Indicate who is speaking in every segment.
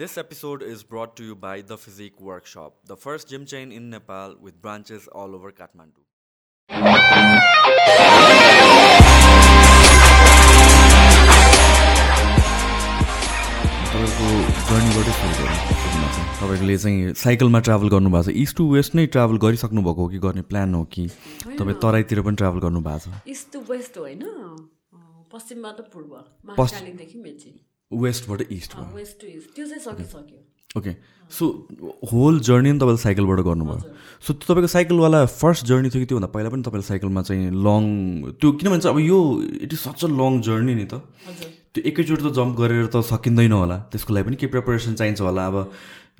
Speaker 1: This episode is brought to you by The Physique Workshop, the first gym chain in Nepal with branches all over Kathmandu.
Speaker 2: तपाईँको जर्नीबाटै सुरु गरौँ चाहिँ। तपाईँले चाहिँ साइकलमा ट्राभल गर्नुभएको छ। इस्ट टु वेस्ट नै ट्राभल गरिसक्नु भएको हो कि गर्ने प्लान हो कि तपाईँ तराईतिर पनि ट्राभल गर्नुभएको छ?
Speaker 3: इस्ट टु वेस्ट होइन। पश्चिमबाट पूर्व।
Speaker 2: वेस्टबाट इस्ट
Speaker 3: अँ, वेस्ट टु इस्ट। त्यो चाहिँ सकिसक्यो
Speaker 2: ओके। सो होल जर्नी नि तपाईँले साइकलबाट गर्नुभयो। सो त्यो तपाईँको साइकलवाला फर्स्ट जर्नी थियो कि त्योभन्दा पहिला पनि तपाईँले साइकलमा चाहिँ लङ त्यो किनभने चाहिँ अब यो it is such a long journey नि त। त्यो एकैचोटि त जम्प गरेर त सकिँदैन होला। त्यसको लागि पनि केही प्रिपरेसन चाहिन्छ होला। अब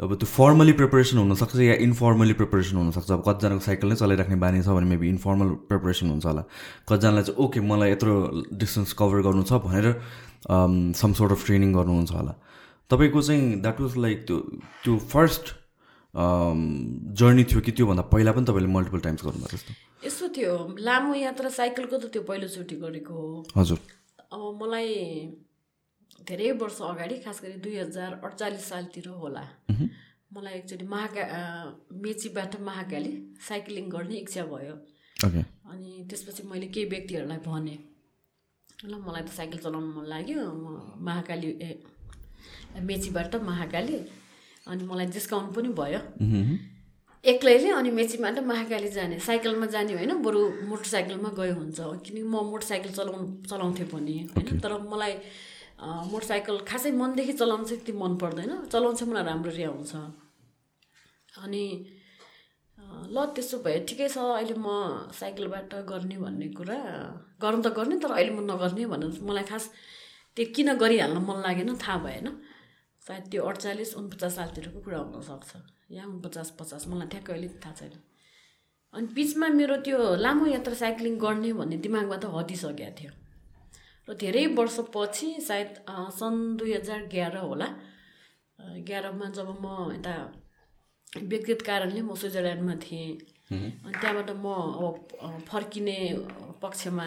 Speaker 2: अब त्यो फर्मली प्रिपरेसन हुनसक्छ या इन्फर्मली प्रिपरेसन हुनसक्छ? अब कतिजनाको साइकल नै चलाइराख्ने बानी छ भने मेबी इन्फर्मल प्रिपरेसन हुन्छ होला। कतिजनालाई चाहिँ ओके मलाई यत्रो डिस्टेन्स कभर गर्नु छ भनेर सम सोर्ट अफ ट्रेनिङ गर्नुहुन्छ होला। तपाईँको चाहिँ द्याट वाज लाइक त्यो त्यो फर्स्ट जर्नी थियो कि त्योभन्दा पहिला पनि तपाईँले मल्टिपल टाइम्स गर्नुभएको जस्तो?
Speaker 3: यस्तो थियो। लामो यात्रा साइकलको त त्यो पहिलोचोटि गरेको हो।
Speaker 2: हजुर।
Speaker 3: अब मलाई धेरै वर्ष अगाडि खास गरी दुई हजार अडचालिस सालतिर होला। मलाई एकचोटि महाका मेचीबाट महाकाली साइक्लिङ गर्ने इच्छा भयो। अनि त्यसपछि मैले केही व्यक्तिहरूलाई भनेँ ल मलाई त साइकल चलाउनु मन लाग्यो म महाकाली ए मेचीबाट महाकाली। अनि मलाई डिस्काउन्ट पनि भयो। एक्लैले अनि मेचीबाट महाकाली जाने। साइकलमा जाने होइन बरु मोटरसाइकलमा गयो हुन्छ। किनकि म मोटरसाइकल चलाउनु चलाउँथेँ पनि होइन? तर मलाई मोटरसाइकल खासै मनदेखि चलाउनु चाहिँ त्यति मन पर्दैन। चलाउनु चाहिँ मलाई राम्ररी आउँछ अनि ल त्यसो भए ठिकै छ अहिले म साइकलबाट गर्ने भन्ने कुरा। गर्नु त गर्ने तर अहिले म नगर्ने भनेर मलाई खास त्यो किन गरिहाल्न मन लागेन थाहा भएन। सायद त्यो अडचालिस उनपचास सालतिरको कुरा हुनसक्छ। या उनपचास पचास मलाई ठ्याक्कै अहिले थाहा छैन। अनि बिचमा मेरो त्यो लामो यात्रा साइक्लिङ गर्ने भन्ने दिमागमा त हटिसकेको थियो। र धेरै वर्षपछि सायद सन् दुई हजार एघार होला। एघारमा जब म यता व्यक्तिगत कारणले म स्विजरल्यान्डमा थिएँ। अनि त्यहाँबाट म अब फर्किने पक्षमा।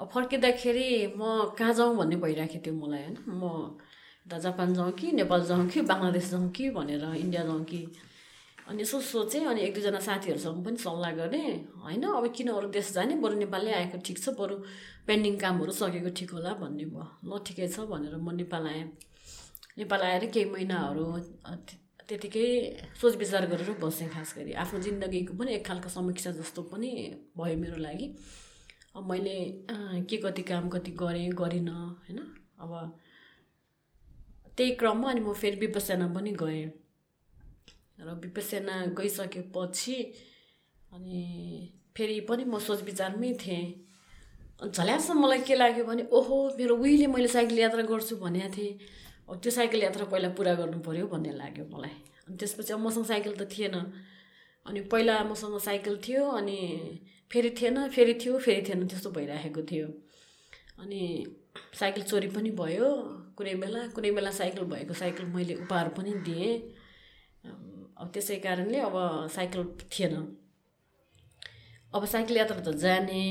Speaker 3: अब फर्किँदाखेरि म कहाँ जाउँ भन्ने भइरहेको थियो मलाई होइन? म यता जापान जाउँ कि नेपाल जाउँ कि बङ्गलादेश जाउँ कि भनेर इन्डिया जाउँ कि अनि यसो सोचेँ अनि एक दुईजना साथीहरूसँग पनि सल्लाह गरेँ। होइन अब किन अरू देश जाने? बरु नेपालै आएको ठिक छ बरु पेन्डिङ कामहरू सकेको ठिक होला भन्ने भयो। ल ठिकै छ भनेर म नेपाल आएँ। नेपाल आएर केही महिनाहरू त्यतिकै सोच विचार गरेर बसेँ खास गरी। आफ्नो जिन्दगीको पनि एक खालको समीक्षा जस्तो पनि भयो मेरो लागि। अब मैले के कति काम कति गरेँ गरिनँ होइन? अब त्यही क्रममा अनि म फेरि विपसना पनि गएँ। र विपसना गइसकेपछि अनि फेरि पनि म सोच विचारमै थिएँ अनि झल्यास मलाई के लाग्यो भने ओहो मेरो उहिले मैले साइकल यात्रा गर्छु भनेको थिएँ अब त्यो साइकल यात्रा पहिला पुरा गर्नु पऱ्यो भन्ने लाग्यो मलाई अनि त्यसपछि अब मसँग साइकल त थिएन अनि पहिला मसँग साइकल थियो अनि फेरि थिएन फेरि थियो फेरि थिएन त्यस्तो भइराखेको थियो अनि साइकल चोरी पनि भयो कुनै बेला कुनै बेला साइकल भएको साइकल मैले उपहार पनि दिएँ अब त्यसै कारणले अब साइकल थिएन। अब साइकल यात्रा त जाने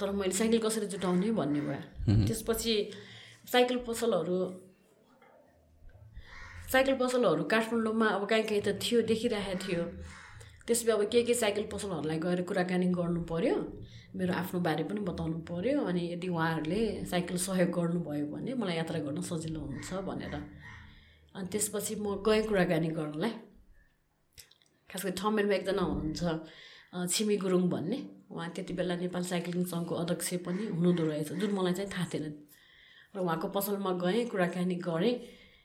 Speaker 3: तर मैले साइकल कसरी जुटाउने भन्ने भयो। त्यसपछि साइकल पसलहरू साइकल पसलहरू काठमाडौँमा अब कहीँ कहीँ त थियो देखिरहेको थियो। त्यसपछि अब के के साइकल पसलहरूलाई गएर कुराकानी गर्नु पऱ्यो मेरो आफ्नो बारे पनि बताउनु पऱ्यो अनि यदि उहाँहरूले साइकल सहयोग गर्नुभयो भने मलाई यात्रा गर्न सजिलो हुन्छ भनेर। अनि त्यसपछि म गएँ कुराकानी गर्नलाई। खास गरी ठमेरमा एकजना हुनुहुन्छ छिमी गुरुङ भन्ने। उहाँ त्यति बेला नेपाल साइक्लिङ सङ्घको अध्यक्ष पनि हुनुहुँदो रहेछ जुन मलाई चाहिँ थाहा थिएन। र उहाँको पसलमा गएँ कुराकानी गरेँ।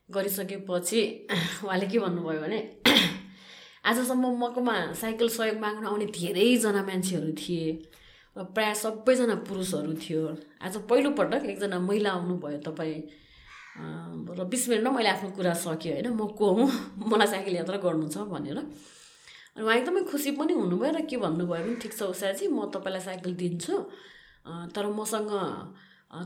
Speaker 3: गरिसकेपछि उहाँले के भन्नुभयो भने आजसम्म मकोमा साइकल सहयोग माग्न आउने धेरैजना मान्छेहरू थिए र प्रायः सबैजना पुरुषहरू थियो। आज पहिलोपटक एकजना महिला आउनुभयो तपाईँ। र बिस मिनटमा मैले आफ्नो कुरा सकेँ होइन? म को हुँ? मलाई साइकल यात्रा गर्नु छ भनेर। उहाँ एकदमै खुसी पनि हुनुभयो र के भन्नुभयो भने ठिक छ उषाजी म तपाईँलाई साइकल दिन्छु। तर मसँग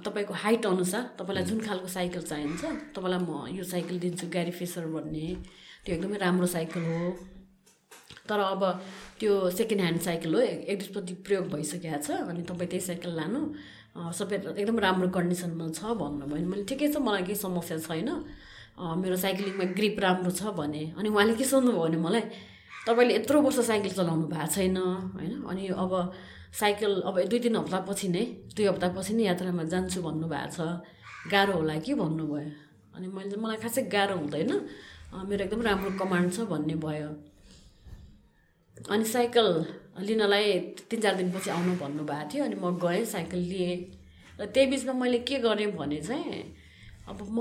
Speaker 3: तपाईँको हाइट अनुसार तपाईँलाई जुन खालको साइकल चाहिन्छ तपाईँलाई म यो साइकल दिन्छु ग्यारी फेसर भन्ने। त्यो एकदमै राम्रो साइकल हो। तर अब त्यो सेकेन्ड ह्यान्ड साइकल हो एक दुईपट्टि प्रयोग भइसकेको छ अनि तपाईँ त्यही साइकल लानु। सबै एकदम राम्रो कन्डिसनमा छ भन्नुभयो भने मैले ठिकै छ मलाई केही समस्या छैन। मेरो साइक्लिङमा ग्रिप राम्रो छ भने। अनि उहाँले के सोध्नुभयो भने मलाई तपाईँले यत्रो वर्ष साइकल चलाउनु भएको छैन होइन? अनि अब साइकल अब दुई तिन हप्तापछि नै दुई हप्तापछि नै यात्रामा जान्छु भन्नुभएको छ। गाह्रो होला कि भन्नुभयो? अनि मैले मलाई खासै गाह्रो हुँदैन। मेरो एकदम राम्रो कमान्ड छ भन्ने भयो। अनि साइकल लिनलाई तिन चार दिनपछि आउनु भन्नुभएको थियो। अनि म गएँ साइकल लिएँ। र त्यही बिचमा मैले के गरेँ भने चाहिँ अब म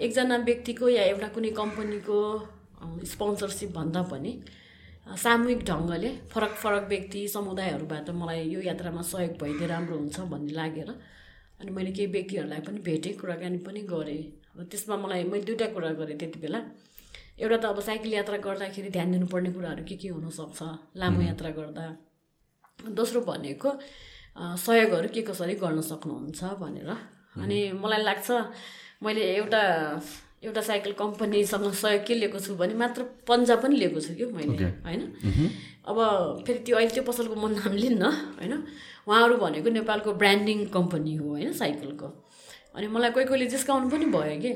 Speaker 3: एकजना व्यक्तिको या एउटा कुनै कम्पनीको स्पोन्सरसिप भन्दा पनि सामूहिक ढङ्गले फरक फरक व्यक्ति समुदायहरूबाट मलाई यो यात्रामा सहयोग भइदिए राम्रो हुन्छ भन्ने लागेर अनि मैले केही व्यक्तिहरूलाई पनि भेटेँ कुराकानी पनि गरेँ। अब त्यसमा मलाई मैले दुइटा कुरा गरेँ त्यति बेला। एउटा त अब साइकल यात्रा गर्दाखेरि ध्यान दिनुपर्ने कुराहरू के के हुनसक्छ लामो यात्रा गर्दा। दोस्रो भनेको सहयोगहरू के कसरी गर्न सक्नुहुन्छ भनेर। अनि मलाई लाग्छ मैले एउटा एउटा साइकल कम्पनीसँग सहयोग के लिएको छु भने मात्र पन्जा पनि लिएको छु कि मैले होइन? अब फेरि त्यो अहिले त्यो पसलको म नाम लिन्न होइन? उहाँहरू भनेको नेपालको ब्रान्डिङ कम्पनी हो होइन साइकलको। अनि मलाई कोही कोहीले डिस्काउन्ट पनि भयो कि।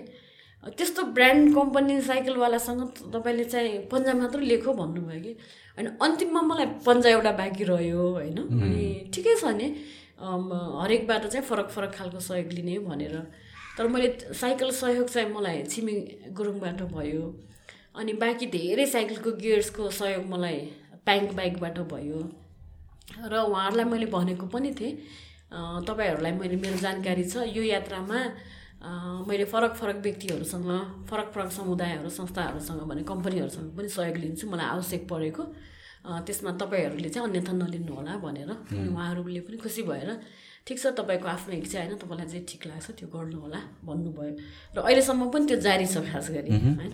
Speaker 3: त्यस्तो ब्रान्ड कम्पनी साइकलवालासँग तपाईँले चाहिँ पन्जा मात्र लेखो भन्नुभयो कि। होइन अन्तिममा मलाई पन्जा एउटा बाँकी रह्यो होइन? अनि ठिकै छ नि। हरेकबाट चाहिँ फरक फरक खालको सहयोग लिने भनेर तर मैले साइकल सहयोग चाहिँ मलाई छिमिङ गुरुङबाट भयो। अनि बाँकी धेरै साइकलको गियर्सको सहयोग मलाई प्याङ्क बाइकबाट भयो। र उहाँहरूलाई मैले भनेको पनि थिएँ तपाईँहरूलाई मैले मेरो जानकारी छ। यो यात्रामा मैले फरक फरक व्यक्तिहरूसँग फरक फरक समुदायहरू संस्थाहरूसँग भने कम्पनीहरूसँग पनि सहयोग लिन्छु। मलाई आवश्यक परेको। त्यसमा तपाईँहरूले चाहिँ अन्यथा नलिनु होला भनेर। अनि उहाँहरूले पनि खुसी भएर ठिक छ तपाईँको आफ्नो इच्छा होइन तपाईँलाई जे ठिक लाग्छ त्यो गर्नु होला भन्नुभयो। र अहिलेसम्म पनि त्यो जारी छ खास गरी होइन?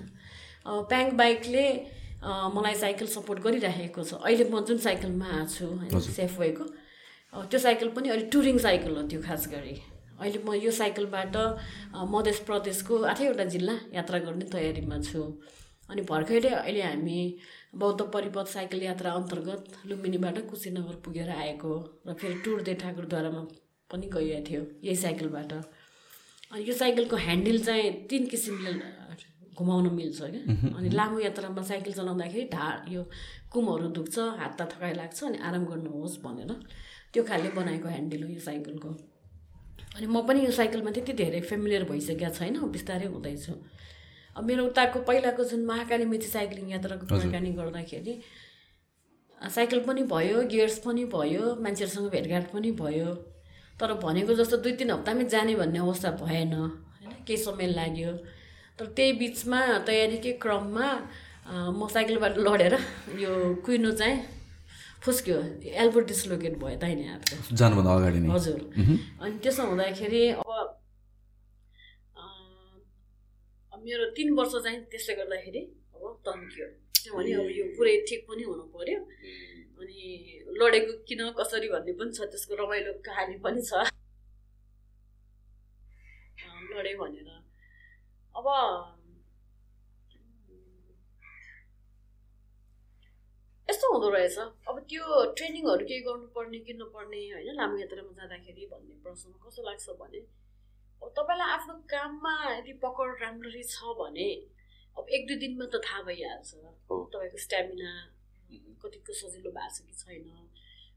Speaker 3: अँ, प्याङ्क बाइकले मलाई साइकल सपोर्ट गरिराखेको छ। अहिले म जुन साइकलमा आएको छु होइन सेफवेको अँ, त्यो साइकल पनि अहिले टुरिङ साइकल हो त्यो खास गरी। अहिले म यो साइकलबाट अँ, मध्य प्रदेशको आठैवटा जिल्ला यात्रा गर्ने तयारीमा छु। अनि भर्खरै अहिले हामी बौद्ध परिपथ साइकल यात्रा अन्तर्गत लुम्बिनीबाट कुशीनगर पुगेर आएको र फेरि टुर दे ठाकुरद्वारामा पनि गइएको थियो यही साइकलबाट। अनि यो साइकलको ह्यान्डल चाहिँ तिन किसिमले घुमाउन मिल्छ क्या। अनि लामो यात्रामा साइकल चलाउँदाखेरि ढाड यो कुमहरू दुख्छ हात त थकाइ लाग्छ अनि आराम गर्नुहोस् भनेर त्यो खाले बनाएको ह्यान्डल हो यो साइकलको। अनि म पनि यो साइकलमा त्यति धेरै फेमिलियर भइसकेको छैन बिस्तारै हुँदैछु। अब मेरो उताको पहिलाको जुन महाकाली मेची साइक्लिङ यात्राको कुराकानी गर्दाखेरि साइकल पनि भयो गियर्स पनि भयो मान्छेहरूसँग भेटघाट पनि भयो। तर भनेको जस्तो दुई तिन हप्तामै जाने भन्ने अवस्था भएन होइन? केही समय लाग्यो। तर त्यही बिचमा तयारीकै क्रममा म साइकलबाट लडेर यो कुइनो चाहिँ फुस्क्यो। एल्बो डिस्लोकेट भयो दाहिने हातको
Speaker 2: जानुभन्दा अगाडि नै।
Speaker 3: हजुर। अनि त्यसो हुँदाखेरि अब मेरो तिन वर्ष चाहिँ त्यसले गर्दाखेरि अब तन्कियो। किनभने अब यो पुरै ठिक पनि हुनु पऱ्यो अनि लडेको किन कसरी भन्ने पनि छ त्यसको रमाइलो कहानी पनि छ। लडेँ भनेर। अब यस्तो हुँदो रहेछ। अब त्यो ट्रेनिङहरू केही गर्नुपर्ने कि नपर्ने होइन? लामो यात्रामा जाँदाखेरि भन्ने प्रश्न कस्तो लाग्छ भने अब तपाईँलाई आफ्नो काममा यदि पकड राम्ररी छ भने अब एक दुई दिनमा त थाहा भइहाल्छ। तपाईँको स्ट्यामिना कतिको सजिलो भएको छ कि छैन।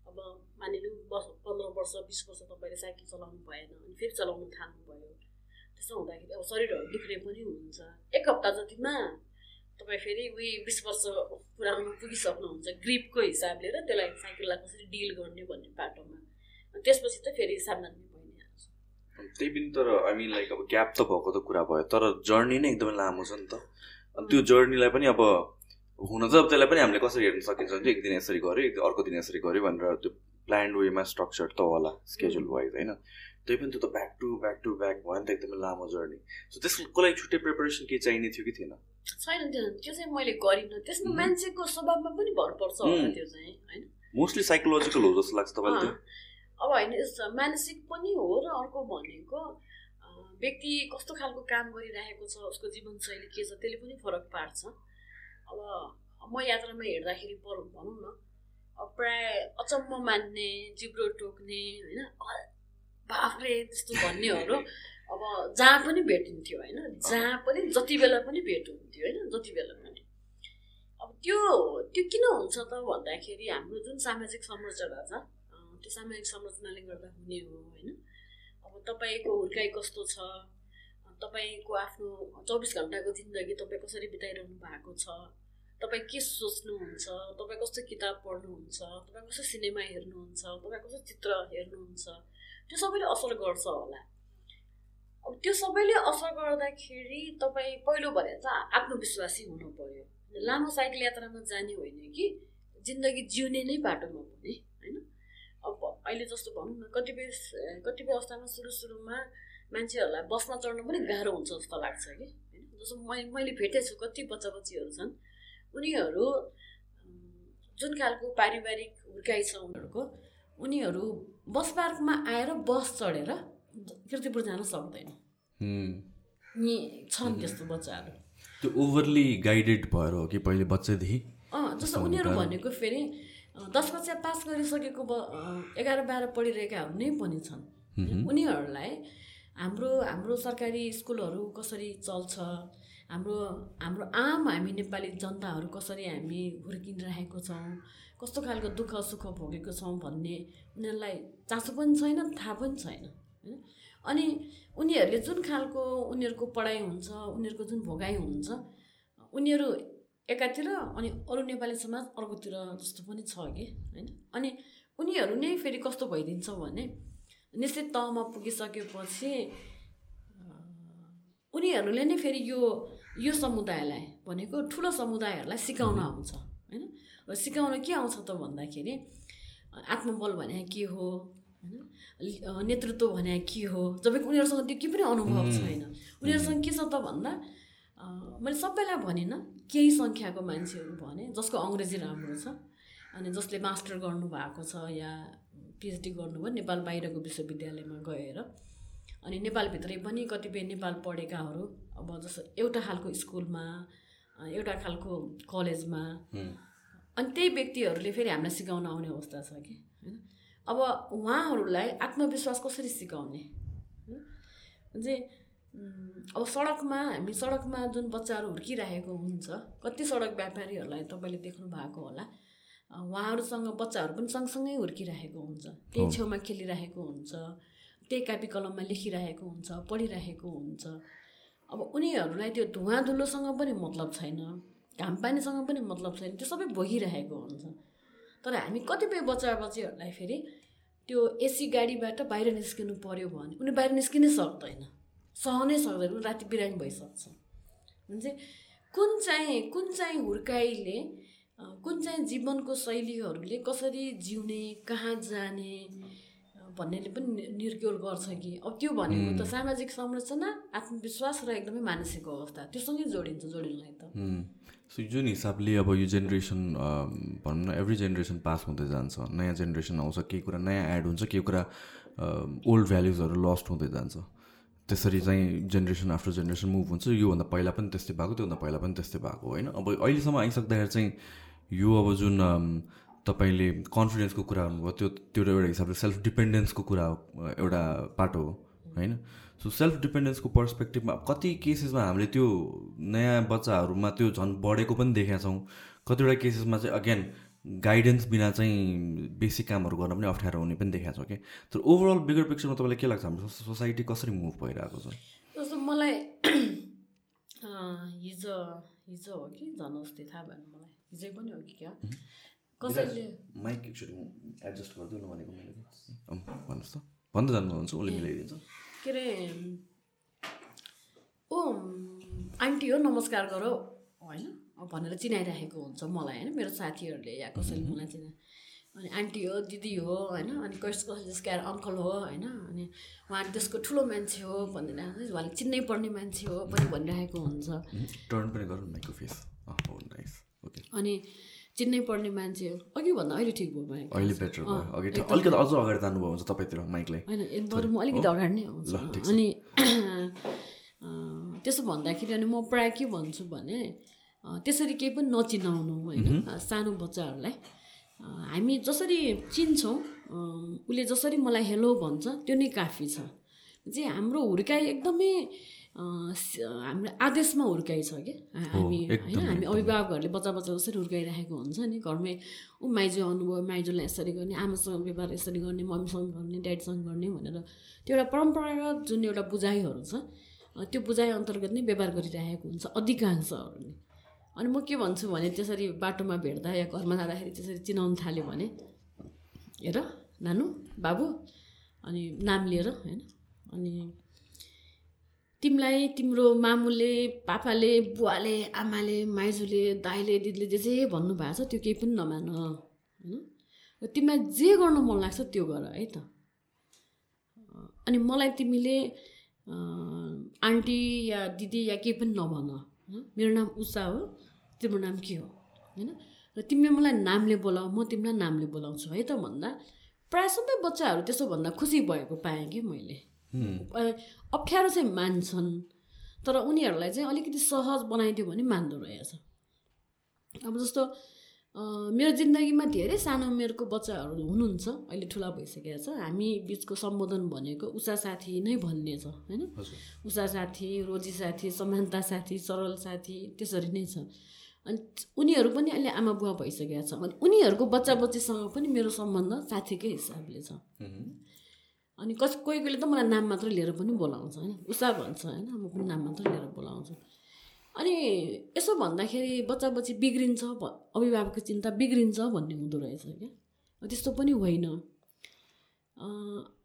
Speaker 3: अब मानिलिउँ बस पन्ध्र वर्ष बिस वर्ष तपाईँले साइकल चलाउनु भएन अनि फेरि चलाउनु थाल्नुभयो त्यसो हुँदाखेरि अब शरीरहरू बिग्रे पनि हुन्छ। एक हप्ता जतिमा तपाईँ फेरि उही बिस वर्ष पुरानो पुगिसक्नुहुन्छ ग्रिपको हिसाबले र त्यसलाई साइकललाई कसरी डिल गर्ने भन्ने बाटोमा। त्यसपछि त फेरि सामान्य भइ नै हाल्छ
Speaker 1: त्यही पनि तर आई मिन लाइक अब ग्याप त भएको त कुरा भयो तर जर्नी नै एकदमै लामो छ नि त। अनि त्यो जर्नीलाई पनि अब हुन त अब त्यसलाई पनि हामीले कसरी हेर्न सकिन्छ भने एक दिन यसरी गऱ्यो अर्को दिन यसरी गऱ्यो भनेर त्यो प्लान्ड वेमा स्ट्रक्चर त होला स्केड्युल वाइज होइन? त्यही पनि त्यो त back to back to back भयो नि त एकदमै लामो जर्नी सो त्यसको लागि छुट्टै प्रिपरेसन केही चाहिने थियो कि थिएन?
Speaker 3: छैन त्यो त्यो चाहिँ मैले गरिनँ। त्यसमा मान्छेको स्वभावमा पनि भर पर्छ होला. त्यो चाहिँ होइन?
Speaker 1: मोस्टली साइकोलोजिकल हो जस्तो लाग्छ तपाईँलाई
Speaker 3: अब होइन मानसिक पनि हो र अर्को भनेको व्यक्ति कस्तो खालको काम गरिरहेको छ उसको जीवनशैली के छ त्यसले पनि फरक पार्छ। अब म यात्रामा हिँड्दाखेरि पर भनौँ न अब प्राय अचम्म मान्ने जिब्रो टोक्ने होइन बाफ्रे त्यस्तो भन्नेहरू अब जहाँ पनि भेटिन्थ्यो होइन जहाँ पनि जति बेला पनि भेट हुन्थ्यो होइन जति बेला पनि। अब त्यो त्यो किन हुन्छ त भन्दाखेरि हाम्रो जुन सामाजिक संरचना छ त्यो सामाजिक संरचनाले गर्दा हुने हो होइन। अब तपाईँको हुर्काइ कस्तो छ? तपाईँको आफ्नो चौबिस घन्टाको जिन्दगी तपाईँ कसरी बिताइरहनु भएको छ? तपाईँ के सोच्नुहुन्छ? तपाईँ कस्तो किताब पढ्नुहुन्छ? तपाईँ कस्तो सिनेमा हेर्नुहुन्छ? तपाईँ कस्तो चित्र हेर्नुहुन्छ? त्यो सबैले असर गर्छ होला। अब त्यो सबैले असर गर्दाखेरि तपाईँ पहिलो भने चाहिँ आत्मविश्वासी हुनु पर्यो। लामो साइकल यात्रामा जाने होइन कि? जिन्दगी जिउने नै बाटोमा पनि होइन? अब अहिले जस्तो भनौँ न कतिपय कतिपय अवस्थामा सुरु सुरुमा मान्छेहरूलाई बस्न चढ्न पनि गाह्रो हुन्छ जस्तो लाग्छ कि? होइन? जस्तो मै मैले भेटेको छु कति बच्चा बच्चीहरू छन् उनीहरू जुन खालको पारिवारिक हुर्काइ छ उनीहरूको उनीहरू बस पार्कमा आएर बस चढेर किर्तिपुर जान सक्दैन। यी छन् त्यस्तो बच्चाहरू।
Speaker 2: त्यो ओभरली गाइडेड भएर हो कि पहिले बच्चैदेखि?
Speaker 3: अँ जस्तो उनीहरू भनेको फेरि दस कक्षा पास गरिसकेको ब एघार बाह्र पढिरहेकाहरू नै पनि छन्। उनीहरूलाई हाम्रो हाम्रो सरकारी स्कुलहरू कसरी चल्छ? हाम्रो हाम्रो आम हामी नेपाली जनताहरू कसरी हामी हुर्किरहेको छौँ? कस्तो खालको दुःख सुख भोगेको छौँ भन्ने उनीहरूलाई चासो पनि छैन थाहा पनि छैन होइन? अनि उनीहरूले जुन खालको उनीहरूको पढाइ हुन्छ उनीहरूको जुन भोगाइ हुन्छ उनीहरू एकातिर अनि अरू नेपाली समाज अर्कोतिर जस्तो पनि छ कि होइन? अनि उनीहरू नै फेरि कस्तो भइदिन्छ भने निश्चित तहमा पुगिसकेपछि उनीहरूले नै फेरि यो यो समुदायलाई भनेको ठुलो समुदायहरूलाई सिकाउन आउँछ होइन? र सिकाउन के आउँछ त भन्दाखेरि आत्मबल भने के हो होइन? नेतृत्व भने के हो जबकि उनीहरूसँग त्यो केही पनि अनुभव छैन। उनीहरूसँग के छ त भन्दा मैले सबैलाई भनिनँ केही सङ्ख्याको मान्छेहरू भने जसको अङ्ग्रेजी राम्रो छ अनि जसले मास्टर गर्नुभएको छ या पिएचडी गर्नुभयो नेपाल बाहिरको विश्वविद्यालयमा गएर। अनि नेपालभित्रै पनि कतिपय नेपाल पढेकाहरू अब जस्तो एउटा खालको स्कुलमा एउटा खालको कलेजमा। अनि त्यही व्यक्तिहरूले फेरि हामीलाई सिकाउन आउने अवस्था छ कि होइन? अब उहाँहरूलाई आत्मविश्वास कसरी सिकाउने? चाहिँ अब सडकमा हामी सडकमा जुन बच्चाहरू हुर्किरहेको हुन्छ कति सडक व्यापारीहरूलाई तपाईँले देख्नु भएको होला। उहाँहरूसँग बच्चाहरू पनि सँगसँगै हुर्किरहेको हुन्छ। त्यही छेउमा खेलिरहेको हुन्छ त्यही कापी कलममा लेखिरहेको हुन्छ पढिरहेको हुन्छ। अब उनीहरूलाई त्यो धुवा धुलोसँग पनि मतलब छैन घाम पानीसँग पनि मतलब छैन त्यो सबै भोगिरहेको हुन्छ। तर हामी कतिपय बच्चा बच्चीहरूलाई फेरि त्यो एसी गाडीबाट बाहिर निस्किनु पर्यो भने उनी बाहिर निस्किनै सक्दैन सहनै सक्दैन उनी राति बिरामी भइसक्छ। भने चाहिँ कुन चाहिँ कुन चाहिँ हुर्काइले कुन चाहिँ जीवनको शैलीहरूले कसरी जिउने कहाँ जाने भन्नेले पनि निर्क्योल गर्छ कि? अब त्यो भनेको त सामाजिक संरचना आत्मविश्वास र एकदमै मानसिक अवस्था त्योसँगै जोडिन्छ जोडिनलाई त।
Speaker 2: सो जुन हिसाबले अब यो जेनेरेसन भनौँ न एभ्री जेनेरेसन पास हुँदै जान्छ नयाँ जेनेरेसन आउँछ केही कुरा नयाँ एड हुन्छ केही कुरा ओल्ड भ्याल्युजहरू लस्ट हुँदै जान्छ। त्यसरी चाहिँ जेनेरेसन आफ्टर जेनेरेसन मुभ हुन्छ। योभन्दा पहिला पनि त्यस्तै भएको त्योभन्दा पहिला पनि त्यस्तै भएको होइन? अब अहिलेसम्म आइसक्दाखेरि चाहिँ यो अब जुन तपाईँले कन्फिडेन्सको कुरा गर्नुभयो त्यो त्यो एउटा हिसाबले सेल्फ डिपेन्डेन्सको कुरा हो एउटा पाटो हो होइन? सो सेल्फ डिपेन्डेन्सको पर्सपेक्टिभमा कति केसेसमा हामीले त्यो नयाँ बच्चाहरूमा त्यो झन् बढेको पनि देखेका छौँ। कतिवटा केसेसमा चाहिँ अगेन गाइडेन्स बिना चाहिँ बेसिक कामहरू गर्न पनि अप्ठ्यारो हुने पनि देखाएको छ कि तर ओभरअल बिगर पिक्चरमा तपाईँलाई के लाग्छ? हाम्रो सोसाइटी कसरी मुभ भइरहेको छ?
Speaker 3: जस्तो मलाई हिजो हिजो हो कि झन् अस्ति थाहा भएन हिजै पनि हो कि क्या। कसैले
Speaker 2: माइक एकचोटि एडजस्ट गरिदिनु न भनेको मैले। अँ, भन्नुहोस् त। भन्दै जानुहुन्छ उसले मिलाइदिन्छ।
Speaker 3: के अरे ओ आन्टी हो नमस्कार गर। होइन? अब भनेर चिनाइराखेको हुन्छ मलाई होइन? मेरो साथीहरूले या कसैले मलाई चिना अनि आन्टी हो दिदी हो होइन? अनि कस कसैले जसको अङ्कल हो होइन? अनि उहाँ त्यसको ठुलो मान्छे हो भनेर उहाँले चिन्नै पर्ने मान्छे हो पनि भनिरहेको हुन्छ।
Speaker 2: टर्न पनि गरौँ फेस। हो नाइस ओके
Speaker 3: अनि चिन्नै पर्ने मान्छे हो अघि भन्दा अहिले ठिक भयो मलाई
Speaker 2: अहिले बेटर भयो। अघि अलिकति अझ अगाडि जानुभयो हुन्छ तपाईँतिर माइकलाई
Speaker 3: होइन ए- बरु म अलिकति अगाडि नै आउँछु।
Speaker 2: ल, ठिक छ।
Speaker 3: अनि त्यसो भन्दाखेरि अनि म प्रायः के भन्छु भने त्यसरी केही पनि नचिनाउनु होइन? सानो बच्चाहरूलाई। हामी जसरी चिन्छौँ उसले जसरी मलाई हेलो भन्छ त्यो नै काफी छ। चाहिँ हाम्रो हुर्काइ एकदमै हाम्रो आदेशमा हुर्काइ छ कि हामी होइन हामी अभिभावकहरूले बच्चा बच्चा कसरी हुर्काइराखेको हुन्छ नि। घरमै ऊ माइजू आउनुभयो माइजूलाई यसरी गर्ने आमासँग व्यवहार यसरी गर्ने मम्मीसँग गर्ने ड्याडीसँग गर्ने भनेर त्यो एउटा परम्परागत जुन एउटा बुझाइहरू छ त्यो बुझाइ अन्तर्गत नै व्यवहार गरिरहेको हुन्छ अधिकांशहरूले अनि म के भन्छु भने त्यसरी बाटोमा भेट्दा या घरमा जाँदाखेरि त्यसरी चिनाउनु थाल्यो भने हेर नानु बाबु अनि नाम लिएर होइन अनि तिमीलाई तिम्रो मामुले पापाले बुवाले आमाले माइजूले दाइले दिदीले जे जे भन्नुभएको छ त्यो केही पनि नमान होइन र तिमीलाई जे गर्न मन लाग्छ त्यो गर है त। अनि मलाई तिमीले आन्टी या दिदी या केही पनि नभन? मेरो नाम उषा हो तिम्रो नाम के हो? होइन? र तिमीले मलाई नामले बोलाऊ म तिमीलाई नामले बोलाउँछु है त भन्दा। प्रायः सबै बच्चाहरू त्यसो भन्दा खुसी भएको पाएँ कि मैले। अप्ठ्यारो चाहिँ मान्छन्। तर उनीहरूलाई चाहिँ अलिकति सहज बनाइदियो भने मान्दो रहेछ। अब जस्तो मेरो जिन्दगीमा धेरै सानो उमेरको बच्चाहरू हुनुहुन्छ। अहिले ठुला भइसकेको छ। हामी बिचको सम्बोधन भनेको उषा साथी नै भन्ने छ होइन उषा साथी रोजी साथी समानता साथी सरल साथी त्यसरी नै छ। अनि उनीहरू पनि अहिले आमा बुवा भइसकेका छ। अनि उनीहरूको बच्चा बच्चीसँग पनि मेरो सम्बन्ध साथीकै हिसाबले छ। अनि कस कोही कोहीले त मलाई नाम मात्र लिएर पनि बोलाउँछ होइन। उषा भन्छ होइन म पनि नाम मात्र लिएर बोलाउँछु। अनि यसो भन्दाखेरि बच्चा बच्ची बिग्रिन्छ अभिभावकको चिन्ता बिग्रिन्छ भन्ने हुँदो रहेछ क्या। त्यस्तो पनि होइन।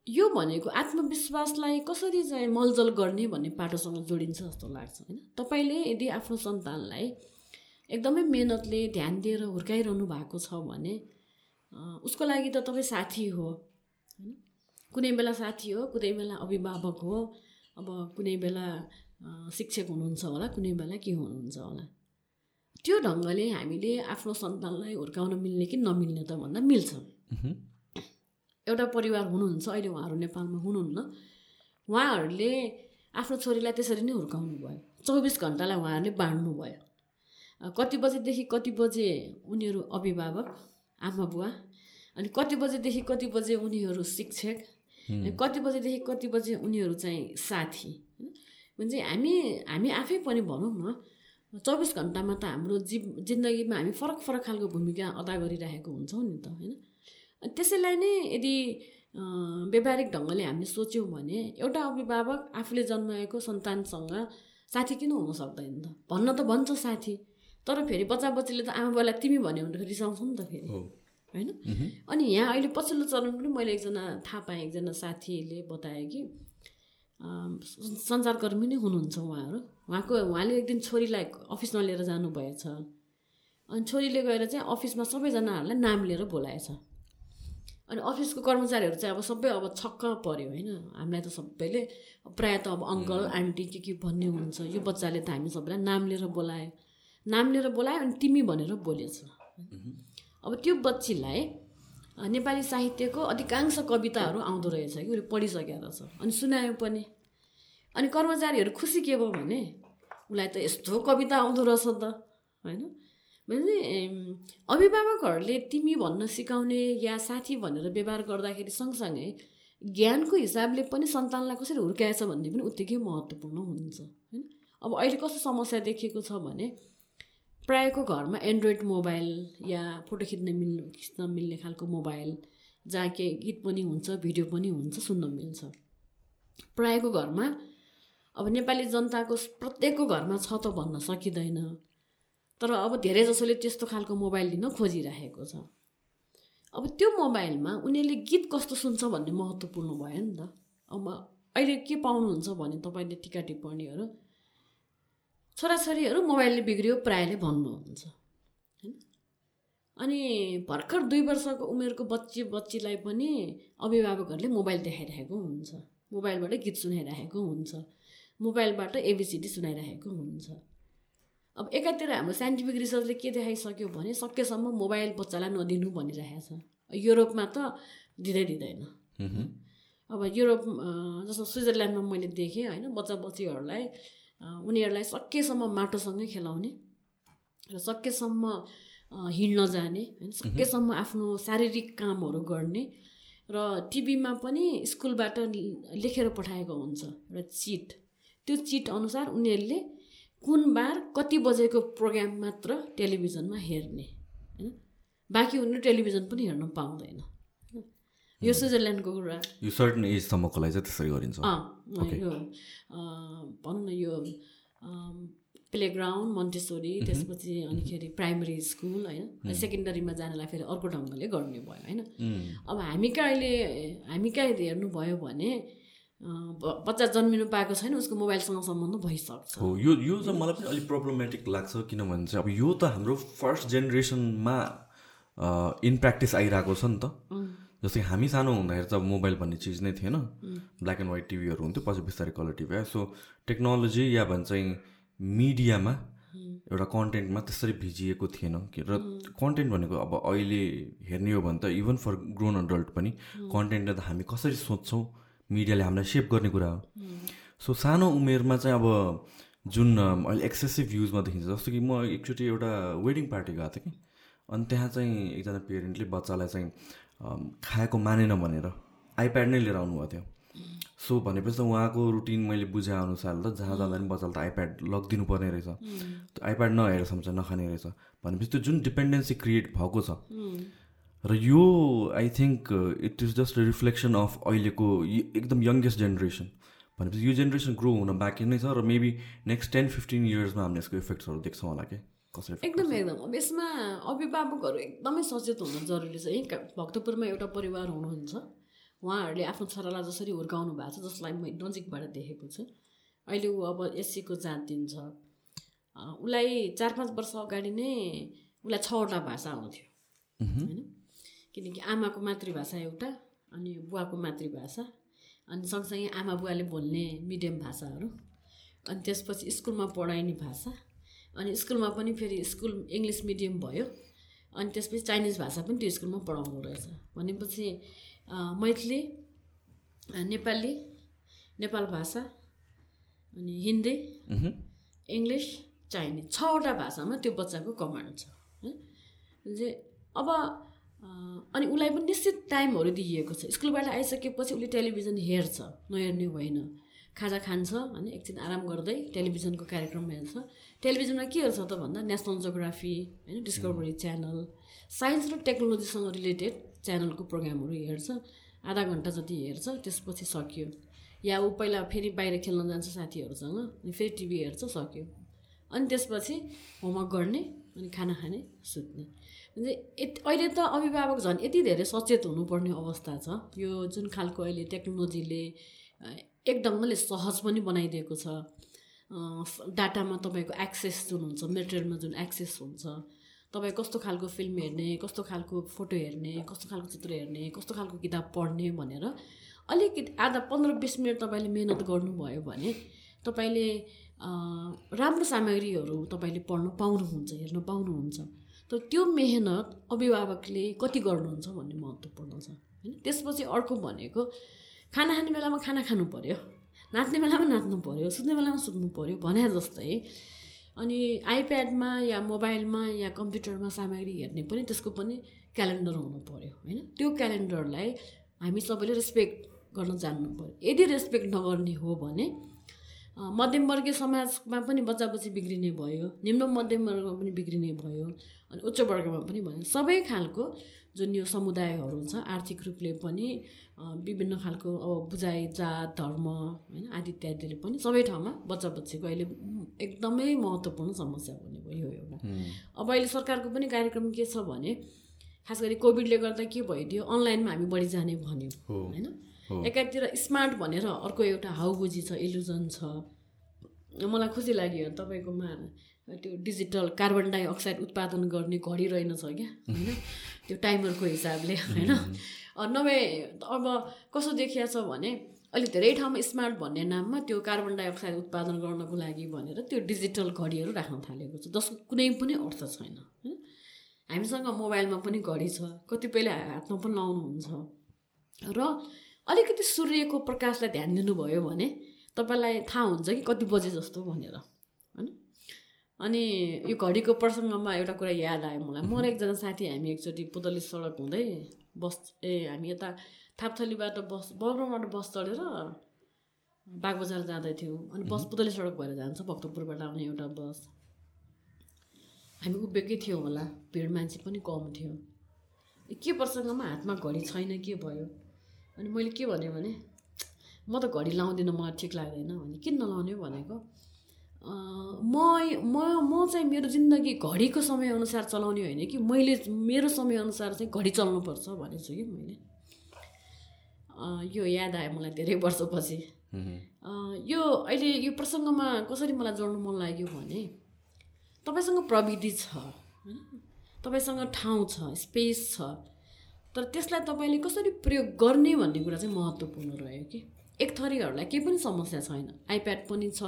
Speaker 3: यो भनेको आत्मविश्वासलाई कसरी चाहिँ मलजल गर्ने भन्ने पाटोसँग जोडिन्छ जस्तो लाग्छ होइन। तपाईँले यदि आफ्नो सन्तानलाई एकदमै मेहनतले ध्यान दिएर हुर्काइरहनु भएको छ भने उसको लागि त तपाईँ साथी हो। होइन। कुनै बेला साथी हो कुनै बेला अभिभावक हो अब कुनै बेला शिक्षक हुनुहुन्छ होला कुनै बेला के हुनुहुन्छ होला? त्यो ढङ्गले हामीले आफ्नो सन्तानलाई हुर्काउन मिल्ने कि नमिल्ने त भन्दा मिल्छ। एउटा परिवार हुनुहुन्छ अहिले उहाँहरू नेपालमा हुनुहुन्न। उहाँहरूले आफ्नो छोरीलाई त्यसरी नै हुर्काउनु भयो। चौबिस घन्टालाई उहाँहरूले बाँड्नु भयो। कति बजेदेखि कति बजे उनीहरू अभिभावक आमा बुवा अनि कति बजेदेखि कति बजे उनीहरू शिक्षक कति बजेदेखि कति बजे उनीहरू चाहिँ साथी होइन भने चाहिँ हामी हामी आफै पनि भनौँ न चौबिस घन्टामा त हाम्रो जीव जिन्दगीमा हामी फरक फरक खालको भूमिका अदा गरिरहेको हुन्छौँ नि त होइन। त्यसैलाई नै यदि व्यावहारिक ढङ्गले हामीले सोच्यौँ भने एउटा अभिभावक आफूले जन्माएको सन्तानसँग साथी किन हुन सक्दैन त? भन्न त भन्छ साथी तर फेरि बच्चा बच्चीले त आमा बाबालाई तिमी भन्यो भने त रिसाउँछ नि त फेरि। होइन? अनि यहाँ अहिले पछिल्लो चरण पनि मैले एकजना थाहा पाएँ एकजना साथीले बताए कि सञ्चारकर्मी नै हुनुहुन्छ उहाँहरू। उहाँको उहाँले एक दिन छोरीलाई अफिसमा लिएर जानुभएछ। अनि छोरीले गएर चाहिँ अफिसमा सबैजनाहरूलाई नाम लिएर बोलाएछ। अनि अफिसको कर्मचारीहरू चाहिँ अब सबै अब छक्क पऱ्यो होइन? हामीलाई त सबैले प्रायः त अब अङ्कल आन्टी के के भन्ने हुन्छ यो बच्चाले त हामी सबैलाई नाम लिएर बोलायो। नाम लिएर बोलायो अनि तिमी भनेर बोलेछ। अब त्यो बच्चीलाई नेपाली साहित्यको अधिकांश कविताहरू आउँदो रहेछ कि उसले पढिसकेको रहेछ। अनि सुनायो पनि। अनि कर्मचारीहरू खुसी के भयो भने उसलाई त यस्तो कविता आउँदो रहेछ त होइन? भने अभिभावकहरूले तिमी भन्न सिकाउने या साथी भनेर व्यवहार गर्दाखेरि सँगसँगै ज्ञानको हिसाबले पनि सन्तानलाई कसरी हुर्काएछ भन्ने पनि उत्तिकै महत्त्वपूर्ण हुन्छ होइन? अब अहिले कस्तो समस्या देखिएको छ भने प्रायःको घरमा एन्ड्रोइड मोबाइल या फोटो खिच्न मिल्नु खिच्न मिल्ने खालको मोबाइल जहाँ के गीत पनि हुन्छ भिडियो पनि हुन्छ सुन्न मिल्छ। प्रायःको घरमा अब नेपाली जनताको प्रत्येकको घरमा छ त भन्न सकिँदैन। तर अब धेरै जसोले त्यस्तो खालको मोबाइल लिन खोजिरहेको छ। अब त्यो मोबाइलमा उनीहरूले गीत कस्तो सुन्छ भन्ने महत्त्वपूर्ण भयो नि त। अब अहिले के पाउनुहुन्छ भने तपाईँले टिका टिप्पणीहरू छोराछोरीहरू मोबाइलले बिग्रियो प्रायःले भन्नुहुन्छ होइन? अनि भर्खर दुई वर्षको उमेरको बच्ची बच्चीलाई पनि अभिभावकहरूले मोबाइल देखाइरहेको हुन्छ। मोबाइलबाट गीत सुनाइरहेको हुन्छ। मोबाइलबाट एबिसिडी सुनाइरहेको हुन्छ। अब एकातिर हाम्रो साइन्टिफिक रिसर्चले के देखाइसक्यो भने सकेसम्म मोबाइल बच्चालाई नदिनु भनिरहेको छ युरोपमा त दिँदै दिँदैन। अब युरोप जस्तो स्विजरल्यान्डमा मैले देखेँ होइन बच्चा बच्चीहरूलाई उनीहरूलाई सकेसम्म माटोसँगै खेलाउने र सकेसम्म हिँड्न जाने होइन? सकेसम्म आफ्नो शारीरिक कामहरू गर्ने र टिभीमा पनि स्कुलबाट लेखेर पठाएको हुन्छ एउटा चिट। त्यो चिट अनुसार उनीहरूले कुन बार कति बजेको प्रोग्राम मात्र टेलिभिजनमा हेर्ने होइन? बाँकी उनीहरू टेलिभिजन पनि हेर्न पाउँदैन। यो स्विजरल्यान्डको कुरा।
Speaker 2: यो सर्टन एजसम्मको लागि चाहिँ त्यसरी गरिन्छ।
Speaker 3: अँ यो अँ, भनौँ न यो प्लेग्राउन्ड मन्टेसोरी त्यसपछि अनिखेरि प्राइमरी स्कुल होइन? सेकेन्डरीमा जानलाई फेरि अर्को ढङ्गले गर्ने भयो होइन? अब हामी कहाँ अहिले हामी कहाँ हेर्नुभयो भने बच्चा जन्मिनु पाएको छैन उसको मोबाइलसँग सम्बन्ध भइसक्छ।
Speaker 2: हो यो यो चाहिँ मलाई पनि अलिक प्रब्लमेटिक लाग्छ किनभने चाहिँ अब यो त हाम्रो फर्स्ट जेनेरेसनमा इन प्र्याक्टिस आइरहेको छ नि त। जस्तै हामी सानो हुँदाखेरि त मोबाइल भन्ने चिज नै थिएन। ब्ल्याक एन्ड व्हाइट टिभीहरू हुन्थ्यो पछि बिस्तारै कलर टिभी आयो सो टेक्नोलोजी या भन्छ मिडियामा एउटा कन्टेन्टमा त्यसरी भिजिएको थिएन। कि र कन्टेन्ट भनेको अब अहिले हेर्ने हो भने त इभन फर ग्रोन अडल्ट पनि कन्टेन्टले त हामी कसरी सोध्छौँ? मिडियाले हामीलाई सेप गर्ने कुरा हो। सो सानो उमेरमा चाहिँ अब जुन अहिले एक्सेसिभ युजमा देखिन्छ जस्तो कि म एकचोटि एउटा वेडिङ पार्टी गएको थिएँ कि। अनि त्यहाँ चाहिँ एकजना पेरेन्टले बच्चालाई चाहिँ खाएको मानेन भनेर आइप्याड नै लिएर आउनुभएको थियो। सो भनेपछि त उहाँको रुटिन मैले बुझे अनुसार त जहाँ जाँदा पनि बच्चालाई त आइप्याड लगिदिनु पर्ने रहेछ त्यो आइप्याड नहेरेसम्म चाहिँ नखाने रहेछ। भनेपछि त्यो जुन डिपेन्डेन्सी क्रिएट भएको छ र यो I think it is just reflection of अहिलेको एकदम यङ्गेस्ट जेनेरेसन भनेपछि यो जेनेरेसन ग्रो हुन बाँकी नै छ र मेबी नेक्स्ट टेन फिफ्टिन इयर्समा हामीले यसको इफेक्ट्सहरू देख्छौँ होला कि। कसरी effect
Speaker 3: एकदम एकदम। अब यसमा अभिभावकहरू एकदमै सचेत हुन जरुरी छ। यहीँ भक्तपुरमा एउटा परिवार हुनुहुन्छ। उहाँहरूले आफ्नो छोरालाई जसरी हुर्काउनु भएको छ जसलाई म नजिकबाट देखेको छु। अहिले ऊ अब एससीको जात दिन्छ उसलाई चार पाँच वर्ष अगाडि नै उसलाई छवटा भाषा आउँथ्यो। होइन? किनकि आमाको मातृभाषा एउटा अनि बुवाको मातृभाषा अनि सँगसँगै आमा बुवाले बोल्ने मिडियम भाषाहरू। अनि त्यसपछि स्कुलमा पढाइने भाषा। अनि स्कुलमा पनि फेरि स्कुल इङ्ग्लिस मिडियम भयो। अनि त्यसपछि चाइनिज भाषा पनि त्यो स्कुलमा पढाउँदो रहेछ। भनेपछि मैथिली नेपाली नेपाल भाषा अनि हिन्दी इङ्ग्लिस चाइनिज छवटा भाषामा त्यो बच्चाको कमान्ड छ है। जे अब अनि उसलाई पनि निश्चित टाइमहरू दिइएको छ। स्कुलबाट आइसकेपछि उसले टेलिभिजन हेर्छ नहेर्ने होइन खाजा खान्छ होइन एकछिन आराम गर्दै टेलिभिजनको कार्यक्रम हेर्छ। टेलिभिजनमा के हेर्छ त भन्दा नेसनल जोग्राफी होइन डिस्कभरी च्यानल साइन्स र टेक्नोलोजीसँग रिलेटेड च्यानलको प्रोग्रामहरू हेर्छ आधा घन्टा जति हेर्छ त्यसपछि सकियो। या ऊ पहिला फेरि बाहिर खेल्न जान्छ साथीहरूसँग अनि फेरि टिभी हेर्छ सक्यो। अनि त्यसपछि होमवर्क गर्ने अनि खाना खाने सुत्ने। अहिले त अभिभावक झन् यति धेरै सचेत हुनुपर्ने अवस्था छ। यो जुन खालको अहिले टेक्नोलोजीले अ, एक ढङ्गले सहज पनि बनाइदिएको छ। डाटामा तपाईँको एक्सेस जुन हुन्छ मेटेरियलमा जुन एक्सेस हुन्छ तपाईँ कस्तो खालको फिल्म हेर्ने कस्तो खालको फोटो हेर्ने कस्तो खालको चित्र हेर्ने कस्तो खालको किताब पढ्ने भनेर अलिकति आधा पन्ध्र बिस मिनट तपाईँले मिहिनेत गर्नुभयो भने तपाईँले राम्रो सामग्रीहरू तपाईँले पढ्नु पाउनुहुन्छ हेर्न पाउनुहुन्छ। तर त्यो मेहनत अभिभावकले कति गर्नुहुन्छ भन्ने महत्त्वपूर्ण छ होइन? त्यसपछि अर्को भनेको खाना खाने बेलामा खाना खानु पऱ्यो नाच्ने बेलामा नाच्नु पऱ्यो सुत्ने बेलामा सुत्नु पऱ्यो भने जस्तै अनि आइप्याडमा या मोबाइलमा या कम्प्युटरमा सामग्री हेर्ने पनि त्यसको पनि क्यालेन्डर हुनु पऱ्यो होइन? त्यो क्यालेन्डरलाई हामी सबैले रेस्पेक्ट गर्न जान्नु पऱ्यो यदि रेस्पेक्ट नगर्ने हो भने मध्यमवर्गीय समाजमा पनि बच्चा बच्ची बिग्रिने भयो निम्न मध्यम वर्गमा पनि बिग्रिने भयो अनि उच्च वर्गमा पनि भयो। सबै खालको जुन यो समुदायहरू छ आर्थिक रूपले पनि विभिन्न खालको अब बुझाइ जात धर्म होइन आदि इत्यादिले पनि सबै ठाउँमा बच्चा बच्चीको अहिले एकदमै महत्त्वपूर्ण समस्या भयो यो एउटा। अब अहिले सरकारको पनि कार्यक्रम के छ भने खास गरी कोभिडले गर्दा के भइदियो अनलाइनमा हामी बढी जाने भन्यो होइन? एकातिर स्मार्ट भनेर अर्को एउटा हाउबुजी छ इल्युजन छ। मलाई खुसी लाग्यो तपाईँकोमा। त्यो डिजिटल कार्बन डाइअक्साइड उत्पादन गर्ने घडी रहेनछ क्या होइन? त्यो टाइमरको हिसाबले होइन? नभए अब कसो देखिया छ भने अहिले धेरै ठाउँमा स्मार्ट भन्ने नाममा त्यो कार्बन डाइअक्साइड उत्पादन गर्नको लागि भनेर त्यो डिजिटल घडीहरू राख्न थालेको छ जसको कुनै पनि अर्थ छैन होइन हामीसँग मोबाइलमा पनि घडी छ कतिपयले हातमा पनि लाउनुहुन्छ। र अलिकति सूर्यको प्रकाशलाई ध्यान दिनुभयो भने तपाईँलाई थाहा हुन्छ कि कति बजे जस्तो भनेर। अनि यो घडीको प्रसङ्गमा एउटा कुरा याद आयो मलाई। म र एकजना साथी हामी एकचोटि पुतली सडक हुँदै बस ए हामी यता थापथलीबाट बस बग्रोबाट बस चढेर बागबजार जाँदै थियौँ। अनि बस पुतली सडक भएर जान्छ भक्तपुरबाट आउने एउटा बस। हामी उभिएकै थियौँ होला भिड मान्छे पनि कम थियो। के प्रसङ्गमा हातमा घडी छैन के भयो? अनि मैले के भनेँ भने म त घडी लाउँदिनँ मलाई ठिक लाग्दैन भने किन नलाउने भनेको? म म म चाहिँ मेरो जिन्दगी घडीको समयअनुसार चलाउने होइन कि मैले मेरो समयअनुसार चाहिँ घडी चल्नुपर्छ भनेको छु कि मैले। यो याद आयो मलाई धेरै वर्षपछि। यो अहिले यो प्रसङ्गमा कसरी मलाई जोड्नु मन लाग्यो भने तपाईँसँग प्रविधि छ तपाईँसँग ठाउँ छ स्पेस छ तर त्यसलाई तपाईँले कसरी प्रयोग गर्ने भन्ने कुरा चाहिँ महत्त्वपूर्ण रह्यो कि? एक थरीहरूलाई केही पनि समस्या छैन। आइप्याड पनि छ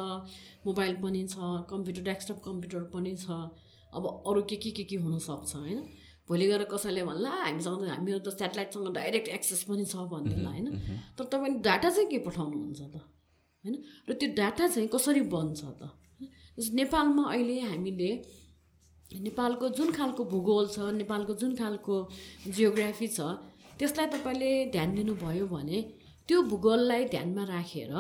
Speaker 3: मोबाइल पनि छ कम्प्युटर डेस्कटप कम्प्युटर पनि छ। अब अरू के के के के हुनसक्छ होइन? भोलि गएर कसैले भन्ला हामीसँग त हामीहरू त सेटेलाइटसँग डाइरेक्ट एक्सेस पनि छ भनिदिएला होइन? तर तपाईँले डाटा चाहिँ के पठाउनुहुन्छ त? होइन? र त्यो डाटा चाहिँ कसरी बन्छ त? जस्तो नेपालमा अहिले हामीले नेपालको जुन खालको भूगोल छ नेपालको जुन खालको जियोग्राफी छ त्यसलाई तपाईँले ध्यान दिनुभयो भने त्यो भूगोललाई ध्यानमा राखेर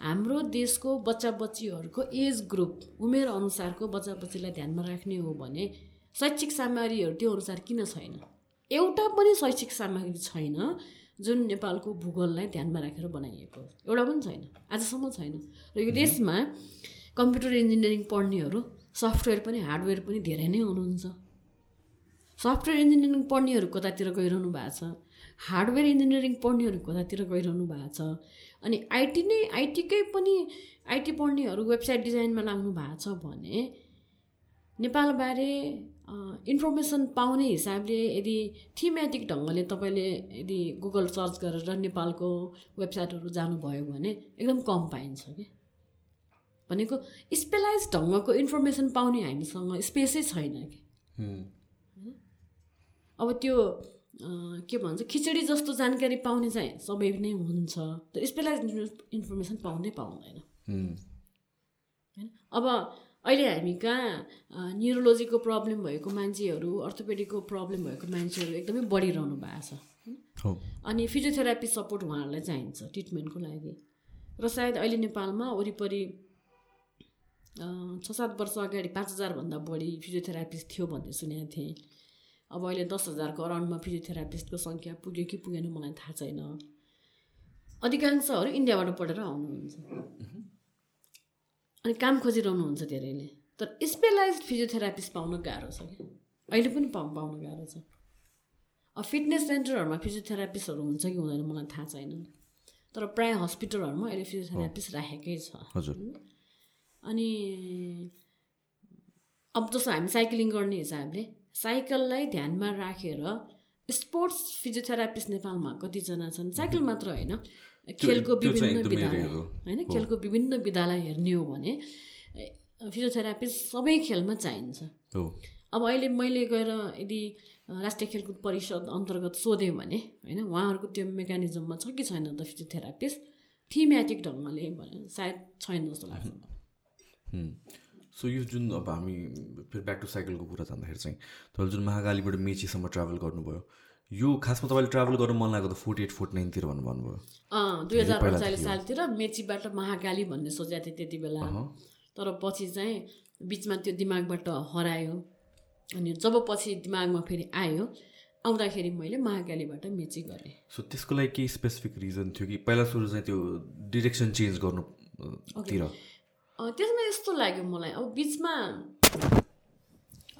Speaker 3: हाम्रो देशको बच्चा बच्चीहरूको एज ग्रुप उमेर अनुसारको बच्चा बच्चीलाई ध्यानमा राख्ने हो भने शैक्षिक सामग्रीहरू त्यो अनुसार किन छैन? एउटा पनि शैक्षिक सामग्री छैन जुन नेपालको भूगोललाई ध्यानमा राखेर बनाइएको। एउटा पनि छैन। आजसम्म छैन। र यो देशमा कम्प्युटर इन्जिनियरिङ पढ्नेहरू सफ्टवेयर पनि हार्डवेयर पनि धेरै नै हुनुहुन्छ। सफ्टवेयर इन्जिनियरिङ पढ्नेहरू कतातिर गइरहनु भएको छ? हार्डवेयर इन्जिनियरिङ पढ्नेहरू कतातिर गइरहनु भएको छ। अनि आइटी नै आइटीकै पनि आइटी पढ्नेहरू वेबसाइट डिजाइनमा लाग्नु भएको छ भने नेपालबारे इन्फर्मेसन पाउने हिसाबले यदि थिमेटिक ढङ्गले तपाईँले यदि गुगल सर्च गरेर नेपालको वेबसाइटहरू जानुभयो भने एकदम कम पाइन्छ कि? भनेको स्पेलाइज ढङ्गको इन्फर्मेसन पाउने हामीसँग स्पेसै छैन कि? अब त्यो के भन्छ खिचडी जस्तो जानकारी पाउने चाहिँ सबै नै हुन्छ। तर स्पेलाइज इन्फर्मेसन पाउँदै पाउँदैन। होइन? अब अहिले हामी कहाँ न्युरोलोजीको प्रब्लम भएको मान्छेहरू अर्थोपेडिकको प्रब्लम भएको मान्छेहरू एकदमै बढिरहनु भएको छ।
Speaker 2: हो।
Speaker 3: अनि फिजियोथेरापी सपोर्ट उहाँहरूलाई चाहिन्छ ट्रिटमेन्टको लागि। र सायद अहिले नेपालमा वरिपरि छ सात वर्ष अगाडि पाँच हजारभन्दा बढी फिजियोथेरापिस्ट थियो भन्ने सुनेको थिएँ। अब अहिले दस हजारको अराउन्डमा फिजियोथेरापिस्टको सङ्ख्या पुग्यो कि पुगेन मलाई थाहा छैन। अधिकांशहरू इन्डियाबाट पढेर आउनुहुन्छ। अनि काम खोजिरहनुहुन्छ धेरैले। तर स्पेलाइज फिजियोथेरापिस्ट पाउन गाह्रो छ कि अहिले पनि पाउ पाउन गाह्रो छ। अब फिटनेस सेन्टरहरूमा फिजियोथेरापिस्टहरू हुन्छ कि हुँदैन मलाई थाहा छैन। तर प्रायः हस्पिटलहरूमा अहिले फिजियोथेरापिस्ट राखेकै छ।
Speaker 2: हजुर।
Speaker 3: अनि अब जस्तो हामी साइक्लिङ गर्ने हिसाबले साइकललाई ध्यानमा राखेर स्पोर्ट्स फिजियोथेरापिस्ट नेपालमा कतिजना छन्? साइकल मात्र होइन। खेलको विभिन्न
Speaker 2: हो।
Speaker 3: होइन? खेलको विभिन्न विधालय हेर्ने हो भने फिजियोथेरापिस्ट सबै खेलमा चाहिन्छ। अब अहिले मैले गएर यदि राष्ट्रिय खेलकुद परिषद अन्तर्गत सोधेँ भने होइन उहाँहरूको त्यो मेकानिजममा छ कि छैन त फिजियोथेरापिस्ट? थिमेटिक ढङ्गले भने सायद छैन जस्तो लाग्छ।
Speaker 2: सो यो जुन अब हामी फेरि ब्याक टु साइकलको कुरा जाँदाखेरि चाहिँ तपाईँले जुन महाकालीबाट मेचीसम्म ट्राभल गर्नुभयो यो खासमा तपाईँले ट्राभल गर्नु मन लागेको त फोर्टी एट फोर्टी नाइनतिर भन्नु भन्नुभयो।
Speaker 3: दुई हजार
Speaker 2: थियो।
Speaker 3: सालतिर मेचीबाट महाकाली भन्ने सोचेको थिएँ त्यति बेला। तर पछि चाहिँ बिचमा त्यो दिमागबाट हरायो। अनि जब पछि दिमागमा फेरि आयो आउँदाखेरि मैले महाकालीबाट मेची गरेँ।
Speaker 2: सो त्यसको लागि केही स्पेसिफिक रिजन थियो कि? पहिला सुरु चाहिँ त्यो डिरेक्सन चेन्ज गर्नु अ, तिर।
Speaker 3: अँ, त्यसमा यस्तो लाग्यो मलाई। अब बिचमा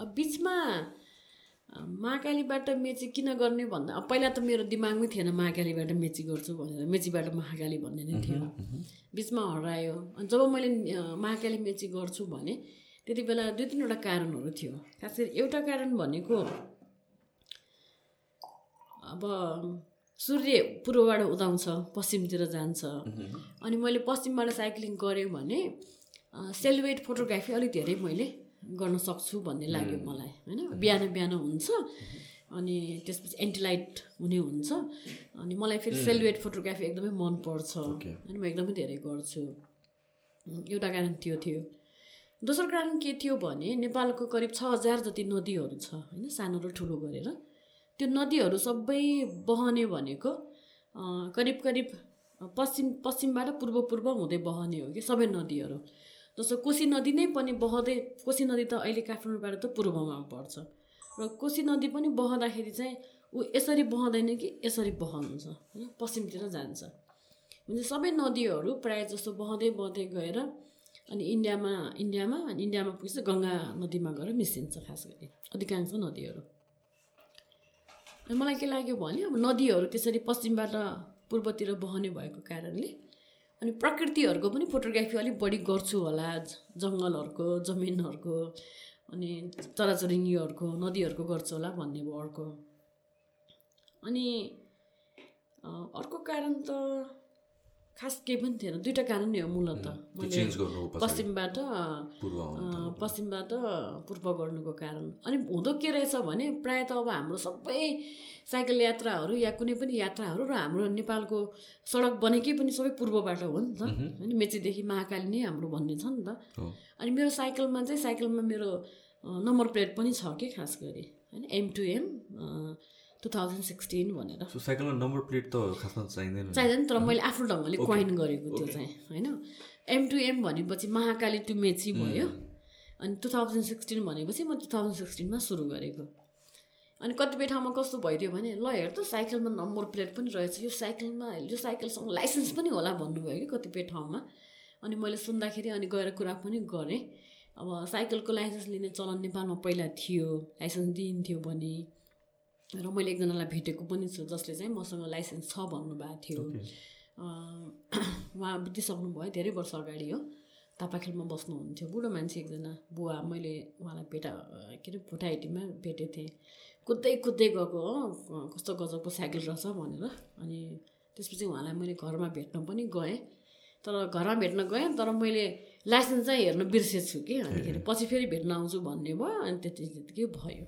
Speaker 3: अब बिचमा महाकालीबाट मेची किन गर्ने भन्दा अब पहिला त मेरो दिमागमै थिएन महाकालीबाट मेची गर्छु भनेर मेचीबाट महाकाली भन्ने नै थियो। बिचमा हरायो। अनि जब मैले महाकाली मेची गर्छु भने त्यति बेला दुई तिनवटा कारणहरू थियो। खास गरी एउटा कारण भनेको अब सूर्य पूर्वबाट उदाउँछ पश्चिमतिर जान्छ। अनि मैले पश्चिमबाट साइक्लिङ गरेँ भने सेलुवेट फोटोग्राफी अलिक धेरै मैले गर्न सक्छु भन्ने लाग्यो मलाई होइन? बिहान बिहान हुन्छ अनि त्यसपछि एन्टिलाइट हुने हुन्छ अनि मलाई फेरि सेलुवेट फोटोग्राफी एकदमै मनपर्छ अनि म एकदमै धेरै गर्छु। एउटा कारण त्यो थियो। दोस्रो कारण के थियो भने नेपालको करिब छ हजार जति नदीहरू छ होइन? सानो र ठुलो गरेर। त्यो नदीहरू सबै बहने भनेको करिब करिब पश्चिम पश्चिमबाट पूर्व पूर्व हुँदै बहने हो कि सबै नदीहरू। जस्तो कोसी नदी नै पनि बहँदै कोसी नदी त अहिले काठमाडौँबाट त पूर्वमा पर्छ। र कोसी नदी पनि बहँदाखेरि चाहिँ ऊ यसरी बहँदैन कि यसरी बहन्छ होइन? पश्चिमतिर जान्छ। भने सबै नदीहरू प्रायः जस्तो बहँदै बहँदै गएर अनि इन्डियामा इन्डियामा अनि इन्डियामा पुगेपछि गङ्गा नदीमा गएर मिसिन्छ खास गरी अधिकांश नदीहरू। मलाई के लाग्यो भने अब नदीहरू त्यसरी पश्चिमबाट पूर्वतिर बहने भएको कारणले अनि प्रकृतिहरूको पनि फोटोग्राफी अलिक बढी गर्छु होला जङ्गलहरूको जमिनहरूको अनि चराचुरुङ्गीहरूको नदीहरूको गर्छु होला भन्ने भयो अर्को। अनि अर्को कारण त खास केही पनि थिएन दुइटा कारण नै हो मूलत
Speaker 1: पछाडि
Speaker 3: पश्चिमबाट पश्चिमबाट पूर्व गर्नुको कारण। अनि हुँदो के रहेछ भने प्रायः त अब हाम्रो सबै साइकल यात्राहरू या कुनै पनि यात्राहरू र हाम्रो नेपालको सडक बनेकै पनि सबै पूर्वबाट हो नि त। होइन मेचीदेखि महाकाली नै हाम्रो भन्ने छ नि त। अनि मेरो साइकलमा चाहिँ साइकलमा मेरो नम्बर प्लेट पनि छ कि खास गरी होइन? M to M two thousand sixteen भनेर।
Speaker 2: साइकलमा नम्बर प्लेट त खासमा चाहिँदैन
Speaker 3: चाहिँदैन तर मैले आफ्नो ढङ्गले क्वाइन गरेको त्यो चाहिँ होइन? एम टु एम भनेपछि महाकाली टु मेची भयो। अनि टु थाउजन्ड सिक्सटिन भनेपछि म टु थाउजन्ड सिक्सटिनमा सुरु गरेको। अनि कतिपय ठाउँमा कस्तो भइदियो भने ल हेर त साइकलमा नम्बर प्लेट पनि रहेछ। यो साइकलमा यो साइकलसँग लाइसेन्स पनि होला भन्नुभयो कि कतिपय ठाउँमा। अनि मैले सुन्दाखेरि अनि गएर कुरा पनि गरेँ। अब साइकलको लाइसेन्स लिने चलन नेपालमा पहिला थियो लाइसेन्स दिइन्थ्यो भने। र मैले एकजनालाई भेटेको पनि छु जसले चाहिँ मसँग लाइसेन्स छ भन्नुभएको थियो। उहाँ बितिसक्नु भयो धेरै वर्ष अगाडि हो। तापाखेलमा बस्नुहुन्थ्यो। बुढो मान्छे एकजना बुवा मैले उहाँलाई भेटा के अरे भोटाइटीमा भेटेको थिएँ। कुद्दै कुद्दै गएको हो। कस्तो गजबको साइकल रहेछ भनेर। अनि त्यसपछि उहाँलाई मैले घरमा भेट्न पनि गएँ। तर घरमा भेट्न गएँ तर मैले लाइसेन्स चाहिँ हेर्न बिर्सेछु कि। अनिखेरि पछि फेरि भेट्न आउँछु भन्ने भयो अनि त्यति त्यतिकै भयो।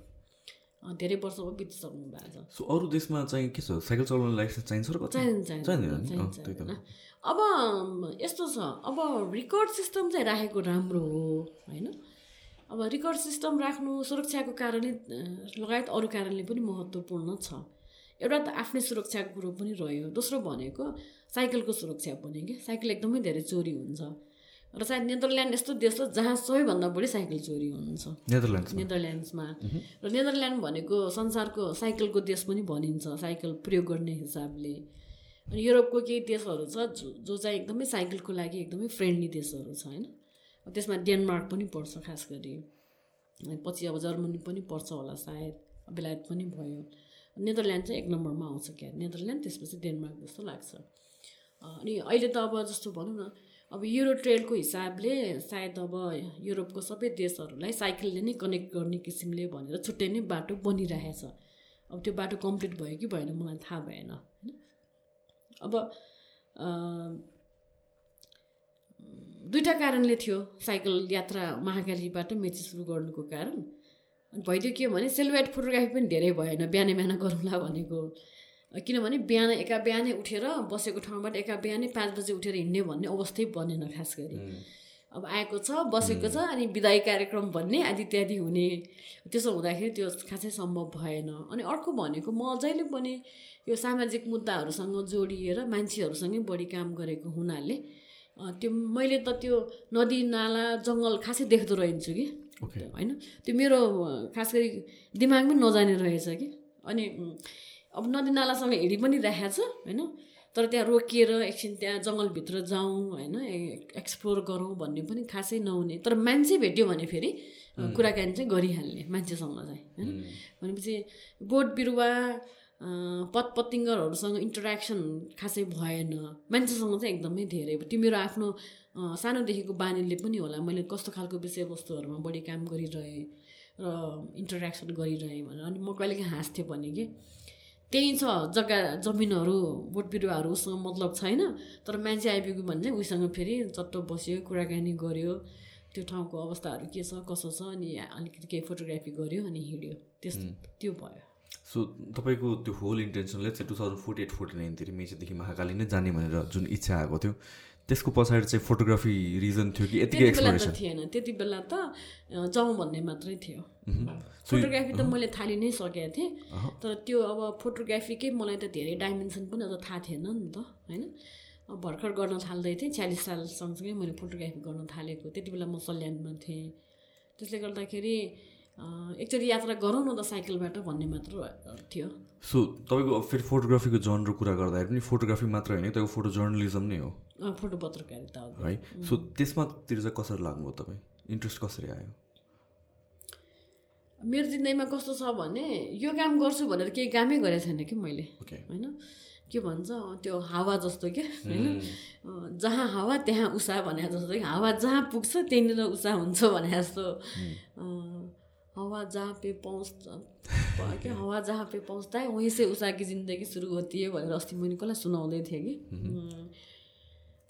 Speaker 3: धेरै वर्ष भयो बितिसक्नु भएको छ।
Speaker 2: सो अरू देशमा चाहिँ के छ? साइकल चलाउनु लाइसेन्स चाहिन्छ र?
Speaker 3: चाहिन्छ। अब यस्तो छ। अब रेकर्ड सिस्टम चाहिँ राखेको राम्रो हो होइन? अब रेकर्ड सिस्टम राख्नु सुरक्षाको कारणले लगायत अरू कारणले पनि महत्त्वपूर्ण छ। एउटा त आफ्नै सुरक्षाको कुरो पनि रह्यो। दोस्रो भनेको साइकलको सुरक्षा पनि कि? साइकल एकदमै धेरै चोरी हुन्छ। र सायद नेदरल्यान्ड यस्तो देश हो जहाँ सबैभन्दा बढी साइकल चोरी हुन्छ।
Speaker 2: नेदरल्यान्ड्समा?
Speaker 3: नेदरल्यान्ड्समा। र नेदरल्यान्ड भनेको संसारको साइकलको देश पनि भनिन्छ साइकल प्रयोग गर्ने हिसाबले। अनि युरोपको केही देशहरू छ जो जो चाहिँ एकदमै साइकलको लागि एकदमै फ्रेन्डली देशहरू छ होइन? त्यसमा डेनमार्क पनि पर्छ खास गरी। पछि अब जर्मनी पनि पर्छ होला सायद। बेलायत पनि भयो। नेदरल्यान्ड चाहिँ एक नम्बरमा आउँछ क्या। नेदरल्यान्ड त्यसपछि डेनमार्क जस्तो लाग्छ। अनि अहिले त अब जस्तो भनौँ न अब युरो ट्रेलको हिसाबले सायद अब युरोपको सबै देशहरूलाई साइकलले नै कनेक्ट गर्ने किसिमले भनेर छुट्टै नै बाटो बनिरहेछ। अब त्यो बाटो कम्प्लिट भयो कि भएन मलाई थाहा भएन होइन? अब दुईवटा कारणले थियो साइकल यात्रा महाकालीबाट मेची सुरु गर्नुको कारण। अनि भइदियो के भने सेलुलाइट फोटोग्राफी पनि धेरै भएन बिहानै बिहान गरौँला भनेको। किनभने बिहान एका बिहानै उठेर बसेको ठाउँबाट एका बिहानै पाँच बजी उठेर हिँड्ने भन्ने अवस्थै बनेन खास गरी। अब आएको छ बसेको छ अनि विदाई कार्यक्रम भन्ने आदि इत्यादि हुने। त्यसो हुँदाखेरि त्यो खासै सम्भव भएन। अनि अर्को भनेको म जहिले पनि यो सामाजिक मुद्दाहरूसँग जोडिएर मान्छेहरूसँगै बढी काम गरेको हुनाले त्यो मैले त त्यो नदी नाला जङ्गल खासै देख्दो रहन्छु कि। होइन। त्यो मेरो खास गरी दिमागमै नजाने रहेछ कि। अनि अब नदी नालासँग हिँडी पनि राखेको छ होइन। तर त्यहाँ रोकिएर एकछिन त्यहाँ जङ्गलभित्र जाउँ होइन एक्सप्लोर गरौँ भन्ने पनि खासै नहुने। तर मान्छे भेट्यो भने फेरि कुराकानी चाहिँ गरिहाल्ने मान्छेसँग चाहिँ होइन। भनेपछि बोट बिरुवा पतपतिङ्गरहरूसँग इन्टरेक्सन खासै भएन। मान्छेसँग चाहिँ एकदमै धेरै। त्यो मेरो आफ्नो सानोदेखिको बानीले पनि होला। मैले कस्तो खालको विषयवस्तुहरूमा बढी काम गरिरहेँ र इन्टरेक्सन गरिरहेँ भनेर। अनि म कहिलेकाहीँ हाँस्थेँ भने कि त्यही छ जग्गा जमिनहरू बोट बिरुवाहरू उसँग मतलब छैन। तर मान्छे आइपुग्यो भने चाहिँ उसँग फेरि चट्ट बस्यो कुराकानी गर्यो। त्यो ठाउँको अवस्थाहरू के छ कसो छ अनि अलिकति केही फोटोग्राफी गर्यो अनि हिँड्यो। त्यस्तो त्यो भयो।
Speaker 2: सो तपाईँको त्यो होल इन्टेन्सनले चाहिँ two thousand forty eight forty नाइनतिर मेचीदेखि महाकाली नै जाने भनेर जुन इच्छा आएको थियो। त्यसको पछाडि चाहिँ फोटोग्राफी रिजन थियो कि यतिकै एक्सप्लोरेसन
Speaker 3: थिएन। त्यति बेला त जाउँ भन्ने मात्रै थियो। फोटोग्राफी त मैले थालि नै सकेको थिएँ। तर त्यो अब फोटोग्राफीकै मलाई त धेरै डाइमेन्सन पनि अझ थाहा थिएन नि त होइन? अब भर्खर गर्न थाल्दै थिएँ छ्यालिस साल सँगसँगै मैले फोटोग्राफी गर्न थालेको। त्यति बेला म सल्यानमा थिएँ। त्यसले गर्दाखेरि एकचोटि यात्रा गरौँ न त साइकलबाट भन्ने मात्र थियो।
Speaker 2: सो तपाईँको फेरि फोटोग्राफीको जनर कुरा गर्दाखेरि पनि फोटोग्राफी मात्र होइन तपाईँको फोटो जर्नलिजम नै हो।
Speaker 3: फोटो पत्रकारिता हो।
Speaker 2: सो त्यसमातिर चाहिँ कसरी लाग्नुभयो तपाईँ? इन्ट्रेस्ट कसरी आयो?
Speaker 3: मेरो जिन्दगीमा कस्तो छ भने यो काम गर्छु भनेर केही कामै गरेको छैन कि मैले। होइन? के भन्छ त्यो हावा जस्तो के? होइन? जहाँ हावा त्यहाँ उषा भने जस्तो कि हावा जहाँ पुग्छ त्यहीँनिर उषा हुन्छ भने जस्तो। हवा जहाँ पे पहुँच के हवा जहाँ पे पहुँच्दा है वहीँ से उषा की जिन्दगी सुरु होती है भनेर अस्ति मैले कसलाई सुनाउँदै थिएँ कि।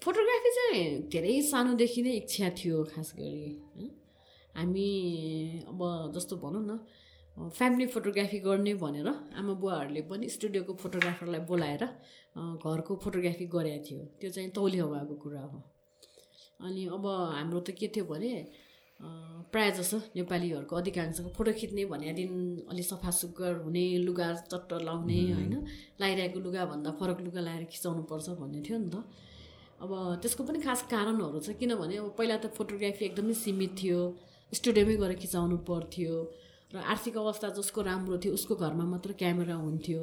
Speaker 3: फोटोग्राफी चाहिँ धेरै सानोदेखि नै इच्छा थियो खास गरी हामी अब जस्तो भनौँ न फ्यामिली फोटोग्राफी गर्ने भनेर आमा बुवाहरूले पनि स्टुडियोको फोटोग्राफरलाई बोलाएर घरको फोटोग्राफी गरेको थियो। त्यो चाहिँ तौली हवाको कुरा हो। अनि अब हाम्रो त के थियो भने प्रायः जसो नेपालीहरूको अधिकांशको फोटो खिच्ने दिन अलि सफा सुग्घर हुने लुगा चट्ट लाउने होइन। लगाइरहेको लुगाभन्दा फरक लुगा लगाएर खिचाउनु पर्छ भन्ने थियो नि त। अब त्यसको पनि खास कारणहरू छ किनभने अब पहिला त फोटोग्राफी एकदमै सीमित थियो स्टुडियोमै गएर खिचाउनु पर्थ्यो र आर्थिक अवस्था जसको राम्रो थियो उसको घरमा मात्र क्यामेरा हुन्थ्यो।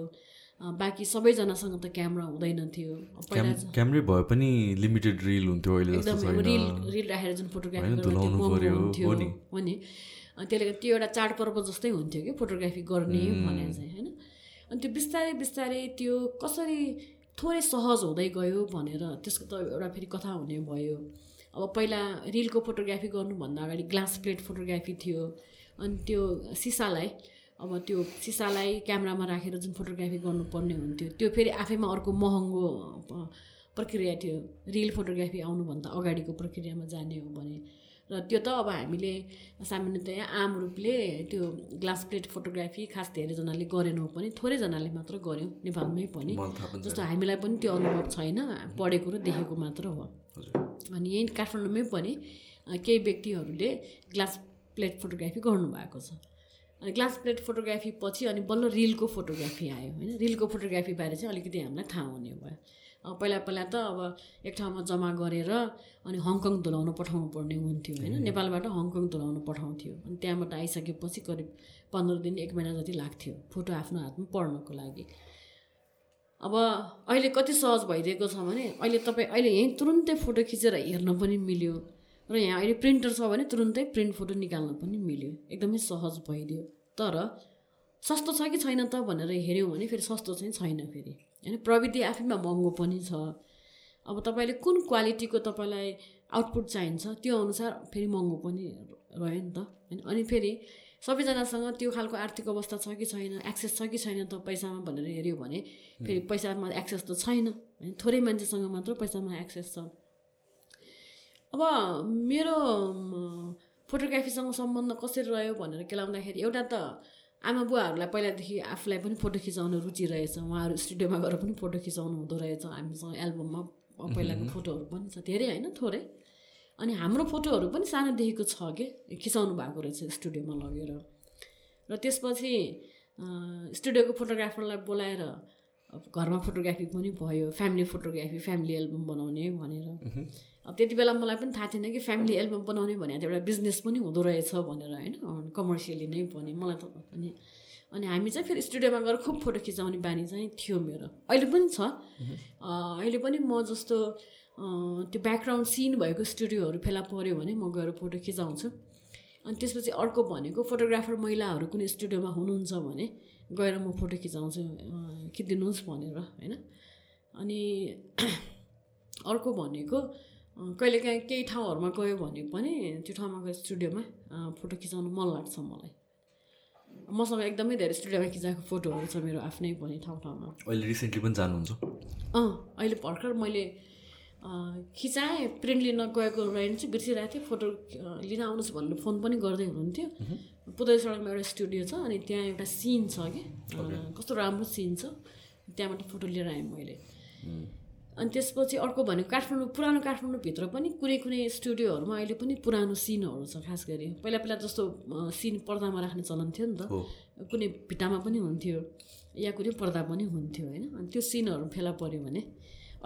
Speaker 3: बाँकी सबैजनासँग त क्यामेरा हुँदैन थियो।
Speaker 2: क्यामरै भए पनि लिमिटेड रिल हुन्थ्यो अहिले
Speaker 3: एकदमै रिल रिल राखेर जुन फोटोग्राफी हुन्थ्यो
Speaker 2: हो नि।
Speaker 3: अनि त्यसले गर्दा त्यो एउटा चाडपर्व जस्तै हुन्थ्यो कि फोटोग्राफी गर्ने भने चाहिँ होइन। अनि त्यो बिस्तारै बिस्तारै त्यो कसरी थोरै सहज हुँदै गयो भनेर त्यसको त एउटा फेरि कथा हुने भयो। अब पहिला रिलको फोटोग्राफी गर्नुभन्दा अगाडि ग्लास प्लेट फोटोग्राफी थियो। अनि त्यो सिसालाई अब त्यो सिसालाई क्यामेरामा राखेर जुन फोटोग्राफी गर्नुपर्ने हुन्थ्यो त्यो फेरि आफैमा अर्को महँगो प्रक्रिया थियो। रिल फोटोग्राफी आउनुभन्दा अगाडिको प्रक्रियामा जाने हो भने। र त्यो त अब हामीले सामान्यतया आम रूपले त्यो ग्लास प्लेट फोटोग्राफी खास धेरैजनाले गरेनौँ पनि थोरैजनाले मात्र गऱ्यौँ नेपालमै पनि। जस्तो हामीलाई पनि त्यो अनुभव छैन पढेको र देखेको मात्र हो। अनि यहीँ काठमाडौँमै पनि केही व्यक्तिहरूले ग्लास प्लेट फोटोग्राफी गर्नुभएको छ। अनि ग्लास प्लेट फोटोग्राफी पछि अनि बल्ल रिलको फोटोग्राफी आयो होइन? रिलको फोटोग्राफी बारे चाहिँ अलिकति हामीलाई थाहा हुने भयो। अब पहिला पहिला त अब एक ठाउँमा जम्मा गरेर अनि हङकङ धुलाउन पठाउनु पर्ने हुन्थ्यो होइन? नेपालबाट हङकङ धुलाउन पठाउँथ्यो। अनि त्यहाँबाट आइसकेपछि करिब पन्ध्र दिन एक महिना जति लाग्थ्यो फोटो आफ्नो हातमा पढ्नको लागि। अब अहिले कति सहज भइदिएको छ भने अहिले तपाईँ अहिले यहीँ तुरुन्तै फोटो खिचेर हेर्न पनि मिल्यो। र यहाँ अहिले प्रिन्टर छ भने तुरुन्तै प्रिन्ट फोटो निकाल्न पनि मिल्यो। एकदमै सहज भइदियो। तर सस्तो छ कि छैन त भनेर हेऱ्यौँ भने फेरि सस्तो चाहिँ छैन फेरि। होइन प्रविधि आफैमा महँगो पनि छ। अब तपाईँले कुन क्वालिटीको तपाईँलाई आउटपुट चाहिन्छ त्यो अनुसार फेरि महँगो पनि रह्यो नि त। होइन अनि फेरि सबैजनासँग त्यो खालको आर्थिक अवस्था छ कि छैन एक्सेस छ कि छैन त पैसामा भनेर हेऱ्यो भने फेरि पैसामा एक्सेस त छैन। होइन थोरै मान्छेसँग मात्र पैसामा एक्सेस छ। अब मेरो फोटोग्राफीसँग सम्बन्ध कसरी रह्यो भनेर केलाउँदाखेरि एउटा त आमा बुवाहरूलाई पहिलादेखि आफूलाई पनि फोटो खिचाउन रुचि रहेछ। उहाँहरू स्टुडियोमा गएर पनि फोटो खिचाउनु हुँदो रहेछ। हामीसँग एल्बममा पहिलाको फोटोहरू पनि छ। धेरै होइन थोरै। अनि हाम्रो फोटोहरू पनि सानोदेखिको छ के? खिचाउनु भएको रहेछ स्टुडियोमा लगेर। र त्यसपछि स्टुडियोको फोटोग्राफरलाई बोलाएर घरमा फोटोग्राफी पनि भयो फ्यामिली फोटोग्राफी फ्यामिली एल्बम बनाउने भनेर। अब त्यति बेला मलाई पनि थाहा थिएन कि फ्यामिली एल्बम बनाउने भने त एउटा बिजनेस पनि हुँदो रहेछ भनेर होइन? कमर्सियली नै पनि मलाई त अनि अनि हामी चाहिँ फेरि स्टुडियोमा गएर खुब फोटो खिचाउने बानी चाहिँ थियो मेरो। अहिले पनि छ। अहिले पनि म जस्तो त्यो ब्याकग्राउन्ड सिन भएको स्टुडियोहरू फेला पऱ्यो भने म गएर फोटो खिचाउँछु। अनि त्यसपछि अर्को भनेको फोटोग्राफर महिलाहरू कुनै स्टुडियोमा हुनुहुन्छ भने गएर म फोटो खिचाउँछु खिचिदिनुहोस् भनेर होइन? अनि अर्को भनेको कहिलेकाहीँ केही ठाउँहरूमा गयो भने पनि त्यो ठाउँमा गएर स्टुडियोमा फोटो खिचाउनु मन लाग्छ मलाई। मसँग एकदमै धेरै स्टुडियोमा खिचाएको फोटोहरू छ मेरो आफ्नै पनि ठाउँ ठाउँमा।
Speaker 2: अहिले रिसेन्टली पनि जानुहुन्छ?
Speaker 3: अँ अहिले भर्खर मैले खिचाएँ प्रिन्ट लिन गएको रहेन चाहिँ बिर्सिरहेको थिएँ फोटो लिन आउनुहोस् भन्नु फोन पनि गर्दै हुनुहुन्थ्यो। पुदै सडकमा एउटा स्टुडियो छ अनि त्यहाँ एउटा सिन छ कि? कस्तो राम्रो सिन छ। त्यहाँबाट फोटो लिएर आएँ मैले। अनि त्यसपछि अर्को भनेको काठमाडौँ पुरानो काठमाडौँभित्र पनि कुनै कुनै स्टुडियोहरूमा अहिले पनि पुरानो सिनहरू छ खास गरी। पहिला पहिला जस्तो सिन पर्दामा राख्ने चलन थियो नि त। कुनै भित्तामा पनि हुन्थ्यो। या कुनै पर्दा पनि हुन्थ्यो होइन? अनि त्यो सिनहरू फेला पऱ्यो भने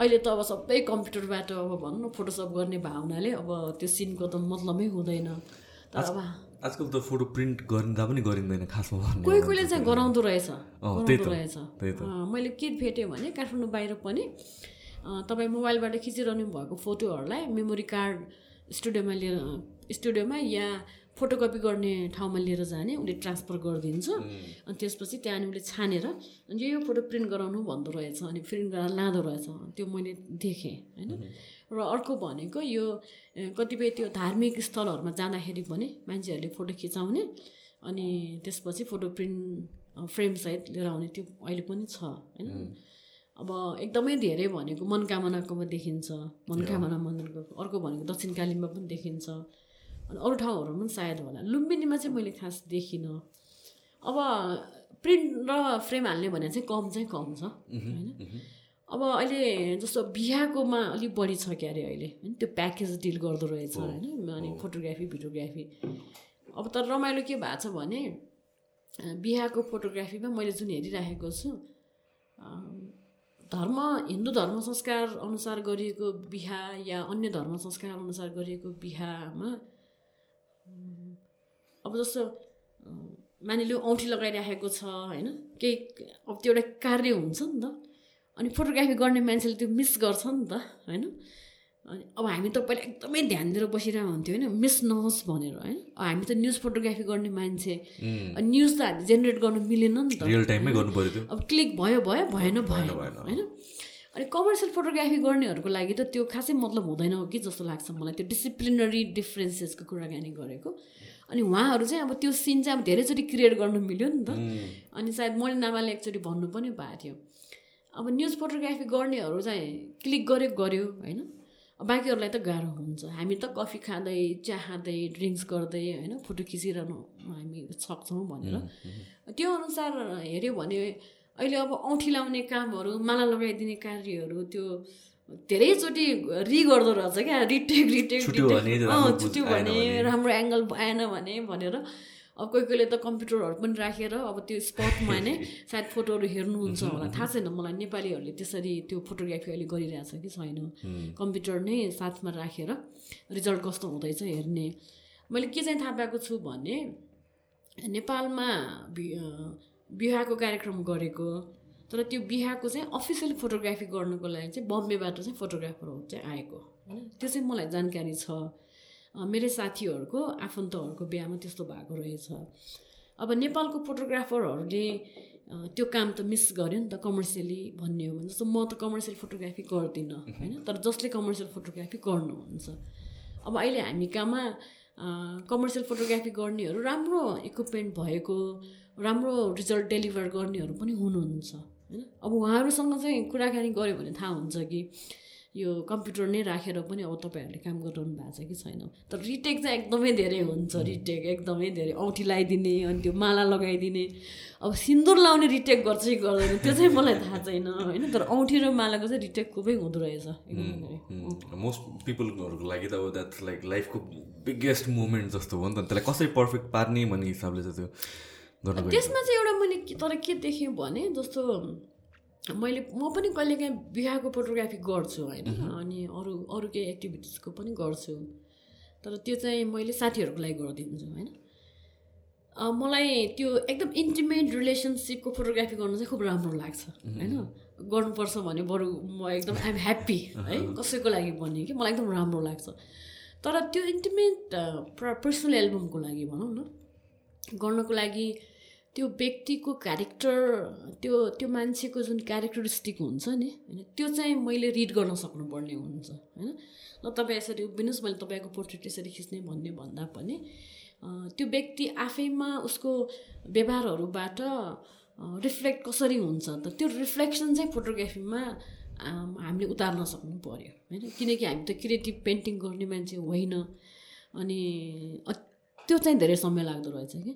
Speaker 3: अहिले त अब सबै कम्प्युटरबाट अब भनौँ न फोटोसप गर्ने भावनाले अब त्यो सिनको त मतलबै हुँदैन। तर अब
Speaker 2: आजकल त फोटो प्रिन्ट गरिँदा पनि गरिँदैन खासमा
Speaker 3: कोही कोहीले चाहिँ गराउँदो रहेछ रहेछ। मैले के भेटेँ भने काठमाडौँ बाहिर पनि तपाईँ मोबाइलबाट खिचिरहनु भएको फोटोहरूलाई मेमोरी कार्ड स्टुडियोमा लिएर स्टुडियोमा या फोटोकपी गर्ने ठाउँमा लिएर जाने उसले ट्रान्सफर गरिदिन्छ। अनि त्यसपछि त्यहाँदेखि उसले छानेर अनि यो यो फोटो प्रिन्ट गराउनु भन्दो रहेछ अनि प्रिन्ट गराएर लाँदो रहेछ। त्यो मैले देखेँ होइन। र अर्को भनेको यो कतिपय त्यो धार्मिक स्थलहरूमा जाँदाखेरि पनि मान्छेहरूले फोटो खिचाउने अनि त्यसपछि फोटो प्रिन्ट फ्रेमसहित लिएर आउने त्यो अहिले पनि छ होइन? अब एकदमै धेरै भनेको मनकामनाकोमा देखिन्छ मनकामना मन्दिरको अर्को भनेको दक्षिण कालीमा पनि देखिन्छ अनि अरू ठाउँहरूमा पनि सायद होला। लुम्बिनीमा चाहिँ मैले खास देखिनँ। अब प्रिन्ट र फ्रेम हाल्ने भने चाहिँ कम चाहिँ कम छ होइन? अब अहिले जस्तो बिहाकोमा अलिक बढी छ क्या अरे अहिले। होइन त्यो प्याकेज डिल गर्दो रहेछ होइन? अनि फोटोग्राफी भिडियोग्राफी अब तर रमाइलो के भएको छ भने बिहाको फोटोग्राफीमा मैले जुन हेरिराखेको छु धर्म हिन्दू धर्म संस्कार अनुसार गरिएको बिहा या अन्य धर्म संस्कार अनुसार गरिएको बिहामा अब जस्तो अ, मानिलियो औँठी लगाइराखेको छ होइन? केही अब त्यो एउटा कार्य हुन्छ नि त। अनि फोटोग्राफी गर्ने मान्छेले त्यो मिस गर्छ नि त होइन? अनि अब हामी त पहिला एकदमै ध्यान दिएर बसिरहेको हुन्थ्यो होइन मिस नहोस् भनेर होइन? हामी त न्युज फोटोग्राफी गर्ने मान्छे। अनि न्युज त हामी जेनेरेट गर्नु मिलेन नि त।
Speaker 2: रियल टाइममै गर्नु पऱ्यो
Speaker 3: अब क्लिक भयो भयो भएन भएन होइन? अनि कमर्सियल फोटोग्राफी गर्नेहरूको लागि त त्यो खासै मतलब हुँदैन हो कि जस्तो लाग्छ मलाई त्यो डिसिप्लिनरी डिफ्रेन्सेसको कुराकानी गरेको। अनि उहाँहरू चाहिँ अब त्यो सिन चाहिँ अब धेरैचोटि क्रिएट गर्नु मिल्यो नि त। अनि सायद मैले नामाले एकचोटि भन्नु पनि भएको थियो। अब न्युज फोटोग्राफी गर्नेहरू चाहिँ क्लिक गर्यो गर्यो होइन? बाँकीहरूलाई त गाह्रो हुन्छ। हामी त कफी खाँदै चिया खाँदै ड्रिङ्क्स गर्दै होइन? फोटो खिचिरहनु हामी सक्छौँ भनेर। त्यो अनुसार हेऱ्यो भने अहिले अब औँठी लाउने कामहरू माला लगाइदिने कार्यहरू त्यो धेरैचोटि रि गर्दो रहेछ क्या। Retake retake retake. छुट्यो भने। राम्रो एङ्गल भने भनेर अब कोही कोहीले त कम्प्युटरहरू पनि राखेर अब त्यो स्पटमा नै सायद फोटोहरू हेर्नुहुन्छ होला। थाहा छैन मलाई नेपालीहरूले त्यसरी त्यो फोटोग्राफी अहिले गरिरहेछ कि छैन। कम्प्युटर नै साथमा राखेर रिजल्ट कस्तो हुँदैछ हेर्ने। मैले के चाहिँ थाहा पाएको छु भने नेपालमा बि- अँ, बिहाको कार्यक्रम गरेको तर त्यो बिहाको चाहिँ अफिसियल फोटोग्राफी गर्नुको लागि चाहिँ बम्बेबाट चाहिँ फोटोग्राफरहरू चाहिँ आएको। होइन? त्यो चाहिँ मलाई जानकारी छ। मेरै साथीहरूको आफन्तहरूको बिहामा त्यस्तो भएको रहेछ। अब नेपालको फोटोग्राफरहरूले त्यो काम त मिस गर्यो नि त कमर्सियली भन्ने हो भने जस्तो म त कमर्सियल फोटोग्राफी गर्दिनँ होइन? तर जसले कमर्सियल फोटोग्राफी गर्नुहुन्छ अब अहिले हामी कहाँमा कमर्सियल फोटोग्राफी गर्नेहरू राम्रो इक्विपमेन्ट भएको राम्रो रिजल्ट डेलिभर गर्नेहरू पनि हुनुहुन्छ होइन? अब उहाँहरूसँग चाहिँ कुराकानी गऱ्यो भने थाहा हुन्छ कि यो कम्प्युटर नै राखेर पनि अब तपाईँहरूले काम गरिरहनु भएको छ कि छैन? तर रिटेक चाहिँ एकदमै धेरै हुन्छ रिटेक एकदमै धेरै। औँठी लगाइदिने अनि त्यो माला लगाइदिने। अब सिन्दुर लाउने रिटेक गर्छ कि गर्दैन त्यो चाहिँ मलाई थाहा छैन होइन? तर औँठी र मालाको चाहिँ रिटेक खुबै हुँदो रहेछ
Speaker 2: मोस्ट पिपलहरूको लागि त अब द्याट्स लाइक लाइफको बिगेस्ट मोमेन्ट जस्तो हो नि त। त्यसलाई कसरी पर्फेक्ट पार्ने भन्ने हिसाबले चाहिँ त्यो
Speaker 3: त्यसमा चाहिँ एउटा मैले तर के देखेँ भने जस्तो मैले म पनि कहिलेकाहीँ बिहाको फोटोग्राफी गर्छु होइन। अनि अरू अरू केही एक्टिभिटिजको पनि गर्छु। तर त्यो चाहिँ मैले साथीहरूको लागि गरिदिन्छु होइन। मलाई त्यो एकदम इन्टिमेट रिलेसनसिपको फोटोग्राफी गर्नु चाहिँ खुब राम्रो लाग्छ होइन। गर्नुपर्छ भने बरु म एकदम आइएम ह्याप्पी है। कसैको लागि भने कि मलाई एकदम राम्रो लाग्छ। तर त्यो इन्टिमेट पर्सनल एल्बमको लागि भनौँ न गर्नको लागि त्यो व्यक्तिको क्यारेक्टर त्यो त्यो मान्छेको जुन क्यारेक्टरिस्टिक हुन्छ नि होइन त्यो चाहिँ मैले रिड गर्न सक्नुपर्ने हुन्छ होइन? ल तपाईँ यसरी उभिनुहोस् मैले तपाईँको पोर्ट्रेट यसरी खिच्ने भन्ने भन्दा पनि त्यो व्यक्ति आफैमा उसको व्यवहारहरूबाट रिफ्लेक्ट कसरी हुन्छ त त्यो रिफ्लेक्सन चाहिँ फोटोग्राफीमा हामीले उतार्न सक्नु पऱ्यो होइन? किनकि हामी त क्रिएटिभ पेन्टिङ गर्ने मान्छे होइन अनि त्यो चाहिँ धेरै समय लाग्दो रहेछ कि?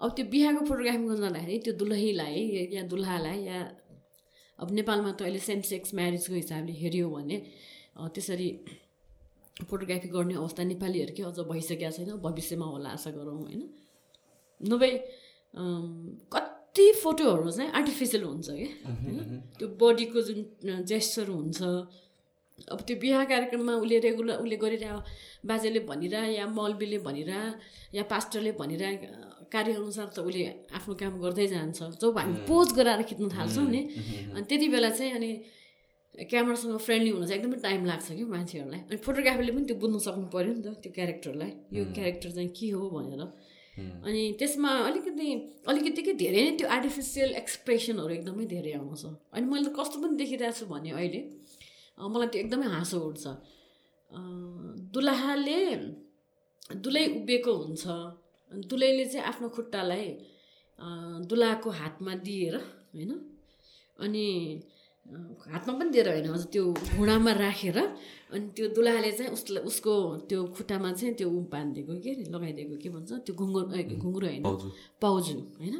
Speaker 3: अब त्यो बिहाको फोटोग्राफी गर्न जाँदाखेरि त्यो दुलहीलाई या दुल्हालाई या अब नेपालमा त अहिले सेम सेक्स म्यारिजको हिसाबले हेऱ्यो भने त्यसरी फोटोग्राफी गर्ने अवस्था नेपालीहरूकै अझ भइसकेको छैन भविष्यमा होला आशा गरौँ होइन? नभए कति फोटोहरू चाहिँ आर्टिफिसियल हुन्छ क्या होइन? त्यो बडीको जुन जेस्चर हुन्छ अब त्यो बिहा कार्यक्रममा उसले रेगुलर उसले गरिरह बाजेले भनिरह या मौलबीले भनिरह या पास्टरले भनिरह कार्यअनुसार त उसले आफ्नो काम गर्दै जान्छ। जब हामी पोज गराएर खिच्न थाल्छौँ नि अनि त्यति बेला चाहिँ अनि क्यामरासँग फ्रेन्डली हुन चाहिँ एकदमै टाइम लाग्छ कि मान्छेहरूलाई। अनि फोटोग्राफीले पनि त्यो बुझ्नु सक्नु पऱ्यो नि त त्यो क्यारेक्टरलाई। यो क्यारेक्टर चाहिँ के हो भनेर। अनि त्यसमा अलिकति अलिकति के धेरै नै त्यो आर्टिफिसियल एक्सप्रेसनहरू एकदमै धेरै आउँछ। अनि मैले त कस्तो पनि देखिरहेको छु भने अहिले मलाई त्यो एकदमै हाँसो उठ्छ। दुलहाले दुलै उभिएको हुन्छ। दुलैले चाहिँ आफ्नो खुट्टालाई दुलाको हातमा दिएर होइन? अनि हातमा पनि दिएर होइन हजुर त्यो घुँडामा राखेर अनि त्यो दुलाले चाहिँ उसलाई उसको त्यो खुट्टामा चाहिँ त्यो ऊ बानिदिएको के अरे लगाइदिएको के भन्छ? त्यो घुङ्गुर घुङ्गुरो होइन?
Speaker 2: पाउजु।
Speaker 3: होइन?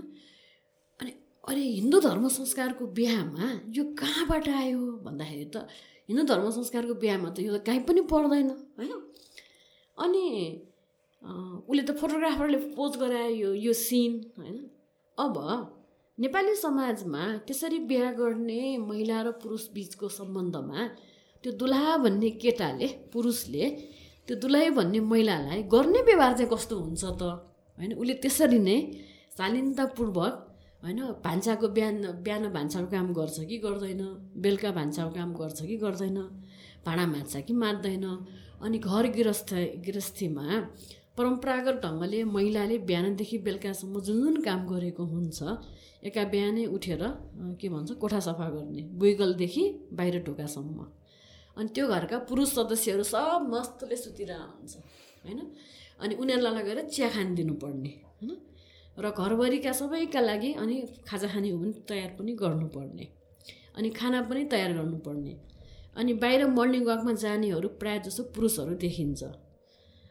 Speaker 3: अनि अरे हिन्दू धर्म संस्कारको बिहामा यो कहाँबाट आयो भन्दाखेरि त हिन्दू धर्म संस्कारको बिहामा त यो त कहीँ पनि पर्दैन होइन? अनि उसले त फोटोग्राफरले पोज गरायो यो सिन होइन? अब नेपाली समाजमा त्यसरी बिहा गर्ने महिला र पुरुष बिचको सम्बन्धमा त्यो दुलहा भन्ने केटाले पुरुषले त्यो दुलही भन्ने महिलालाई गर्ने व्यवहार चाहिँ कस्तो हुन्छ त? होइन उसले त्यसरी नै शालीनतापूर्वक होइन भान्साको बिहान बिहान भान्साको काम गर्छ कि गर्दैन? बेलुका भान्साको काम गर्छ कि गर्दैन? भाँडा माझ्छ कि माझ्दैन अनि घर गृहस्थ गृहस्थीमा परम्परागत ढङ्गले महिलाले बिहानदेखि बेलुकासम्म जुन जुन काम गरेको हुन्छ एका बिहानै उठेर के भन्छ कोठा सफा गर्ने बुइगलदेखि बाहिर ढोकासम्म। अनि त्यो घरका पुरुष सदस्यहरू सब मस्तले सुतिरहेको हुन्छ होइन? अनि उनीहरूलाई लगेर चिया खान दिनुपर्ने होइन? र घरभरिका सबैका लागि अनि खाजा खाने हो भने तयार पनि गर्नुपर्ने अनि खाना पनि तयार गर्नुपर्ने। अनि बाहिर मर्निङ वाकमा जानेहरू प्रायः जसो पुरुषहरू देखिन्छ।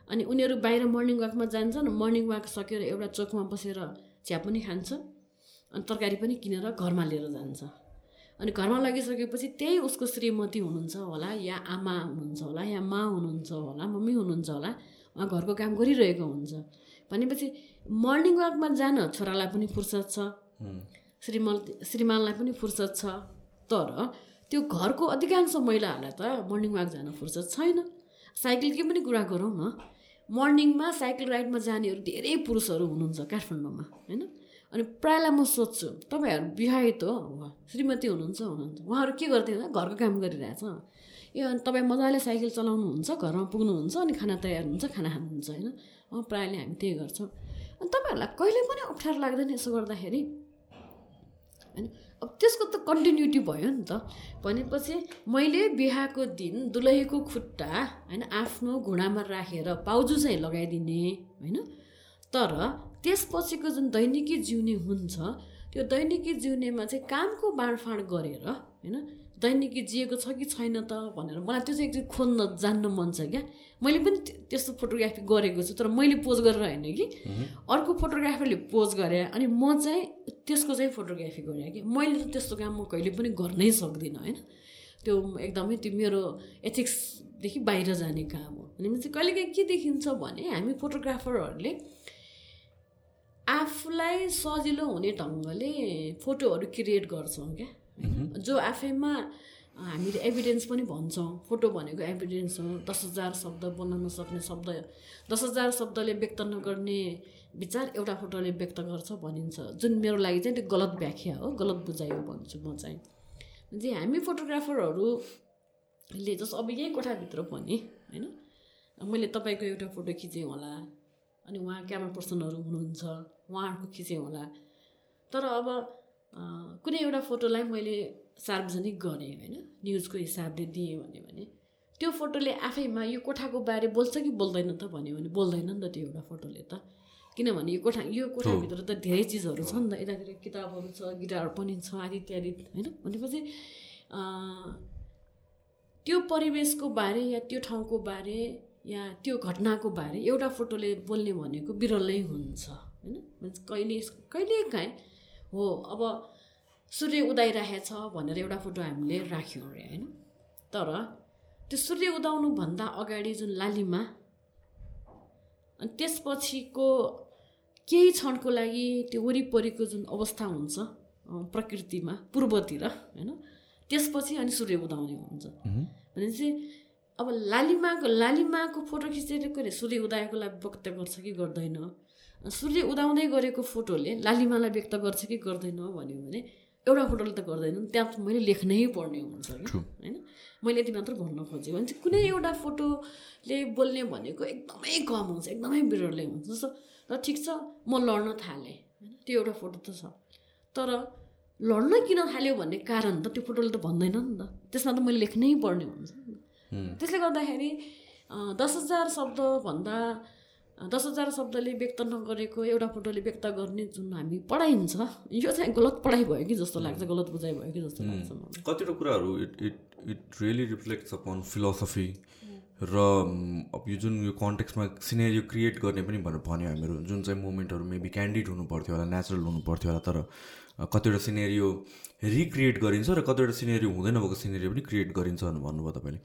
Speaker 3: अनि उनीहरू बाहिर मर्निङ वाकमा जान्छन् मर्निङ वाक सकेर एउटा चोकमा बसेर चिया पनि खान्छ अनि तरकारी पनि किनेर घरमा लिएर जान्छ। अनि घरमा लगिसकेपछि त्यही उसको श्रीमती हुनुहुन्छ होला या आमा हुनुहुन्छ होला या मा हुनुहुन्छ होला मम्मी हुनुहुन्छ होला उहाँ घरको काम गरिरहेको हुन्छ। भनेपछि मर्निङ वाकमा जान छोरालाई पनि फुर्सद छ श्रीमल श्रीमानलाई पनि फुर्सद छ तर त्यो घरको अधिकांश महिलाहरूलाई त मर्निङ वाक जान फुर्सद छैन। साइकलकै पनि कुरा गरौँ न। मर्निङमा साइकल राइडमा जानेहरू धेरै पुरुषहरू हुनुहुन्छ काठमाडौँमा होइन? अनि प्रायःलाई म सोध्छु तपाईँहरू विवाहित हो? श्रीमती हुनुहुन्छ हुनुहुन्छ। उहाँहरू के गर्दै हुनुहुन्छ घरको काम गरिरहेछ। ए अनि तपाईँ मजाले साइकल चलाउनुहुन्छ घरमा पुग्नुहुन्छ अनि खाना तयार हुन्छ खाना खानुहुन्छ होइन? प्रायःले हामी त्यही गर्छौँ। अनि तपाईँहरूलाई कहिले पनि अप्ठ्यारो लाग्दैन यसो गर्दाखेरि होइन? अब त्यसको त कन्टिन्युटी भयो नि त। भनेपछि मैले बिहाको दिन दुलहीको खुट्टा होइन आफ्नो घुँडामा राखेर पाउजु चाहिँ लगाइदिने होइन? तर त्यसपछिको जुन दैनिकी जिउने हुन्छ त्यो दैनिकी जिउनेमा चाहिँ कामको बाँडफाँड गरेर होइन दैनिकी जिएको छ कि छैन त भनेर मलाई त्यो चाहिँ एकचोटि खोज्न जान्न मन छ क्या। मैले पनि त्य- त्यस्तो फोटोग्राफी गरेको छु तर मैले पोज गरेर होइन कि। अर्को फोटोग्राफरले पोज गरे अनि म चाहिँ त्यसको चाहिँ फोटोग्राफी गरेँ कि। मैले त त्यस्तो काम म कहिले पनि गर्नै सक्दिनँ होइन। त्यो एकदमै त्यो मेरो एथिक्सदेखि बाहिर जाने काम हो। भनेपछि कहिलेकाहीँ के देखिन्छ भने हामी फोटोग्राफरहरूले आफूलाई सजिलो हुने ढङ्गले फोटोहरू क्रिएट गर्छौँ क्या? जो आफैमा हामीले एभिडेन्स पनि भन्छौँ। फोटो भनेको एभिडेन्स हो। दस हजार शब्द बोल्न नसक्ने शब्द दस हजार शब्दले व्यक्त नगर्ने विचार एउटा फोटोले व्यक्त गर्छ भनिन्छ। जुन मेरो लागि चाहिँ त्यो गलत व्याख्या हो गलत बुझाइ हो भन्छु म चाहिँ। जे हामी फोटोग्राफरहरूले जस्तो अब यही कोठाभित्र पनि होइन? मैले तपाईँको एउटा फोटो खिचेँ होला अनि उहाँ क्यामरा पर्सनहरू हुनुहुन्छ उहाँहरूको खिचेँ होला। तर अब कुनै एउटा फोटोलाई मैले सार्वजनिक गरेँ होइन? न्युजको हिसाबले दिएँ भने भने। त्यो फोटोले आफैमा यो कोठाको बारे बोल्छ कि बोल्दैन त भन्यो भने बोल्दैन नि त त्यो एउटा फोटोले त। किनभने यो कोठा यो कोठाभित्र त धेरै चिजहरू छ नि त। यतातिर किताबहरू छ गिटार पनि छ आदि इत्यादि होइन? भनेपछि त्यो परिवेशको बारे या त्यो ठाउँको बारे या त्यो घटनाको बारे एउटा फोटोले बोल्ने भनेको बिरलै हुन्छ होइन? कहिले कहिले काहीँ हो अब सूर्य उदाइरहेछ भनेर एउटा फोटो हामीले राख्यौँ अरे होइन? तर त्यो सूर्य उदाउनुभन्दा अगाडि जुन लालिमा अनि त्यसपछिको केही क्षणको लागि त्यो वरिपरिको जुन अवस्था हुन्छ प्रकृतिमा पूर्वतिर होइन? त्यसपछि अनि सूर्य उदाउने हुन्छ। भनेपछि अब लालिमाको लालिमाको फोटो खिचेर के अरे सूर्य उदाएकोलाई व्यक्त गर्छ कि गर्दैन? सूर्य उदाउँदै गरेको फोटोले लालिमालाई व्यक्त गर्छ कि गर्दैन भन्यो भने एउटा फोटोले त गर्दैन त्यहाँ त मैले लेख्नै पर्ने हुन्छ कि होइन? मैले यति मात्र भन्न खोजेँ भने चाहिँ कुनै एउटा फोटोले बोल्ने भनेको एकदमै कम हुन्छ एकदमै बिरलै हुन्छ जस्तो र ठिक छ म लड्न थालेँ होइन? त्यो एउटा फोटो त छ। तर लड्न किन थाल्यो भन्ने कारण त त्यो फोटोले त भन्दैन नि त। त्यसमा त मैले लेख्नै पर्ने हुन्छ। नि त। त्यसले गर्दाखेरि दस हजार शब्दभन्दा दस हजार शब्दले व्यक्त नगरेको एउटा फोटोले व्यक्त गर्ने जुन हामी पढाइन्छ यो चाहिँ गलत पढाइ भयो कि जस्तो लाग्छ गलत बुझाइ भयो कि जस्तो लाग्छ
Speaker 2: कतिवटा कुराहरू it it it really reflects upon philosophy र अब यो जुन यो कन्टेक्समा सिनेरियो क्रिएट गर्ने पनि भनेर भन्यो हामीहरू जुन चाहिँ मोमेन्टहरू मेबी क्यान्डिड हुनु पर्थ्यो होला नेचुरल हुनु पर्थ्यो होला तर कतिवटा सिनेरियो रिक्रिएट गरिन्छ र कतिवटा सिनेरियो हुँदैन भएको सिनेरियो पनि क्रिएट गरिन्छ भन्नुभयो तपाईँले।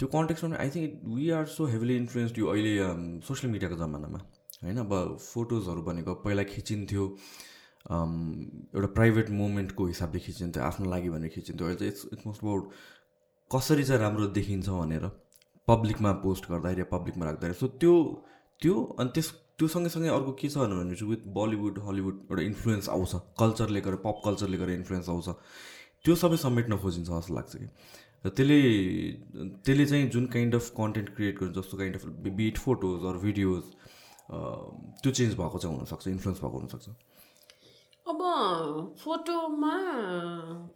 Speaker 2: त्यो कन्टेक्समा I think we are so heavily influenced यो अहिले सोसियल मिडियाको जमानामा होइन? अब फोटोजहरू भनेको पहिला खिचिन्थ्यो अम, एउटा प्राइभेट मोमेन्टको हिसाबले खिचिन्थ्यो आफ्नो लागि भनेर खिचिन्थ्यो। अहिले चाहिँ इट्स इट्स मोस्ट अबाउट कसरी चाहिँ राम्रो देखिन्छ भनेर पब्लिकमा पोस्ट गर्दाखेरि पब्लिकमा राख्दाखेरि। सो त्यो त्यो अनि त्यस त्यो सँगसँगै अर्को के छ भने चाहिँ विथ बलिउड हलिउड एउटा इन्फ्लुएन्स आउँछ। कल्चरले गरेर पप कल्चरले गरेर इन्फ्लुएन्स आउँछ। त्यो सबै समेट्न खोजिन्छ जस्तो लाग्छ कि। र त्यसले त्यसले चाहिँ जुन काइन्ड अफ कन्टेन्ट क्रिएट गर्छ जस्तो kind of bit photos or videos त्यो चेन्ज भएको चाहिँ हुनसक्छ इन्फ्लुएन्स भएको हुनसक्छ।
Speaker 3: अब फोटोमा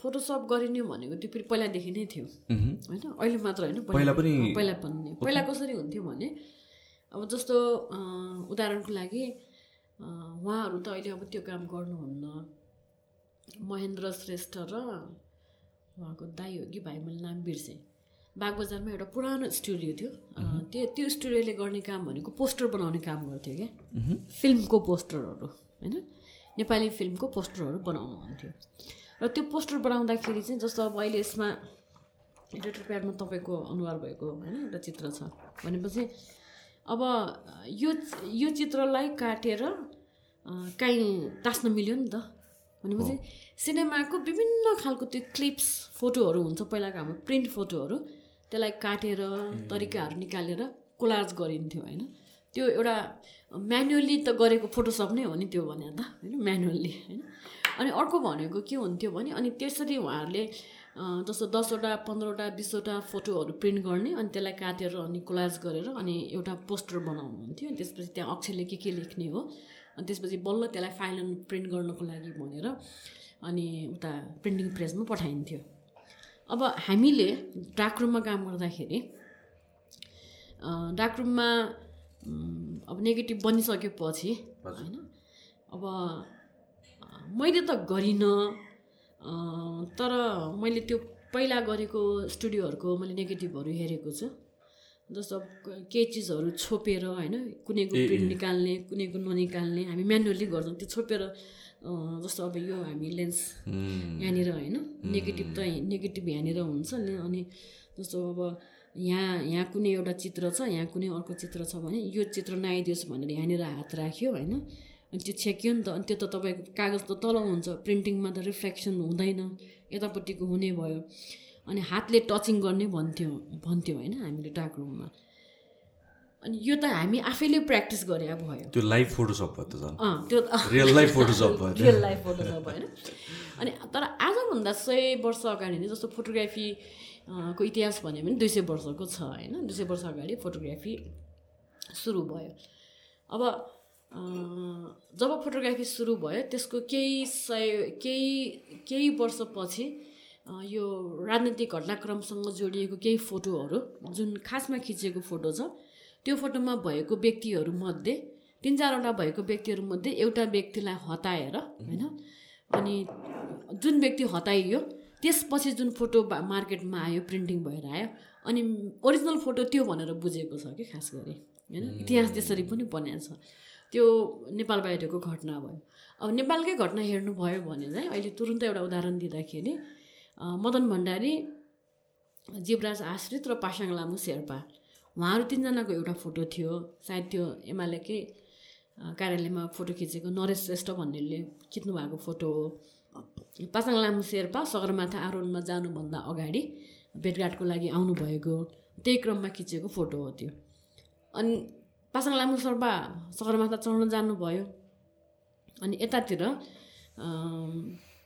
Speaker 3: फोटोसप गरिने भनेको त्यो फेरि पहिलादेखि नै थियो। होइन? अहिले मात्र होइन
Speaker 2: पहिला पनि-
Speaker 3: पहिला पनि पहिला कसरी हुन्थ्यो भने अब जस्तो उदाहरणको लागि उहाँहरू त अहिले अब त्यो काम गर्नुहुन्न। महेन्द्र श्रेष्ठ र उहाँको दाई हो कि भाइ मैले नाम बिर्सेँ। बागबजारमा एउटा पुरानो स्टुडियो थियो। त्यो त्यो स्टुडियोले गर्ने काम भनेको पोस्टर बनाउने काम गर्थ्यो क्या। फिल्मको पोस्टरहरू होइन? नेपाली फिल्मको पोस्टरहरू बनाउनुहुन्थ्यो र त्यो पोस्टर बनाउँदाखेरि चाहिँ जस्तो अब अहिले यसमा एडिटर प्याडमा तपाईँको अनुहार भएको होइन एउटा चित्र छ भनेपछि अब यो यो चित्रलाई काटेर काहीँ टाँस्न मिल्यो नि त। भनेपछि सिनेमाको विभिन्न खालको त्यो क्लिप्स फोटोहरू हुन्छ पहिलाको हाम्रो प्रिन्ट फोटोहरू त्यसलाई काटेर तरिकाहरू निकालेर कोलाज गरिन्थ्यो होइन? त्यो एउटा म्यानुअली त गरेको फोटोसप नै हो नि त्यो भने त होइन? म्यानुअल्ली होइन? अनि अर्को भनेको के हुन्थ्यो भने अनि त्यसरी उहाँहरूले जस्तो दसवटा पन्ध्रवटा बिसवटा फोटोहरू प्रिन्ट गर्ने अनि त्यसलाई काटेर अनि कोलाज गरेर अनि एउटा पोस्टर बनाउनुहुन्थ्यो। अनि त्यसपछि त्यहाँ अक्षरले के के लेख्ने हो अनि त्यसपछि बल्ल त्यसलाई फाइनल प्रिन्ट गर्नको लागि भनेर अनि उता प्रिन्टिङ प्रेसमा पठाइन्थ्यो। अब हामीले डाकरुममा काम गर्दाखेरि अँ, डाकरुममा उम्, अब नेगेटिभ बनिसकेपछि होइन अब मैले त गरिनँ तर मैले त्यो पहिला गरेको स्टुडियोहरूको मैले नेगेटिभहरू हेरेको छु। जस्तो केही चिजहरू छोपेर होइन कुनैको प्रिन्ट निकाल्ने कुनैको ननिकाल्ने हामी म्यानुअली गर्छौँ। त्यो छोपेर जस्तो अब यो हामी लेन्स यहाँनिर होइन नेगेटिभ त नेगेटिभ यहाँनिर हुन्छ नि अनि जस्तो अब यहाँ यहाँ कुनै एउटा चित्र छ यहाँ कुनै अर्को चित्र छ भने यो चित्र नआइदियोस् भनेर यहाँनिर हात राख्यो होइन। अनि त्यो छेक्यो नि त अनि त्यो त तपाईँको कागज त तल हुन्छ प्रिन्टिङमा त रिफ्लेक्सन हुँदैन यतापट्टिको हुने भयो। अनि हातले टचिङ गर्ने भन्थ्यो भन्थ्यो होइन हामीले डार्क रुममा अनि यो त हामी आफैले प्र्याक्टिस गरे भयो।
Speaker 2: त्यो लाइभ फोटोसप भयो त
Speaker 3: त्यो
Speaker 2: रियल लाइफ फोटोसप भयो।
Speaker 3: रियल लाइफ फोटोसप होइन। अनि तर आजभन्दा सय वर्ष अगाडि नै जस्तो फोटोग्राफी को इतिहास भन्यो भने दुई सय वर्षको छ होइन। दुई सय वर्ष अगाडि फोटोग्राफी सुरु भयो। अब जब फोटोग्राफी सुरु भयो त्यसको केही सय केही केही वर्षपछि यो राजनैतिक घटनाक्रमसँग जोडिएको केही फोटोहरू जुन खासमा खिचिएको फोटो छ त्यो फोटोमा भएको व्यक्तिहरूमध्ये तिन चारवटा भएको व्यक्तिहरूमध्ये एउटा व्यक्तिलाई हताएर होइन? अनि जुन व्यक्ति हताइयो त्यसपछि जुन फोटो मार्केटमा आयो प्रिन्टिङ भएर आयो अनि ओरिजिनल फोटो त्यो भनेर बुझेको छ कि खास गरी होइन? इतिहास त्यसरी पनि बनाएको छ। त्यो नेपाल बाहिरको घटना भयो। अब नेपालकै घटना हेर्नुभयो भने चाहिँ अहिले तुरुन्त एउटा उदाहरण दिँदाखेरि मदन भण्डारी जीवराज आश्रित र पासाङ लामु शेर्पा। उहाँहरू तिनजनाको एउटा फोटो थियो। सायद त्यो एमालेकै कार्यालयमा फोटो खिचेको नरेश श्रेष्ठ भन्नेले खिच्नु भएको फोटो हो। पासाङ लामु शेर्पा सगरमाथा आरोहणमा जानुभन्दा अगाडि भेटघाटको लागि आउनुभएको त्यही क्रममा खिचेको फोटो हो त्यो। अनि पासाङ लामु शेर्पा सगरमाथा चढ्न जानुभयो। अनि यतातिर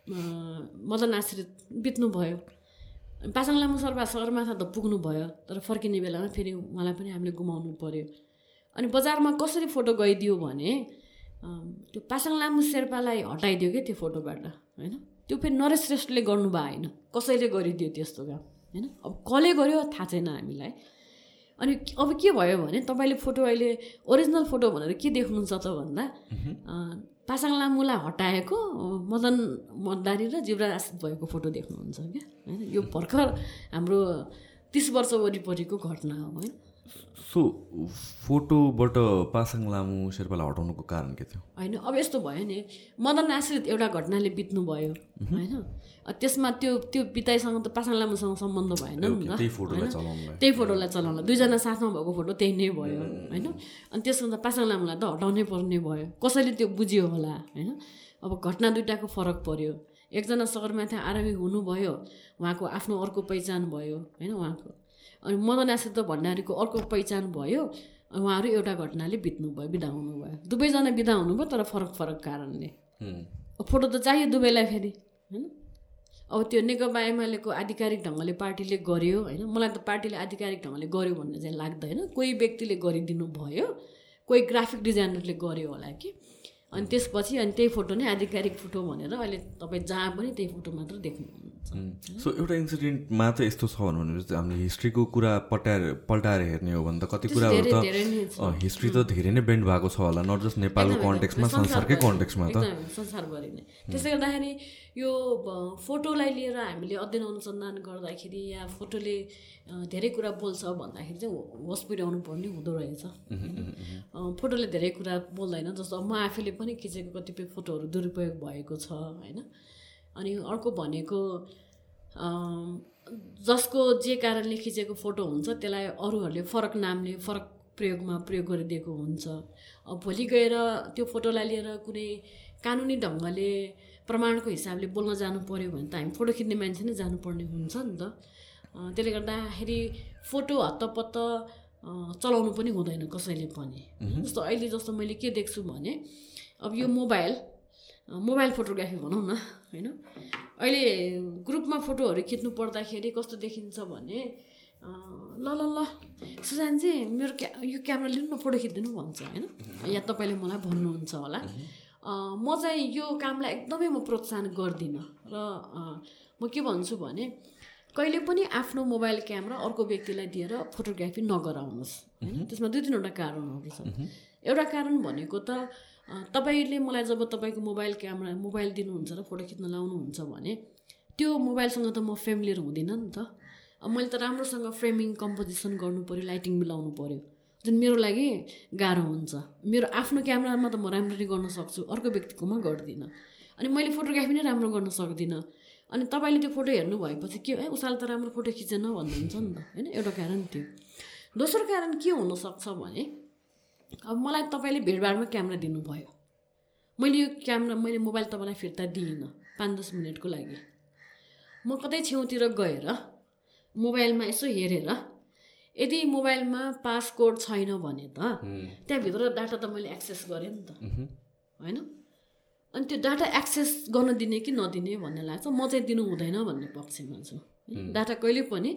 Speaker 3: मदन आश्रित बित्नुभयो। पासाङ लामु सर्पा सगरमाथा त पुग्नुभयो तर फर्किने बेलामा फेरि उहाँलाई पनि हामीले गुमाउनु पऱ्यो अनि बजारमा कसरी फोटो गइदियो भने त्यो पासाङ लामु शेर्पालाई हटाइदियो क्या त्यो फोटोबाट होइन? त्यो फेरि नरेश श्रेष्ठले गर्नुभयो होइन कसैले गरिदियो त्यस्तो काम होइन? अब कसले गर्यो थाहा छैन हामीलाई। अनि अब के भयो भने तपाईँले फोटो अहिले ओरिजिनल फोटो भनेर के देख्नुहुन्छ त भन्दा पासाङ लामुलाई हटाएको मदन मदारी र जीवराज भएको फोटो देख्नुहुन्छ क्या? होइन यो भर्खर हाम्रो तिस वर्ष वरिपरिको घटना हो होइन?
Speaker 2: सो फोटोबाट पासाङ लामु शेर्पालाई हटाउनुको कारण के थियो?
Speaker 3: होइन अब यस्तो भयो नि मदन आश्रित एउटा घटनाले बित्नुभयो होइन? त्यसमा त्यो त्यो पिताइसँग त पासाङ लामुसँग सम्बन्ध भएन नि
Speaker 2: त्यही फोटोलाई? चलाउनुलाई
Speaker 3: चलाउन दुईजना साथमा भएको फोटो त्यही नै भयो होइन? अनि त्यसमा त पासाङ लामुलाई त हटाउनै पर्ने भयो। कसैले त्यो बुझ्यो होला होइन? अब घटना दुइटाको फरक पर्यो। एकजना सगरमाथा आरोही हुनुभयो उहाँको आफ्नो अर्को पहिचान भयो होइन उहाँको? अनि मदन आश्रित भण्डारीको अर्को पहिचान भयो उहाँहरू एउटा घटनाले बित्नुभयो बिदा हुनुभयो दुवैजना बिदा हुनुभयो तर फरक फरक कारणले। फोटो त चाहियो दुवैलाई फेरि होइन? अब त्यो नेकपा एमालेको आधिकारिक ढङ्गले पार्टीले गर्यो होइन? मलाई त पार्टीले आधिकारिक ढङ्गले गर्यो भन्ने चाहिँ लाग्दैन। कोही व्यक्तिले गरिदिनु भयो कोही ग्राफिक डिजाइनरले गर्यो होला कि? अनि त्यसपछि अनि त्यही फोटो नै आधिकारिक फोटो भनेर अहिले तपाईँ जहाँ पनि त्यही फोटो मात्र देख्नुहुन्छ।
Speaker 2: सो एउटा इन्सिडेन्टमा त यस्तो छ भनेपछि हामीले हिस्ट्रीको कुरा पटाएर पल्टाएर हेर्ने हो भने त कति कुराहरू त। हिस्ट्री त धेरै नै बेन्ड भएको छ होला नट जस्ट नेपालको कन्टेक्समा। संसारकै कन्टेक्समा त।
Speaker 3: संसारभरि नै। त्यसले गर्दाखेरि यो फोटोलाई लिएर हामीले अध्ययन अनुसन्धान गर्दाखेरि या फोटोले धेरै कुरा बोल्छ भन्दाखेरि चाहिँ होस पुर्याउनु पर्ने हुँदो रहेछ। फोटोले धेरै कुरा बोल्दैन जस्तो म आफैले पनि खिचेको कतिपय फोटोहरू दुरुपयोग भएको छ होइन? अनि अर्को भनेको जसको जे कारणले खिचेको फोटो हुन्छ त्यसलाई अरूहरूले फरक नामले फरक प्रयोगमा प्रयोग गरिदिएको हुन्छ। अब भोलि गएर त्यो फोटोलाई लिएर कुनै कानुनी ढङ्गले प्रमाणको हिसाबले बोल्न जानु पऱ्यो भने त हामी फोटो खिच्ने मान्छे नै जानुपर्ने हुन्छ नि त। त्यसले गर्दाखेरि फोटो हत्तपत्त चलाउनु पनि हुँदैन कसैले पनि। जस्तो अहिले जस्तो मैले के देख्छु भने अब यो मोबाइल मोबाइल फोटोग्राफी भनौँ न होइन? अहिले ग्रुपमा फोटोहरू खिच्नु पर्दाखेरि कस्तो देखिन्छ भने ल ल ल सुजानजी मेरो क्या यो क्यामेरा लिनु न फोटो खिचिदिनु भन्छ होइन? या तपाईँले मलाई भन्नुहुन्छ होला। म चाहिँ यो कामलाई एकदमै म प्रोत्साहन गर्दिनँ। र म के भन्छु भने कहिले पनि आफ्नो मोबाइल क्यामेरा अर्को व्यक्तिलाई दिएर फोटोग्राफी नगराउनुहोस् होइन? त्यसमा दुई तिनवटा कारणहरू छ एउटा कारण भनेको त तपाईँले मलाई जब तपाईँको मोबाइल क्यामेरा मोबाइल दिनुहुन्छ र फोटो खिच्न लाउनुहुन्छ भने त्यो मोबाइलसँग त म फेमिलियर हुँदिनँ नि त। मैले त राम्रोसँग फ्रेमिङ कम्पोजिसन गर्नु पऱ्यो लाइटिङ मिलाउनु पऱ्यो जुन मेरो लागि गाह्रो हुन्छ। मेरो आफ्नो क्यामेरामा त म राम्ररी गर्न सक्छु अर्को व्यक्तिकोमा गर्दिनँ। अनि मैले फोटोग्राफी नै राम्रो गर्न सक्दिनँ। अनि तपाईँले त्यो फोटो हेर्नु भएपछि के है उसाले त राम्रो फोटो खिचेन भन्नुहुन्छ नि त होइन? एउटा कारण त्यो। दोस्रो कारण के हुनसक्छ भने अब मलाई तपाईँले भिडभाडमा क्यामेरा दिनुभयो। मैले यो क्यामेरा मैले मोबाइल तपाईँलाई फिर्ता दिइनँ पाँच दस मिनटको लागि। म कतै छेउतिर गएर मोबाइलमा यसो हेरेर यदि मोबाइलमा पासकोड छैन भने त त्यहाँभित्र डाटा त मैले एक्सेस गरेँ नि त। होइन? अनि त्यो डाटा एक्सेस गर्न दिने कि नदिने भन्ने लाग्छ म चाहिँ दिनु हुँदैन भन्ने पक्षमा छु? डाटा कहिले पनि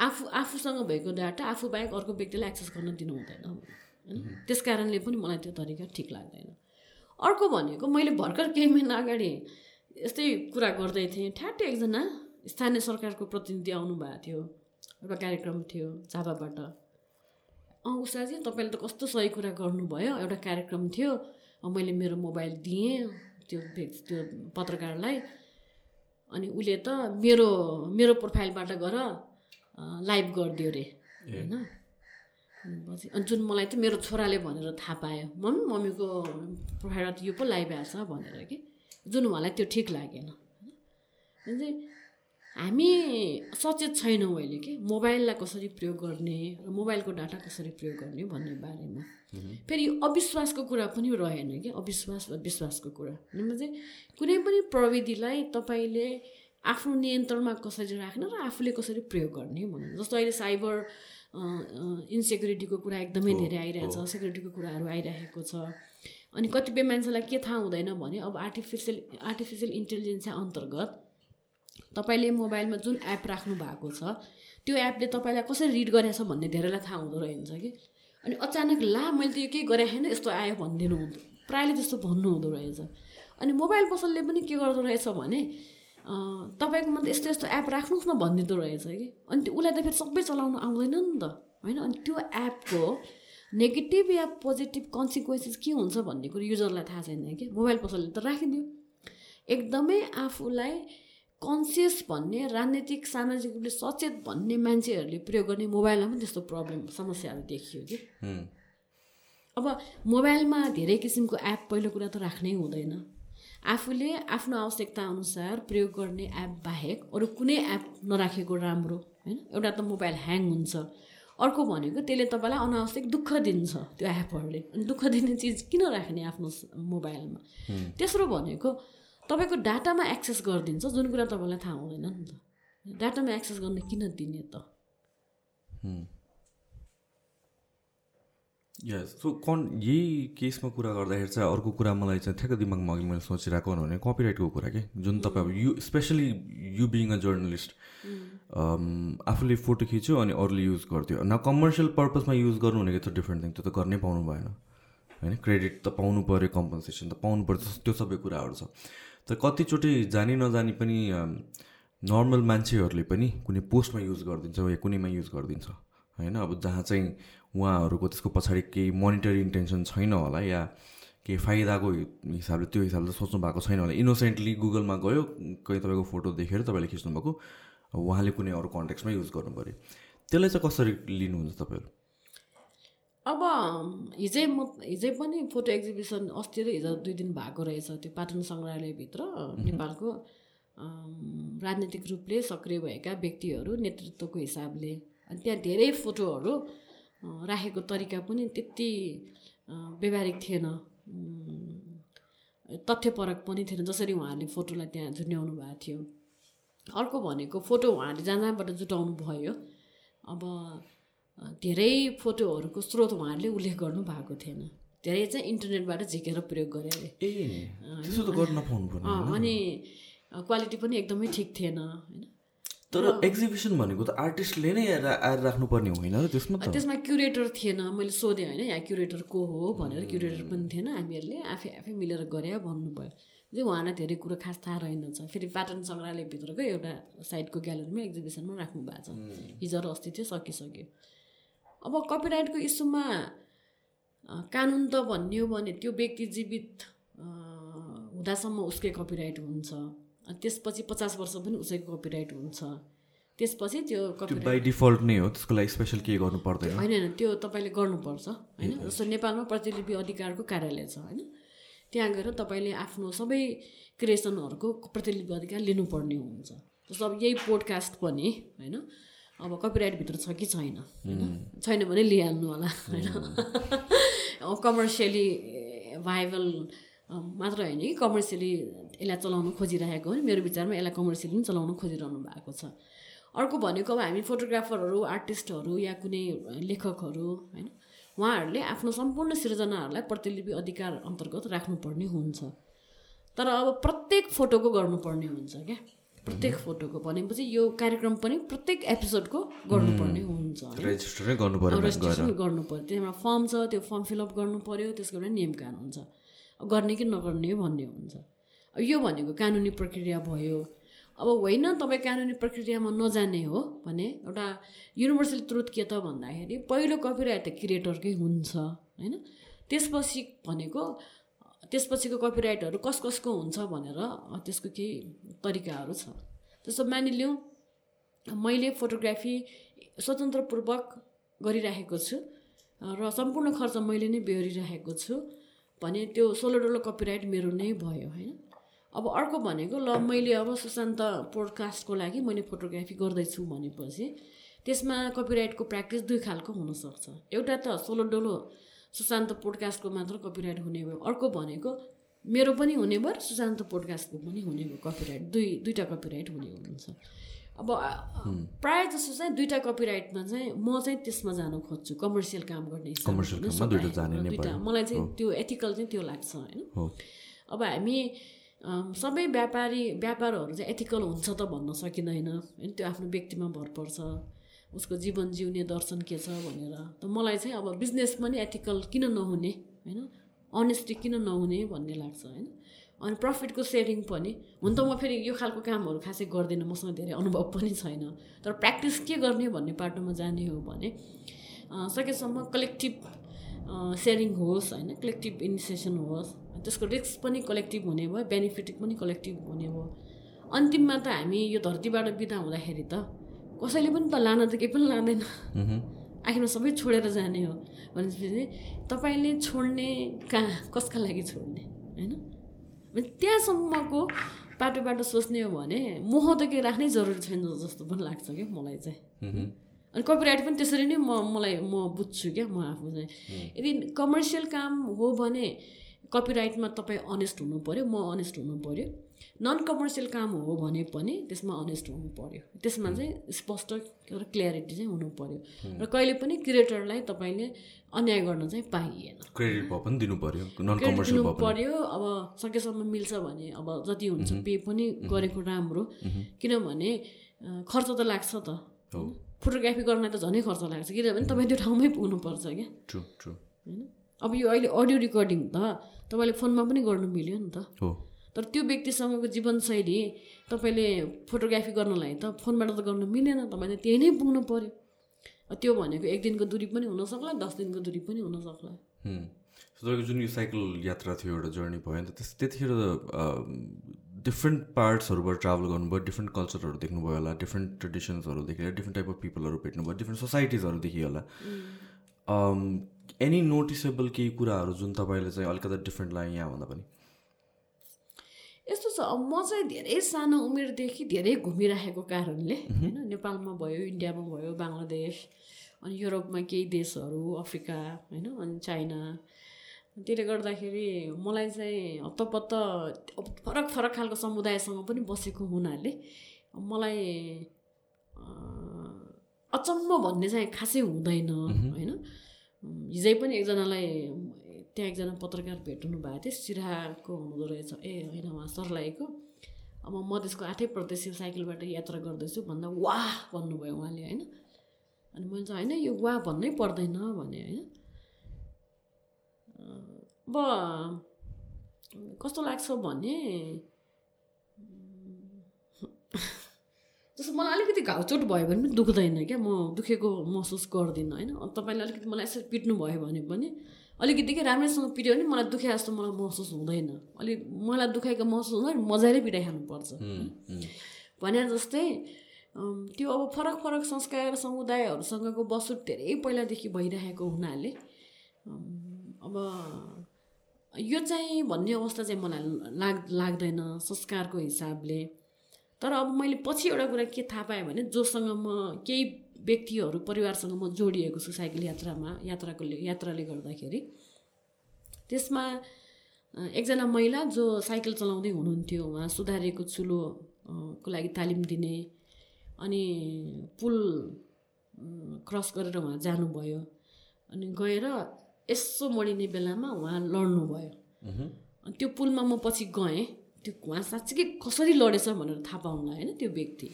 Speaker 3: आफू आफूसँग भएको डाटा आफू बाहेक अर्को व्यक्तिलाई एक्सेस गर्न दिनु हुँदैन। होइन? त्यस कारणले पनि मलाई त्यो तरिका ठिक लाग्दैन। अर्को भनेको मैले भर्खर केही महिना अगाडि यस्तै कुरा गर्दै थिएँ। ठ्याट्टै एकजना स्थानीय सरकारको प्रतिनिधि आउनुभएको थियो। एउटा कार्यक्रम थियो झापाबाट अँ उषाजी तपाईँले त कस्तो सही कुरा गर्नुभयो। एउटा कार्यक्रम थियो। मैले मेरो मोबाइल दिएँ त्यो त्यो पत्रकारलाई। अनि उसले त मेरो मेरो प्रोफाइलबाट गएर लाइभ गरिदियो अरे होइन? अनि जुन मलाई चाहिँ मेरो छोराले भनेर थाहा पायो मम्मी मम्मीको प्रोफाइलमा त यो पो लगाइरहेको छ भनेर कि। जुन उहाँलाई त्यो ठिक लागेन। चाहिँ हामी सचेत छैनौँ अहिले कि? मोबाइललाई कसरी प्रयोग गर्ने र मोबाइलको डाटा कसरी प्रयोग गर्ने भन्ने बारेमा। फेरि यो अविश्वासको कुरा पनि रहेन कि? अविश्वास र विश्वासको कुरा। चाहिँ कुनै पनि प्रविधिलाई तपाईँले आफ्नो नियन्त्रणमा कसरी राख्ने र आफूले कसरी प्रयोग गर्ने भन्नु। जस्तो अहिले साइबर इन्सेक्युरिटीको कुरा एकदमै धेरै आइरहेछ सेक्युरिटीको कुराहरू आइरहेको छ। अनि कतिपय मान्छेलाई के थाहा हुँदैन भने अब आर्टिफिसियल आर्टिफिसियल इन्टेलिजेन्स अन्तर्गत तपाईँले मोबाइलमा जुन एप राख्नु भएको छ त्यो एपले तपाईँलाई कसरी रिड गरेछ भन्ने धेरैलाई थाहा हुँदो रहेछ कि? अनि अचानक ला मैले त यो केही गरेँ होइन यस्तो आयो भनिदिनु हुँदो प्रायःले त्यस्तो भन्नु हुँदो रहेछ। अनि मोबाइल पसलले पनि के गर्दो रहेछ भने तपाईँकोमा त यस्तो यस्तो एप राख्नुहोस् न भनिदिँदो रहेछ कि? अनि त्यो उसलाई त फेरि सबै चलाउनु आउँदैन नि त होइन? अनि त्यो एपको नेगेटिभ या पोजिटिभ कन्सिक्वेन्सेस के हुन्छ भन्ने कुरो युजरलाई थाहा छैन कि? मोबाइल पसलले त राखिदियो। एकदमै आफूलाई कन्सियस भन्ने राजनीतिक सामाजिक रूपले सचेत भन्ने मान्छेहरूले प्रयोग गर्ने मोबाइलमा पनि त्यस्तो प्रब्लम समस्याहरू देखियो कि। अब मोबाइलमा धेरै किसिमको एप पहिलो कुरा त राख्नै हुँदैन। आफूले आफ्नो आवश्यकता अनुसार प्रयोग गर्ने एप बाहेक अरू कुनै एप नराखेको राम्रो होइन? एउटा त मोबाइल ह्याङ हुन्छ। अर्को भनेको त्यसले तपाईँलाई अनावश्यक दुःख दिन्छ त्यो एपहरूले। दुःख दिने चिज किन राख्ने आफ्नो मोबाइलमा? तेस्रो भनेको तपाईँको डाटामा एक्सेस गरिदिन्छ जुन कुरा तपाईँलाई थाहा हुँदैन नि त। डाटामा एक्सेस गर्न किन दिने त?
Speaker 2: यस सो कन् यही केसमा कुरा गर्दाखेरि चाहिँ अर्को कुरा मलाई चाहिँ ठ्याक्क दिमागमा अघि मैले सोचिरहेको भने कपिराइटको कुरा के? जुन तपाईँ अब you especially you being a journalist आफूले फोटो खिच्यो अनि अरूले युज गर्थ्यो। न कमर्सियल पर्पजमा युज गर्नु भनेको त डिफ्रेन्ट थिङ त्यो त गर्नै पाउनु भएन। होइन क्रेडिट त पाउनु पऱ्यो कम्पन्सेसन त पाउनु पऱ्यो त्यो सबै कुराहरू छ। त कतिचोटि जानी नजानी पनि नर्मल मान्छेहरूले पनि कुनै पोस्टमा युज गरिदिन्छ या कुनैमा युज गरिदिन्छ। होइन? अब जहाँ चाहिँ उहाँहरूको त्यसको पछाडि केही मोनिटरी इन्टेन्सन छैन होला या केही फाइदाको हिसाबले त्यो हिसाबले सोच्नु भएको छैन होला। इनोसेन्टली गुगलमा गयो कहीँ तपाईँको फोटो देखेर तपाईँले खिच्नुभएको उहाँले कुनै अरू कन्ट्याक्समा युज गर्नु पऱ्यो। त्यसलाई चाहिँ कसरी लिनुहुन्छ तपाईँहरू?
Speaker 3: अब हिजै म हिजै पनि फोटो एक्जिबिसन अस्ति र हिजो दुई दिन भएको रहेछ त्यो पाटन सङ्ग्रहालयभित्र नेपालको राजनीतिक रूपले सक्रिय भएका व्यक्तिहरू नेतृत्वको हिसाबले अनि त्यहाँ धेरै फोटोहरू राखेको तरिका पनि त्यति व्यवहारिक थिएन। तथ्यपरक पनि थिएन जसरी उहाँहरूले फोटोलाई त्यहाँ झुन्ड्याउनु भएको थियो। अर्को भनेको फोटो उहाँहरूले जहाँ जहाँबाट जुटाउनु भयो। अब धेरै फोटोहरूको स्रोत उहाँहरूले उल्लेख गर्नु भएको थिएन। धेरै चाहिँ इन्टरनेटबाट झिकेर प्रयोग गरे अनि क्वालिटी पनि एकदमै ठिक थिएन होइन?
Speaker 2: तर एक्जिबिसन भनेको त आर्टिस्टले नै आएर राख्नुपर्ने होइन? त्यसमा त
Speaker 3: त्यसमा क्युरेटर थिएन मैले सोधेँ होइन यहाँ क्युरेटर को हो भनेर। क्युरेटर पनि थिएन हामीहरूले आफै आफै मिलेर गरे भन्नुभयो। चाहिँ उहाँलाई धेरै कुरो खास थाहा रहेनछ। फेरि पाटन सङ्ग्रहालयभित्रको एउटा साइडको ग्यालरीमा एक्जिबिसनमा राख्नु भएको छ हिजो र अस्ति थियो सकिसक्यो। अब कपिराइटको इस्युमा कानुन त भनियो भने त्यो व्यक्ति जीवित हुँदासम्म उसकै कपिराइट हुन्छ। त्यसपछि पचास वर्ष पनि उसैको कपिराइट हुन्छ। त्यसपछि त्यो
Speaker 2: बाई डिफल्ट नै हो त्यसको लागि स्पेसल के गर्नु पर्दैन।
Speaker 3: होइन होइन त्यो तपाईँले गर्नुपर्छ होइन? जस्तो नेपालमा प्रतिलिपि अधिकारको कार्यालय छ होइन? त्यहाँ गएर तपाईँले आफ्नो सबै क्रिएसनहरूको प्रतिलिपि अधिकार लिनुपर्ने हुन्छ। जस्तो अब यही पोडकास्ट पनि होइन? अब कपिराइटभित्र छ कि छैन होइन? छैन भने लिइहाल्नु होला होइन? कमर्सियली भाइबल मात्र होइन कि कमर्सियली यसलाई चलाउनु खोजिरहेको हो नि। मेरो विचारमा यसलाई कमर्सियली पनि चलाउनु खोजिरहनु भएको छ। अर्को भनेको अब हामी फोटोग्राफरहरू आर्टिस्टहरू या कुनै लेखकहरू होइन? उहाँहरूले आफ्नो सम्पूर्ण सृजनाहरूलाई प्रतिलिपि अधिकार अन्तर्गत राख्नुपर्ने हुन्छ। तर अब प्रत्येक फोटोको गर्नुपर्ने हुन्छ क्या। प्रत्येक फोटोको भनेपछि यो कार्यक्रम पनि प्रत्येक एपिसोडको गर्नुपर्ने हुन्छ रेजिस्ट्रेसन गर्नु पऱ्यो त्यहाँ फर्म छ त्यो फर्म फिलअप गर्नु पऱ्यो त्यसको नियम कानुन छ गर्ने कि नगर्ने भन्ने हुन्छ। यो भनेको कानुनी प्रक्रिया भयो। अब होइन तपाईँ कानुनी प्रक्रियामा नजाने हो भने एउटा युनिभर्सल ट्रुथ के त भन्दाखेरि पहिलो कपिराइट त क्रिएटरकै हुन्छ होइन? त्यसपछि भनेको त्यसपछिको कपिराइटहरू कस कसको हुन्छ भनेर त्यसको केही तरिकाहरू छ। जस्तो मानिलिउँ मैले फोटोग्राफी स्वतन्त्रपूर्वक गरिराखेको छु र सम्पूर्ण खर्च मैले नै बेहोरिरहेको छु भने त्यो सोह्र डलर कपिराइट मेरो नै भयो होइन? अब अर्को भनेको ल मैले अब सुशान्त पोडकास्टको लागि मैले फोटोग्राफी गर्दैछु भनेपछि त्यसमा कपिराइटको प्र्याक्टिस दुई खालको हुनसक्छ। एउटा त सोलो डोलो सुशान्त पोडकास्टको मात्र कपिराइट हुने भयो। अर्को भनेको मेरो पनि हुने भयो सुशान्त पोडकास्टको पनि हुने भयो कपिराइट दुई दुईवटा कपिराइट हुने हुन्छ अब प्रायः जस्तो चाहिँ दुइटा कपिराइटमा चाहिँ म चाहिँ त्यसमा जान खोज्छु कमर्सियल काम गर्ने मलाई चाहिँ त्यो एथिकल चाहिँ त्यो लाग्छ होइन। अब हामी सबै व्यापारी व्यापारहरू चाहिँ एथिकल हुन्छ त भन्न सकिँदैन। होइन त्यो आफ्नो व्यक्तिमा भर पर्छ। उसको जीवन जिउने दर्शन के छ भनेर। त मलाई चाहिँ अब बिजनेस पनि एथिकल किन नहुने होइन? अनेस्टी किन नहुने भन्ने लाग्छ होइन? अनि प्रफिटको सेयरिङ पनि। हुन त म फेरि यो खालको कामहरू खासै गर्दिनँ मसँग धेरै अनुभव पनि छैन। तर प्र्याक्टिस के गर्ने भन्ने पाटोमा जाने हो भने सकेसम्म कलेक्टिभ सेयरिङ होस् होइन? कलेक्टिभ इनिसिएसन होस्। त्यसको रिस्क पनि कलेक्टिभ हुने भयो बेनिफिट पनि कलेक्टिभ हुने भयो। अन्तिममा त हामी यो धरतीबाट बिदा हुँदाखेरि त कसैले पनि त लान त केही पनि लाँदैन। आखिरमा सबै छोडेर जाने हो। भनेपछि तपाईँले छोड्ने कहाँ कसका लागि छोड्ने होइन? त्यहाँसम्मको बाटो बाटो सोच्ने हो भने मोह त केही राख्नै जरुरी छैन जस्तो पनि लाग्छ क्या मलाई चाहिँ। अनि कपिराइट पनि त्यसरी नै म मलाई म बुझ्छु क्या म आफू चाहिँ। यदि कमर्सियल काम हो भने कपिराइटमा तपाईँ अनेस्ट हुनु पऱ्यो म अनेस्ट हुनु पऱ्यो नन कमर्सियल काम हो भने पनि त्यसमा अनेस्ट हुनु पऱ्यो त्यसमा चाहिँ स्पष्ट र क्ल्यारिटी चाहिँ हुनु पऱ्यो र कहिले पनि क्रिएटरलाई तपाईँले अन्याय गर्न चाहिँ पाइएन।
Speaker 2: क्रेडिट भयो पनि दिनु पऱ्यो नन
Speaker 3: कमर्सियल पऱ्यो अब सकेसम्म मिल्छ भने अब जति हुन्छ पे पनि गरेको राम्रो। किनभने खर्च त लाग्छ त। फोटोग्राफी गर्न त झनै खर्च लाग्छ। किनभने तपाईँ त्यो ठाउँमै पुग्नुपर्छ क्या। होइन? अब यो अहिले अडियो रेकर्डिङ त तपाईँले फोनमा पनि गर्नु मिल्यो नि त। तर त्यो व्यक्तिसँगको जीवनशैली तपाईँले फोटोग्राफी गर्नलाई त फोनबाट त गर्नु मिलेन तपाईँले त्यही नै पुग्नु पऱ्यो त्यो भनेको एक दिनको दुरी पनि हुनसक्ला दस दिनको दुरी पनि हुनसक्ला
Speaker 2: तपाईँको जुन यो साइकल यात्रा थियो एउटा जर्नी भयो नि त त्यस त्यतिखेर डिफ्रेन्ट पार्ट्सहरूबाट ट्राभल गर्नुभयो डिफ्रेन्ट कल्चरहरू देख्नुभयो होला डिफ्रेन्ट ट्रेडिसन्सहरू देखेर डिफ्रेन्ट टाइप अफ पिपलहरू भेट्नुभयो डिफ्रेन्ट सोसाइटिजहरू देखियो होला। एनी नोटिसेबल केही कुराहरू जुन तपाईँले चाहिँ अलिकति डिफ्रेन्ट लाग्यो यहाँभन्दा पनि?
Speaker 3: यस्तो छ म चाहिँ धेरै सानो उमेरदेखि धेरै घुमिराखेको कारणले होइन नेपालमा भयो इन्डियामा भयो बङ्गलादेश अनि युरोपमा केही देशहरू अफ्रिका होइन अनि चाइना त्यसले गर्दाखेरि मलाई चाहिँ हत्तपत्त फरक फरक खालको समुदायसँग पनि बसेको हुनाले मलाई अचम्म भन्ने चाहिँ खासै हुँदैन होइन। हिजै पनि एकजनालाई त्यहाँ एकजना पत्रकार भेट्नु भएको थियो। सिराको हुँदो रहेछ। ए होइन उहाँ सर्लाएको अब म मधेसको आठै प्रदेश साइकलबाट यात्रा गर्दैछु भन्दा वाह भन्नुभयो उहाँले होइन। अनि मैले चाहिँ होइन यो वाह भन्नै पर्दैन भने होइन। अब कस्तो लाग्छ भने जस्तो मलाई अलिकति घाउचोट भयो भने पनि दुख्दैन क्या। म दुखेको महसुस गर्दिनँ होइन। तपाईँले अलिकति मलाई यसरी पिट्नु भयो भने पनि अलिकति के राम्रैसँग पिट्यो भने मलाई दुखे जस्तो मलाई महसुस हुँदैन। अलिक मलाई दुखाएको महसुस हुँदैन मजाले पिटाइखानुपर्छ भने जस्तै त्यो अब फरक फरक संस्कार समुदायहरूसँगको बसुट धेरै पहिलादेखि भइरहेको हुनाले अब यो चाहिँ भन्ने अवस्था चाहिँ मलाई लाग लाग्दैन संस्कारको हिसाबले। तर अब मैले पछि एउटा कुरा के थाहा पाएँ भने जोसँग म केही व्यक्तिहरू परिवारसँग म जोडिएको छु साइकल यात्रामा यात्राको यात्राले गर्दाखेरि। त्यसमा एकजना महिला जो साइकल चलाउँदै हुनुहुन्थ्यो उहाँ सुधारिएको चुलोको लागि तालिम दिने अनि पुल क्रस गरेर उहाँ जानुभयो। अनि गएर यसो मरिने बेलामा उहाँ लड्नुभयो। अनि त्यो पुलमा म पछि गएँ। त्यो उहाँ साँच्चीकै कसरी लडेछ भनेर थाहा पाउँला होइन त्यो व्यक्ति।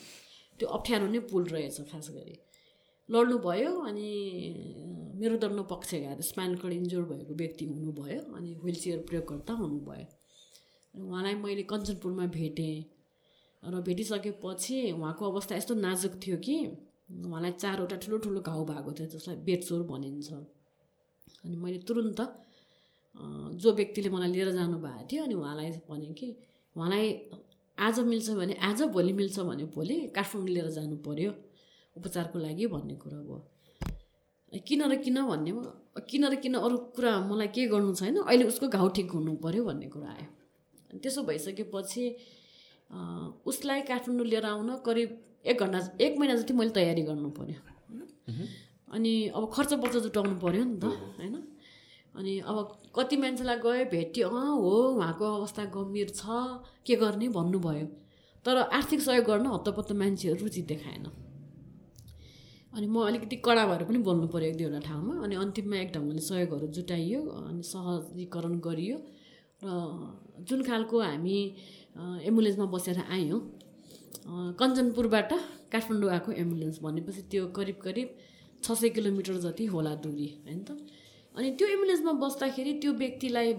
Speaker 3: त्यो अप्ठ्यारो नै पुल रहेछ खास गरी। लड्नुभयो अनि मेरुदण्ड पक्षघात स्पाइनल इन्जोर भएको व्यक्ति हुनुभयो अनि विल चेयर प्रयोगकर्ता हुनुभयो। उहाँलाई मैले कञ्चनपुरमा भेटेँ र भेटिसकेपछि उहाँको अवस्था यस्तो नाजुक थियो कि उहाँलाई चारवटा ठुलो ठुलो घाउ भएको थियो जसलाई बेडसोर भनिन्छ। अनि मैले तुरुन्त जो व्यक्तिले मलाई लिएर जानुभएको थियो अनि उहाँलाई भने कि उहाँलाई आज मिल्छ भने आज भोलि मिल्छ भने भोलि काठमाडौँ लिएर जानु पऱ्यो उपचारको लागि भन्ने कुरा भयो। किन र किन भन्ने किन र किन अरू कुरा मलाई के गर्नु छैन? अहिले उसको घाउ ठिक हुनु पऱ्यो भन्ने कुरा आयो। त्यसो भइसकेपछि उसलाई काठमाडौँ लिएर आउन करिब एक घन्टा एक महिना जति मैले तयारी गर्नु पऱ्यो अनि अब खर्च पर्च जुटाउनु पऱ्यो नि त होइन? अनि अब कति मान्छेलाई गयो भेट्यो अँ हो उहाँको अवस्था गम्भीर छ के गर्ने भन्नुभयो। तर आर्थिक सहयोग गर्न हत्तपत्त मान्छेहरू रुचि देखाएन। अनि म अलिकति कडा भएर पनि बोल्नु पऱ्यो एक दुईवटा ठाउँमा। अनि अन्तिममा एक ढङ्गले सहयोगहरू जुटाइयो अनि सहजीकरण गरियो। र जुन खालको हामी एम्बुलेन्समा बसेर आयौँ कञ्चनपुरबाट काठमाडौँ आएको एम्बुलेन्स भनेपछि त्यो करिब करिब छ सय किलोमिटर जति होला दुरी होइन त? अनि त्यो एम्बुलेन्समा बस्दाखेरि त्यो व्यक्तिलाई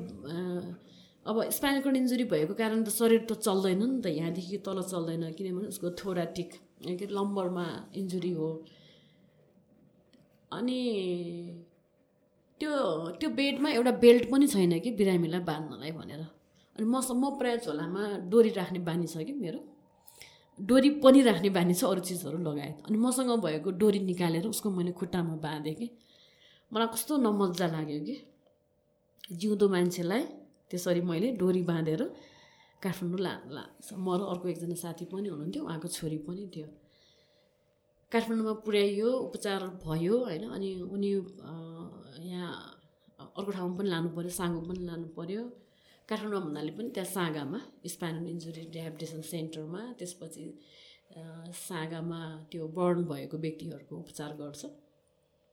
Speaker 3: अब स्पाइनल इन्जुरी भएको कारण त शरीर त चल्दैन नि त यहाँदेखि तल चल्दैन किनभने उसको थोराटिक लम्बरमा इन्जुरी हो। अनि त्यो त्यो बेडमा एउटा बेल्ट पनि छैन कि बिरामीलाई बाँध्नलाई भनेर। अनि म म प्रायः झोलामा डोरी राख्ने बानी छ कि मेरो। डोरी पनि राख्ने बानी छ अरू चिजहरू लगायत। अनि मसँग भएको डोरी निकालेर उसको मैले खुट्टामा बाँधेँ कि। मलाई कस्तो नमजा लाग्यो कि। जिउँदो मान्छेलाई त्यसरी मैले डोरी बाँधेर काठमाडौँ ला ला म र अर्को एकजना साथी पनि हुनुहुन्थ्यो उहाँको छोरी पनि थियो। काठमाडौँमा पुर्याइयो उपचार भयो होइन? अनि उनी यहाँ अर्को ठाउँमा पनि लानु पऱ्यो साङ्गो पनि लानु पऱ्यो काठमाडौँमा भन्नाले पनि त्यहाँ सागामा स्पाइनल इन्जुरी रिहेबिलिटेसन सेन्टरमा त्यसपछि सागामा त्यो बर्न भएको व्यक्तिहरूको उपचार गर्छ।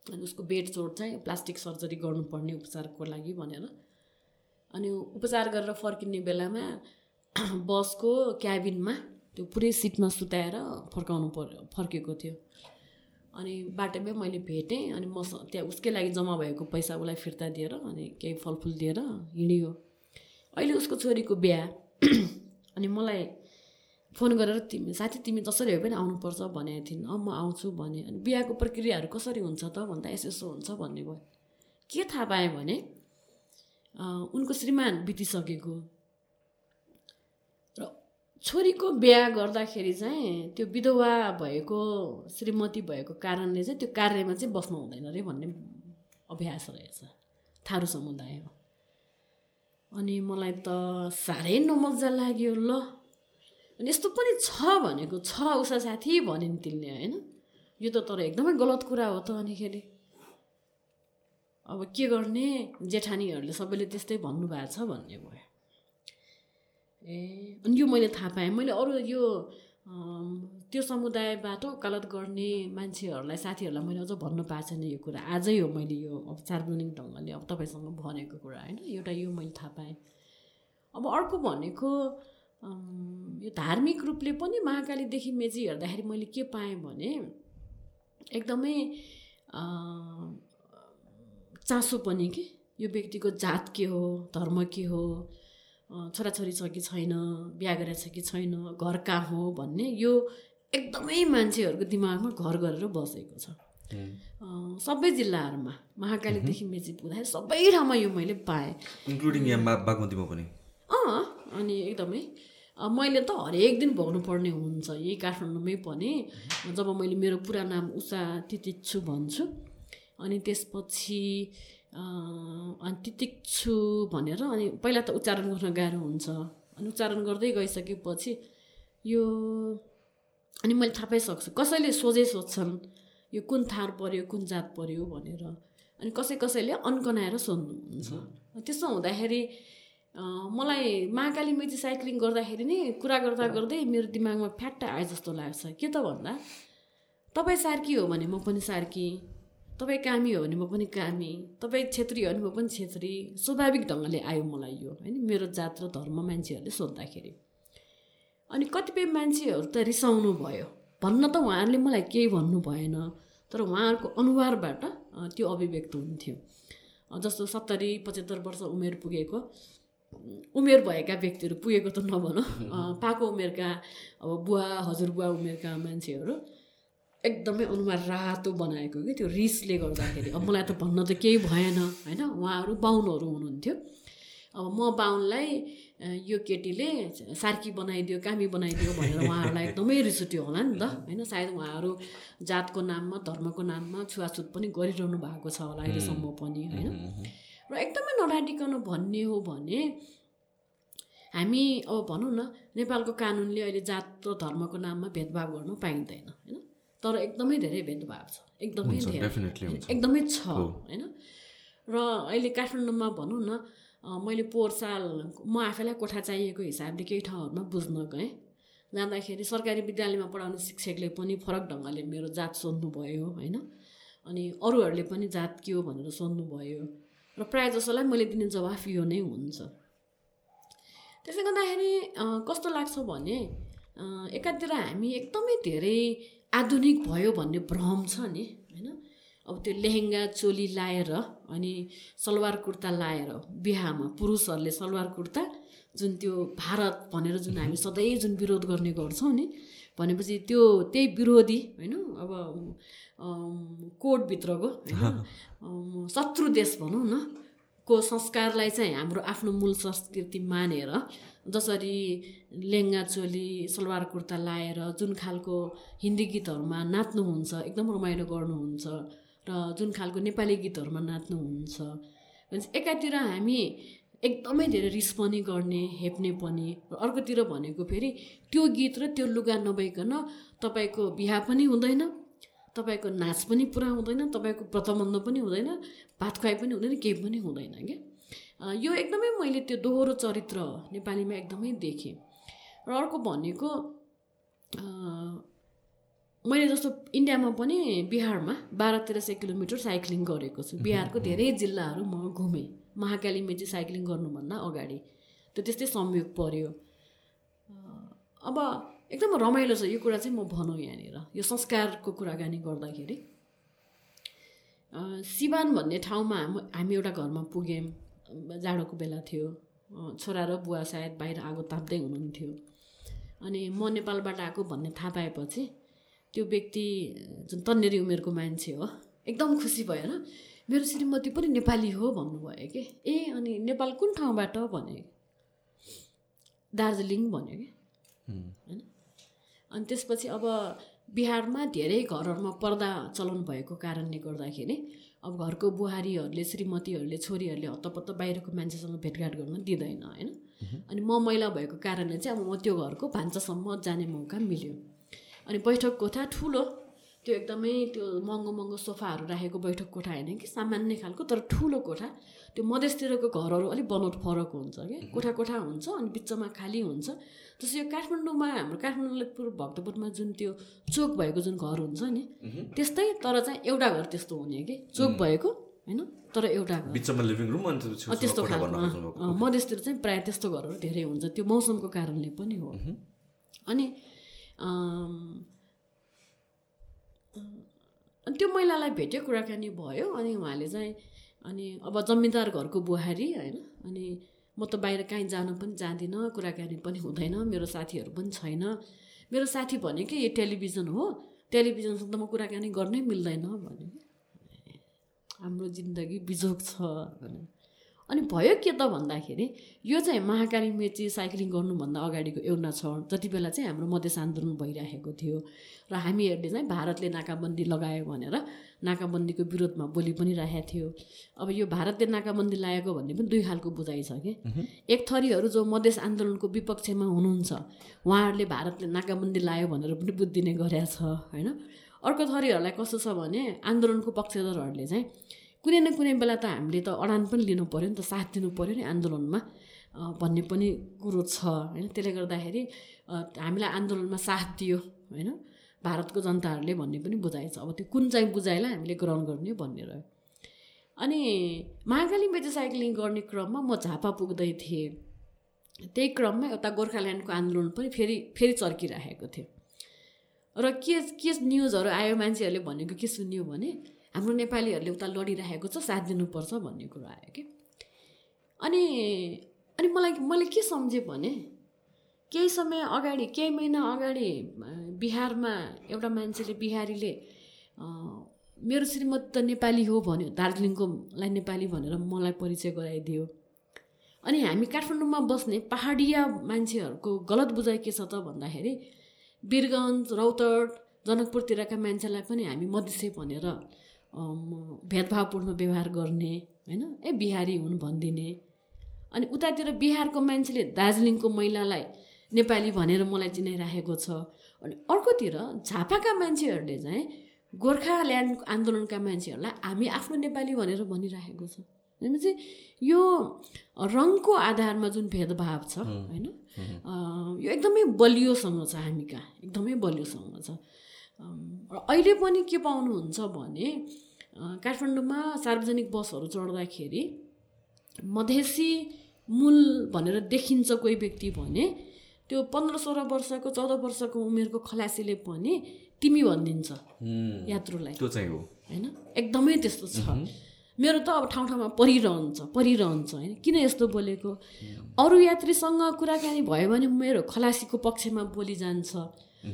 Speaker 3: अनि उसको बेड चोट चाहिँ प्लास्टिक सर्जरी गर्नुपर्ने उपचारको लागि भनेर। अनि उपचार गरेर फर्किने बेलामा बसको क्याबिनमा त्यो पुरै सिटमा सुताएर फर्काउनु पर्यो फर्केको थियो। अनि बाटोमै मैले भेटेँ अनि मसँग त्यहाँ उसकै लागि जम्मा भएको पैसा उसलाई फिर्ता दिएर अनि केही फलफुल दिएर हिँडियो। अहिले उसको छोरीको बिहा। अनि मलाई फोन गरेर तिमी साथी तिमी जसरी भए पनि आउनुपर्छ भनेको थिइन्। अँ म आउँछु भने। अनि बिहाको प्रक्रियाहरू कसरी हुन्छ त भन्दा यसो यसो हुन्छ भन्ने भयो। के थाहा पाएँ भने उनको श्रीमान बितिसकेको। छोरीको बिहा गर्दाखेरि चाहिँ त्यो विधवा भएको श्रीमती भएको कारणले चाहिँ त्यो कार्यमा चाहिँ बस्नु हुँदैन अरे भन्ने अभ्यास रहेछ थारू समुदाय हो अनि मलाई त साह्रै नमजा लाग्यो ल। अनि यस्तो पनि छ भनेको छ उषा साथी भनिन् तिनले होइन? यो त तर एकदमै गलत कुरा हो त अनिखेरि। अब के गर्ने? जेठानीहरूले सबैले त्यस्तै भन्नुभएको छ भन्ने भयो। ए अनि यो मैले थाहा पाएँ। मैले अरू यो त्यो समुदायबाट वकालत गर्ने मान्छेहरूलाई साथीहरूलाई मैले अझ भन्नु पाएको छैन यो कुरा। आजै हो मैले यो अब सार्वजनिक ढङ्गले अब तपाईँसँग भनेको कुरा होइन? एउटा यो मैले थाहा पाएँ। अब अर्को भनेको यो धार्मिक रूपले पनि महाकालीदेखि मेची हेर्दाखेरि मैले के पाएँ भने एकदमै चासो पनि कि? यो व्यक्तिको जात के हो धर्म के हो छोराछोरी छ कि छैन बिहा गरेको छ कि छैन घर कहाँ हो भन्ने यो एकदमै मान्छेहरूको दिमागमा घर गरेर बसेको छ। सबै जिल्लाहरूमा महाकालीदेखि मेची पुग्दाखेरि सबै ठाउँमा यो मैले पाएँ।
Speaker 2: इन्क्लुडिङ यहाँ बागमतीमा पनि?
Speaker 3: अँ अनि एकदमै मैले त हरेक दिन भोग्नुपर्ने हुन्छ यही काठमाडौँमै पनि। जब मैले मेरो पुरा नाम उषा तितिच्छु भन्छु अनि त्यसपछि अनि तितिच्छु भनेर अनि पहिला त उच्चारण गर्न गाह्रो हुन्छ। अनि उच्चारण गर्दै गइसकेपछि यो अनि मैले थाहा पाइसक्छु कसैले सोझै सोध्छन् यो कुन थार पऱ्यो कुन जात पऱ्यो भनेर। अनि कसै कसैले अन्कनाएर सोध्नुहुन्छ। त्यसो हुँदाखेरि मलाई महाकाली मेची साइक्लिङ गर्दाखेरि नै कुरा गर्दा गर्दै मेरो दिमागमा फ्याट्ट आए जस्तो लाग्छ। के त भन्दा तपाईँ सार्की हो भने म पनि सार्की। तपाईँ कामी हो भने म पनि कामी तपाईँ छेत्री हो भने म पनि छेत्री स्वाभाविक ढङ्गले आयो मलाई यो होइन? मेरो जात र धर्म मान्छेहरूले सोद्धाखेरि। अनि कतिपय मान्छेहरू त रिसाउनु भयो। भन्न त उहाँहरूले मलाई केही भन्नु भएन तर उहाँहरूको अनुहारबाट त्यो अभिव्यक्त हुन्थ्यो। जस्तो सत्तरी पचहत्तर वर्ष उमेर पुगेको उमेर भएका व्यक्तिहरू पुगेको त नभनौँ। पाको उमेरका अब बुवा हजुरबुवा उमेरका मान्छेहरू एकदमै अनुहार रातो बनाएको कि त्यो रिसले गर्दाखेरि। अब मलाई त भन्न त केही भएन होइन? उहाँहरू बाहुनहरू हुनुहुन्थ्यो। अब म बाहुनलाई यो केटीले सार्की बनाइदियो कामी बनाइदियो भनेर उहाँहरूलाई एकदमै रिस उठ्यो होला नि त होइन? सायद उहाँहरू जातको नाममा धर्मको नाममा छुवाछुत पनि गरिरहनु भएको छ होला अहिलेसम्म पनि होइन? र एकदमै नडाटिकन भन्ने हो भने हामी अब भनौँ न नेपालको कानुनले अहिले जात र धर्मको नाममा भेदभाव गर्न पाइँदैन। तर एकदमै धेरै भेदभाव छ। एकदमै धेरै। एकदमै छ होइन? र अहिले काठमाडौँमा भनौँ न मैले पोहोर साल म आफैलाई कोठा चाहिएको हिसाबले केही ठाउँहरूमा बुझ्न गएँ। जाँदाखेरि सरकारी विद्यालयमा पढाउने शिक्षकले पनि फरक ढङ्गले मेरो जात सोध्नुभयो होइन? अनि अरूहरूले पनि जात के हो भनेर सोध्नुभयो। र प्रायः जसोलाई मैले दिने जवाफ यो नै हुन्छ। त्यसले गर्दाखेरि कस्तो लाग्छ भने एकातिर हामी एकदमै धेरै आधुनिक भयो भन्ने भ्रम छ नि होइन? अब त्यो लेहेङ्गा चोली लाएर अनि सलवार कुर्ता लाएर बिहामा पुरुषहरूले सलवार कुर्ता जुन त्यो भारत भनेर जुन हामी सधैँ जुन विरोध गर्ने गर्छौँ नि भनेपछि त्यो त्यही विरोधी होइन? अब कोडभित्रको शत्रु देश भनौँ न को संस्कारलाई चाहिँ हाम्रो आफ्नो मूल संस्कृति मानेर जसरी लेङ्गा चोली सलवार कुर्ता लाएर जुन खालको हिन्दी गीतहरूमा नाच्नुहुन्छ एकदम रमाइलो गर्नुहुन्छ र जुन खालको नेपाली गीतहरूमा नाच्नुहुन्छ भनेपछि एकातिर हामी एकदमै धेरै रिस पनि गर्ने हेप्ने पनि अर्कोतिर भनेको फेरि त्यो गीत र त्यो लुगा नभइकन तपाईँको बिहा पनि हुँदैन तपाईँको नाच पनि पुरा हुँदैन तपाईँको व्रतबन्ध पनि हुँदैन भात खुवाइ पनि हुँदैन केही पनि हुँदैन क्या? यो एकदमै मैले त्यो दोहोरो चरित्र नेपालीमा एकदमै देखेँ। र अर्को भनेको मैले जस्तो इन्डियामा पनि बिहारमा बाह्र तेह्र सय किलोमिटर साइक्लिङ गरेको छु। बिहारको धेरै जिल्लाहरू म घुमेँ। महाकालीमा चाहिँ साइक्लिङ गर्नुभन्दा अगाडि। त्यो त्यस्तै संयोग पर्यो। अब एकदम रमाइलो छ। यो कुरा चाहिँ म भनौँ यहाँनिर। यो संस्कारको कुराकानी गर्दाखेरि। सिवान भन्ने ठाउँमा हाम- हामी एउटा घरमा पुग्यौँ जाडोको बेला थियो। छोरा र बुवा सायद बाहिर आगो ताप्दै हुनुहुन्थ्यो। अनि म नेपालबाट आएको भन्ने थाहा पाएपछि त्यो व्यक्ति जुन तन्नेरी उमेरको मान्छे हो एकदम खुसी भएर मेरो श्रीमती पनि नेपाली हो भन्नुभयो कि। ए अनि नेपाल कुन ठाउँबाट भने दार्जिलिङ भन्यो कि। होइन। अनि त्यसपछि अब बिहारमा धेरै घरहरूमा पर्दा चलन भएको कारणले गर्दाखेरि अब घरको बुहारीहरूले श्रीमतीहरूले छोरीहरूले हत्तपत्त बाहिरको मान्छेसँग भेटघाट गर्न दिँदैन होइन? अनि म महिला भएको कारणले चाहिँ अब म त्यो घरको भान्सासम्म जाने मौका मिल्यो। अनि बैठक कोठा ठुलो त्यो एकदमै त्यो महँगो महँगो सोफाहरू राखेको बैठक कोठा होइन कि? सामान्य खालको तर ठुलो कोठा। त्यो मधेसतिरको घरहरू अलिक बनोट फरक हुन्छ कि? कोठा कोठा हुन्छ अनि बिचमा खाली हुन्छ। जस्तो यो काठमाडौँमा हाम्रो काठमाडौँ भक्तपुरमा जुन त्यो चोक भएको जुन घर हुन्छ नि त्यस्तै तर चाहिँ एउटा घर त्यस्तो हुने कि? चोक भएको होइन? तर एउटा
Speaker 2: बिचमा लिभिङ रुम अनि
Speaker 3: त्यस्तो खालको मधेसतिर चाहिँ प्रायः त्यस्तो घरहरू धेरै हुन्छ। त्यो मौसमको कारणले पनि हो। अनि अनि त्यो महिलालाई भेट्यो कुराकानी भयो अनि उहाँले चाहिँ अनि अब जमिनदार घरको बुहारी होइन? अनि म त बाहिर कहीँ जानु पनि जाँदिनँ कुराकानी पनि हुँदैन मेरो साथीहरू पनि छैन। मेरो साथी भनेकै यो टेलिभिजन हो। टेलिभिजनसँग त म कुराकानी गर्नै मिल्दैन भन्यो। कि हाम्रो जिन्दगी बिजोग छ भने अनि भयो के त भन्दाखेरि यो चाहिँ महाकाली मेची साइक्लिङ गर्नुभन्दा अगाडिको एउटा क्षण जति बेला चाहिँ हाम्रो मधेस आन्दोलन भइरहेको थियो र हामीहरूले चाहिँ भारतले नाकाबन्दी लगायो भनेर नाकाबन्दीको विरोधमा बोली पनि राखेको थियो। अब यो भारतले नाकाबन्दी लगाएको भन्ने पनि दुई खालको बुझाइ छ कि। एक थरीहरू जो मधेस आन्दोलनको विपक्षमा हुनुहुन्छ उहाँहरूले भारतले नाकाबन्दी लायो भनेर पनि बुझिदिने गरेका छ होइन? अर्को थरीहरूलाई कस्तो छ भने आन्दोलनको पक्षधरहरूले चाहिँ कुनै न कुनै बेला त हामीले त अडान पनि लिनु पऱ्यो नि त साथ दिनु पऱ्यो नि आन्दोलनमा। भन्ने पनि कुरो छ होइन? त्यसले गर्दाखेरि हामीलाई आन्दोलनमा साथ दियो होइन? भारतको जनताहरूले भन्ने पनि बुझाइ अब त्यो कुन चाहिँ बुझाइलाई हामीले ग्रहण गर्ने भन्ने रह्यो अनि महाकाली मेची साइक्लिङ गर्ने क्रममा म झापा पुग्दै थिएँ। त्यही क्रममा एउटा गोर्खाल्यान्डको आन्दोलन पनि फेरि फेरि चर्किराखेको थियो। र के के न्युजहरू आयो मान्छेहरूले भनेको के सुन्यो भने हाम्रो नेपालीहरूले उता लडिरहेको छ साथ दिनुपर्छ भन्ने कुरो आयो कि। अनि अनि मलाई मैले के सम्झेँ भने केही समय अगाडि केही महिना अगाडि बिहारमा एउटा मान्छेले बिहारीले मेरो श्रीमती त नेपाली हो भन्यो दार्जिलिङकोलाई नेपाली भनेर मलाई परिचय गराइदियो। अनि हामी काठमाडौँमा बस्ने पहाडिया मान्छेहरूको गलत बुझाइ के छ त भन्दाखेरि वीरगञ्ज रौतड जनकपुरतिरका मान्छेलाई पनि हामी मधेसी भनेर भेदभावपूर्ण व्यवहार गर्ने होइन? ए बिहारी हुन् भनिदिने। अनि उतातिर बिहारको मान्छेले दार्जिलिङको महिलालाई नेपाली भनेर मलाई चिनाइराखेको छ। अनि अर्कोतिर झापाका मान्छेहरूले चाहिँ गोर्खाल्यान्ड आन्दोलनका मान्छेहरूलाई हामी आफ्नो नेपाली भनेर भनिराखेको छ। भनेपछि यो रङको आधारमा जुन भेदभाव छ होइन? यो एकदमै बलियोसँग छ हामी कहाँ। एकदमै बलियोसँग छ। र अहिले पनि के पाउनुहुन्छ भने काठमाडौँमा सार्वजनिक बसहरू चढ्दाखेरि मधेसी मूल भनेर देखिन्छ कोही व्यक्ति भने त्यो पन्ध्र सोह्र वर्षको चौध वर्षको उमेरको खलासीले पनि तिमी भनिदिन्छ यात्रुलाई।
Speaker 2: त्यो चाहिँ हो।
Speaker 3: होइन? एकदमै त्यस्तो छ। मेरो त अब ठाउँ ठाउँमा परिरहन्छ परिरहन्छ होइन? किन यस्तो बोलेको? अरू यात्रीसँग कुराकानी भयो भने मेरो खलासीको पक्षमा बोली जान्छ।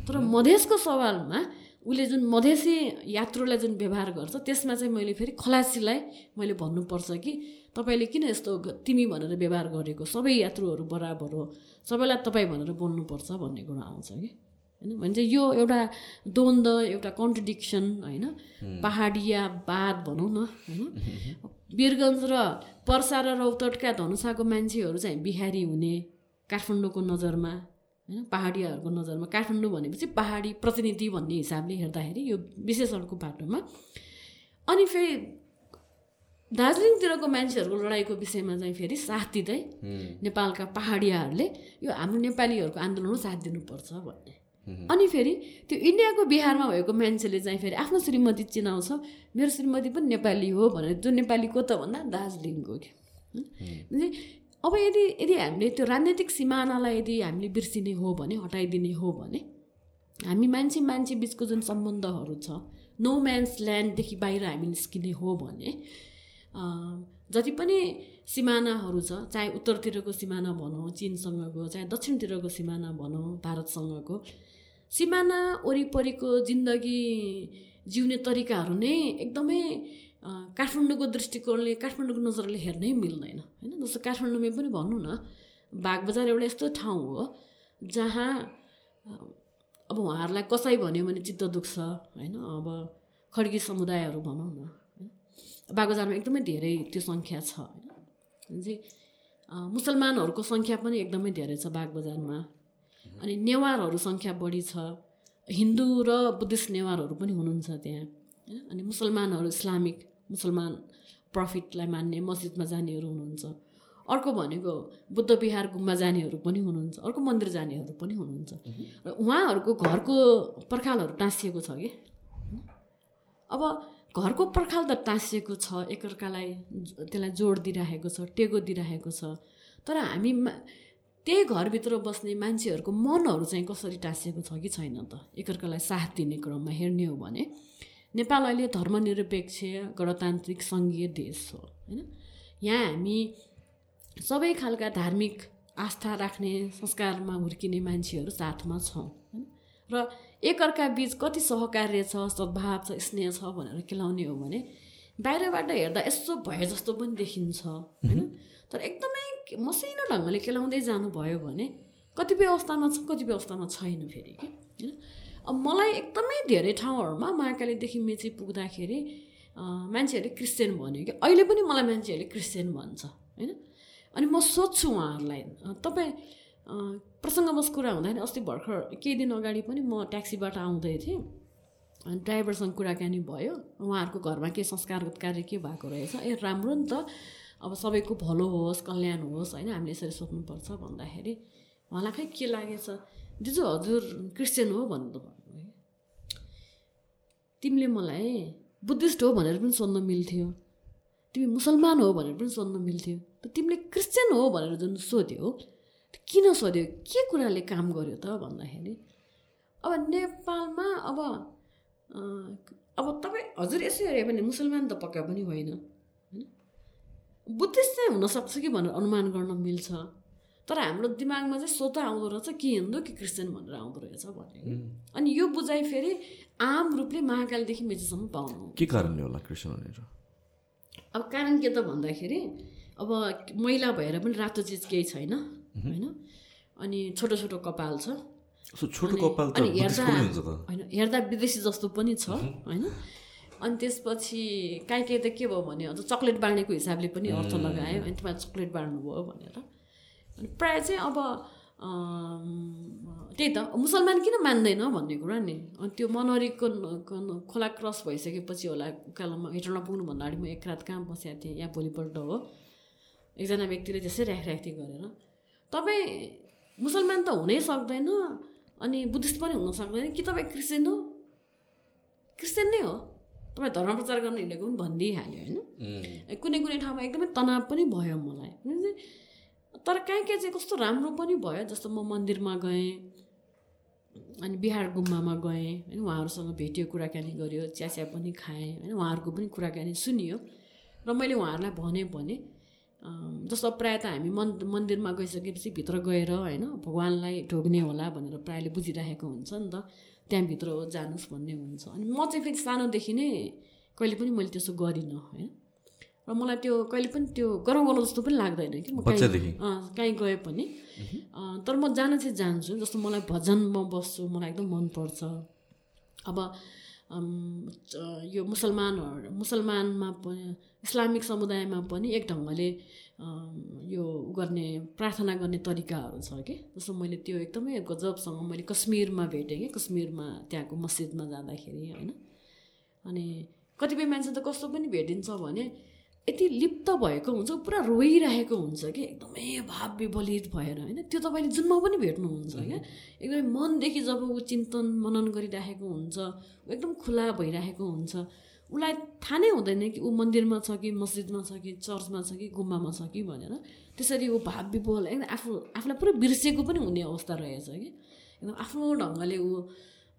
Speaker 3: तर मधेसको सवालमा उसले जुन मधेसी यात्रुलाई जुन व्यवहार गर्छ त्यसमा चाहिँ मैले फेरि खलासीलाई मैले भन्नुपर्छ कि तपाईँले किन यस्तो तिमी भनेर व्यवहार गरेको? सबै यात्रुहरू बराबर हो। सबैलाई तपाईँ भनेर बोल्नुपर्छ भन्ने कुरो आउँछ कि? होइन? भने चाहिँ यो एउटा द्वन्द एउटा कन्ट्रडिक्सन होइन? पहाडियावाद भनौँ न होइन? वीरगञ्ज र पर्सा र रौतटका धनुषाको मान्छेहरू चाहिँ बिहारी हुने काठमाडौँको नजरमा होइन? पहाडियाहरूको नजरमा काठमाडौँ भनेपछि पहाडी प्रतिनिधि भन्ने हिसाबले हेर्दाखेरि यो विशेषणको बाटोमा। अनि फेरि दार्जिलिङतिरको मान्छेहरूको लडाइँको विषयमा चाहिँ फेरि साथ दिँदै नेपालका पहाडियाहरूले यो हाम्रो नेपालीहरूको आन्दोलनमा साथ दिनुपर्छ भन्ने। अनि फेरि त्यो इन्डियाको बिहारमा भएको मान्छेले चाहिँ फेरि आफ्नो श्रीमती चिनाउँछ मेरो श्रीमती पनि नेपाली हो भनेर जो नेपालीको त भन्दा दार्जिलिङको के भने अब यदि यदि हामीले त्यो राजनैतिक सिमानालाई यदि हामीले बिर्सिने हो भने हटाइदिने हो भने हामी मान्छे मान्छे बिचको जुन सम्बन्धहरू छ नो म्यान्स ल्यान्डदेखि बाहिर हामी निस्किने हो भने जति पनि सिमानाहरू छ चाहे उत्तरतिरको सिमाना भनौँ चिनसँगको चाहे दक्षिणतिरको सिमाना भनौँ भारतसँगको सिमाना वरिपरिको जिन्दगी जिउने तरिकाहरू नै एकदमै काठमाडौँको दृष्टिकोणले काठमाडौँको नजरले हेर्नै मिल्दैन होइन? जस्तो काठमाडौँमै पनि भनौँ न बागबजार एउटा यस्तो ठाउँ हो जहाँ अब उहाँहरूलाई कसै भन्यो भने चित्त दुख्छ होइन? अब खड्गी समुदायहरू भनौँ न बागबजारमा एकदमै धेरै त्यो सङ्ख्या छ होइन? मुसलमानहरूको सङ्ख्या पनि एकदमै धेरै छ बागबजारमा। अनि नेवारहरू सङ्ख्या बढी छ। हिन्दू र बुद्धिस्ट नेवारहरू पनि हुनुहुन्छ त्यहाँ होइन? अनि मुसलमानहरू इस्लामिक मुसलमान प्रफिटलाई मान्ने मस्जिदमा जानेहरू हुनुहुन्छ। अर्को भनेको बुद्ध विहार गुम्बा जानेहरू पनि हुनुहुन्छ अर्को मन्दिर जानेहरू पनि हुनुहुन्छ। र उहाँहरूको घरको पर्खालहरू टाँसिएको छ कि? अब घरको पर्खाल त टाँसिएको छ एकअर्कालाई त्यसलाई जोड दिइराखेको छ टेको दिइराखेको छ। तर हामी त्यही घरभित्र बस्ने मान्छेहरूको मनहरू चाहिँ कसरी टाँसिएको छ कि छैन त? एकअर्कालाई साथ दिने क्रममा हेर्ने हो भने नेपाल अहिले धर्मनिरपेक्ष गणतान्त्रिक सङ्घीय देश हो होइन? यहाँ हामी सबै खालका धार्मिक आस्था राख्ने संस्कारमा हुर्किने मान्छेहरू साथमा छौँ होइन? र एकअर्का बिच कति सहकार्य छ सद्भाव छ स्नेह छ भनेर केलाउने हो भने बाहिरबाट हेर्दा यसो भए जस्तो पनि देखिन्छ होइन? तर एकदमै मसिनो ढङ्गले केलाउँदै जानुभयो भने कतिपय अवस्थामा छ कतिपय अवस्थामा छैन फेरि कि? होइन? अब मलाई एकदमै धेरै ठाउँहरूमा महाकालीदेखि मेची पुग्दाखेरि मान्छेहरूले क्रिस्चियन भन्यो कि? अहिले पनि मलाई मान्छेहरूले क्रिस्चियन भन्छ होइन? अनि म सोध्छु उहाँहरूलाई तपाईँ प्रसङ्गवश कुरा हुँदाखेरि अस्ति भर्खर केही दिन अगाडि पनि म ट्याक्सीबाट आउँदै थिएँ। अनि ड्राइभरसँग कुराकानी भयो। उहाँहरूको घरमा के संस्कारगत कार्य के भएको रहेछ? ए राम्रो नि त। अब सबैको भलो होस् कल्याण होस् होइन? हामीले यसरी सोध्नुपर्छ भन्दाखेरि उहाँलाई खै के लागेछ? दिजु हजुर क्रिस्चियन हो भन्नु भन्नुभयो तिमीले मलाई बुद्धिस्ट हो भनेर पनि सोध्न मिल्थ्यो। तिमी मुसलमान हो भनेर पनि सोध्न मिल्थ्यो। त तिमीले क्रिस्चियन हो भनेर जुन सोध्यो किन सोध्यो? के कुराले काम गर्यो त भन्दाखेरि? अब नेपालमा अब अब तपाईँ हजुर यसो हेऱ्यो भने मुसलमान त पक्का पनि होइन। बुद्धिस्ट चाहिँ हुनसक्छ कि भनेर अनुमान गर्न मिल्छ। तर हाम्रो दिमागमा चाहिँ स्वत आउँदो रहेछ कि हिन्दू कि क्रिस्चियन भनेर आउँदो रहेछ भने। अनि यो बुझाइ फेरि आम रूपले महाकालदेखि मेचीसम्म पाउनु
Speaker 2: के कारणले होला क्रिस्चियन भनेर?
Speaker 3: अब कारण के त भन्दाखेरि अब मैला भएर पनि रातो चिज केही छैन होइन? अनि छोटो छोटो कपाल छ।
Speaker 2: छोटो कपाल
Speaker 3: हेर्दा होइन हेर्दा विदेशी जस्तो पनि छ होइन? अनि त्यसपछि काहीँ काहीँ त के भयो भने अझ चक्लेट बाँड्नेको हिसाबले पनि अर्थ लगायो। अनि तपाईँ चक्लेट बाँड्नुभयो भनेर। अनि प्रायः चाहिँ अब त्यही त मुसलमान किन मान्दैन भन्ने कुरा नि? अनि त्यो मनोरीको खोला क्रस भइसकेपछि होला उकालोमा हेटौँडा पुग्नुभन्दा अगाडि म एक रात कहाँ बसेको थिएँ? यहाँ भोलिपल्ट हो। एकजना व्यक्तिले त्यसै राखराख्ती गरेर। तपाईँ मुसलमान त हुनै सक्दैन अनि बुद्धिस्ट पनि हुन सक्दैन। कि तपाईँ क्रिस्चियन हो? क्रिस्चियन नै हो? तपाईँ धर्म प्रचार गर्न हिँडेको पनि भनिदिइहाल्यो होइन? कुनै कुनै ठाउँमा एकदमै तनाव पनि भयो मलाई। तर कहीँ कहीँ चाहिँ कस्तो राम्रो पनि भयो जस्तो म मन्दिरमा गएँ अनि बिहार गुम्बामा गएँ होइन उहाँहरूसँग भेट्यो कुराकानी गऱ्यो चियाचिया पनि खाएँ होइन उहाँहरूको पनि कुराकानी सुनियो। र मैले उहाँहरूलाई भने भने जस्तो प्रायः त हामी मन मन्दिरमा गइसकेपछि भित्र गएर होइन भगवान्लाई ढोग्ने होला भनेर प्रायःले बुझिराखेको हुन्छ नि त। त्यहाँभित्र जानुहोस् भन्ने हुन्छ। अनि म चाहिँ फेरि सानोदेखि नै कहिले पनि मैले त्यसो गरिनँ होइन? र मलाई त्यो कहिले पनि त्यो गरौँ गरौँ जस्तो पनि लाग्दैन कि म? कहीँ कहीँ गए पनि। तर म जान चाहिँ जान्छु जस्तो मलाई भजनमा बस्छु मलाई एकदम मनपर्छ। अब यो मुसलमानहरू मुसलमानमा पनि इस्लामिक समुदायमा पनि एक ढङ्गले यो गर्ने प्रार्थना गर्ने तरिकाहरू छ कि? जस्तो मैले त्यो एकदमै गजबसँग मैले कश्मीरमा भेटेँ कि कश्मीरमा त्यहाँको मस्जिदमा जाँदाखेरि होइन? अनि कतिपय मान्छे त कस्तो पनि भेटिन्छ भने यति लिप्त भएको हुन्छ पुरा रोइरहेको हुन्छ कि? एकदमै भाव विबलित भएर होइन? त्यो तपाईँले जुनमा पनि भेट्नुहुन्छ क्या? एकदमै मनदेखि जब ऊ चिन्तन मनन गरिराखेको हुन्छ एकदम खुला भइरहेको हुन्छ उसलाई थाहा नै हुँदैन कि ऊ मन्दिरमा छ कि मस्जिदमा छ कि चर्चमा छ कि गुम्बामा छ कि भनेर। त्यसरी ऊ भाव विबल एकदम आफू आफूलाई पुरै बिर्सिएको पनि हुने अवस्था रहेछ कि। एकदम आफ्नो ढङ्गले ऊ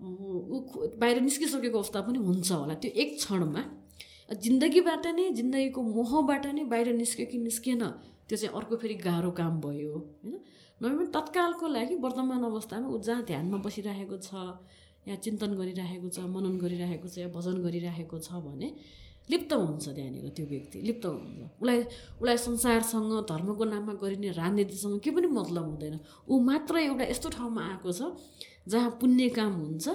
Speaker 3: ऊ- बाहिर निस्किसकेको अवस्था पनि हुन्छ होला। त्यो एक क्षणमा। जिन्दगीबाट नै जिन्दगीको मोहबाट नै बाहिर निस्क्यो कि निस्किएन त्यो चाहिँ अर्को फेरि गाह्रो काम भयो होइन। नभए पनि तत्कालको लागि वर्तमान अवस्थामा ऊ जहाँ ध्यानमा बसिरहेको छ या चिन्तन गरिरहेको छ मनन गरिरहेको छ या भजन गरिरहेको छ भने लिप्त हुन्छ त्यहाँनिर त्यो व्यक्ति लिप्त हुन्छ। उसलाई उसलाई संसारसँग धर्मको नाममा गरिने राजनीतिसँग केही पनि मतलब हुँदैन। ऊ मात्र एउटा यस्तो ठाउँमा आएको छ जहाँ पुण्य काम हुन्छ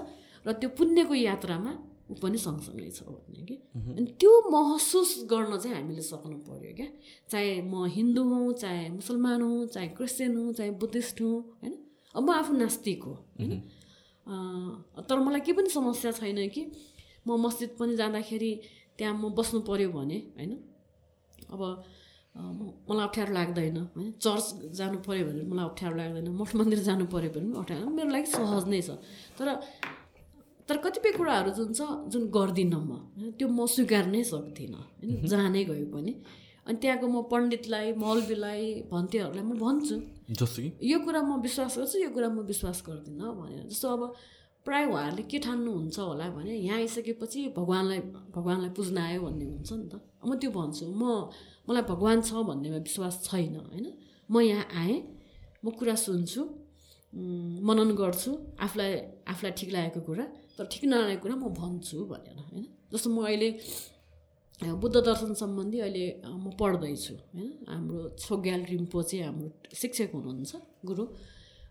Speaker 3: र त्यो पुण्यको यात्रामा ऊ पनि सँगसँगै छ भन्ने कि? अनि त्यो महसुस गर्न चाहिँ हामीले सक्नु पऱ्यो क्या। चाहे म हिन्दू हौँ चाहे मुसलमान हौँ चाहे क्रिस्चियन हौँ चाहे बुद्धिस्ट हौँ होइन? अब म आफू नास्तिक हो होइन? तर मलाई केही पनि समस्या छैन कि म मस्जिद पनि जाँदाखेरि त्यहाँ म बस्नु पऱ्यो भने होइन? अब मलाई अप्ठ्यारो लाग्दैन होइन? चर्च जानु पऱ्यो भने मलाई अप्ठ्यारो लाग्दैन मठ मन्दिर जानु पऱ्यो भने पनि अप्ठ्यारो मेरो लागि सहज नै छ। तर तर कतिपय कुराहरू जुन छ जुन गर्दिनँ म होइन, त्यो म स्वीकार नै सक्दिनँ होइन? जहाँ नै गयो पनि। अनि त्यहाँको म पण्डितलाई मौलवीलाई भन्तेहरूलाई म भन्छु।
Speaker 2: जस्तो कि
Speaker 3: यो कुरा म विश्वास गर्छु यो कुरा म विश्वास गर्दिनँ भनेर। जस्तो अब प्रायः उहाँहरूले के ठान्नुहुन्छ होला भने यहाँ आइसकेपछि भगवान्लाई भगवान्लाई पुज्न आयो भन्ने हुन्छ नि त। म त्यो भन्छु म मलाई भगवान् छ भन्नेमा विश्वास छैन होइन? म यहाँ आएँ म कुरा सुन्छु मनन गर्छु आफूलाई आफूलाई ठिक लागेको कुरा तर ठिक नलागेको कुरा म भन्छु भनेर होइन? जस्तो म अहिले बुद्ध दर्शन सम्बन्धी अहिले म पढ्दैछु होइन? हाम्रो छोग्याल रिम्पो चाहिँ हाम्रो शिक्षक हुनुहुन्छ गुरु।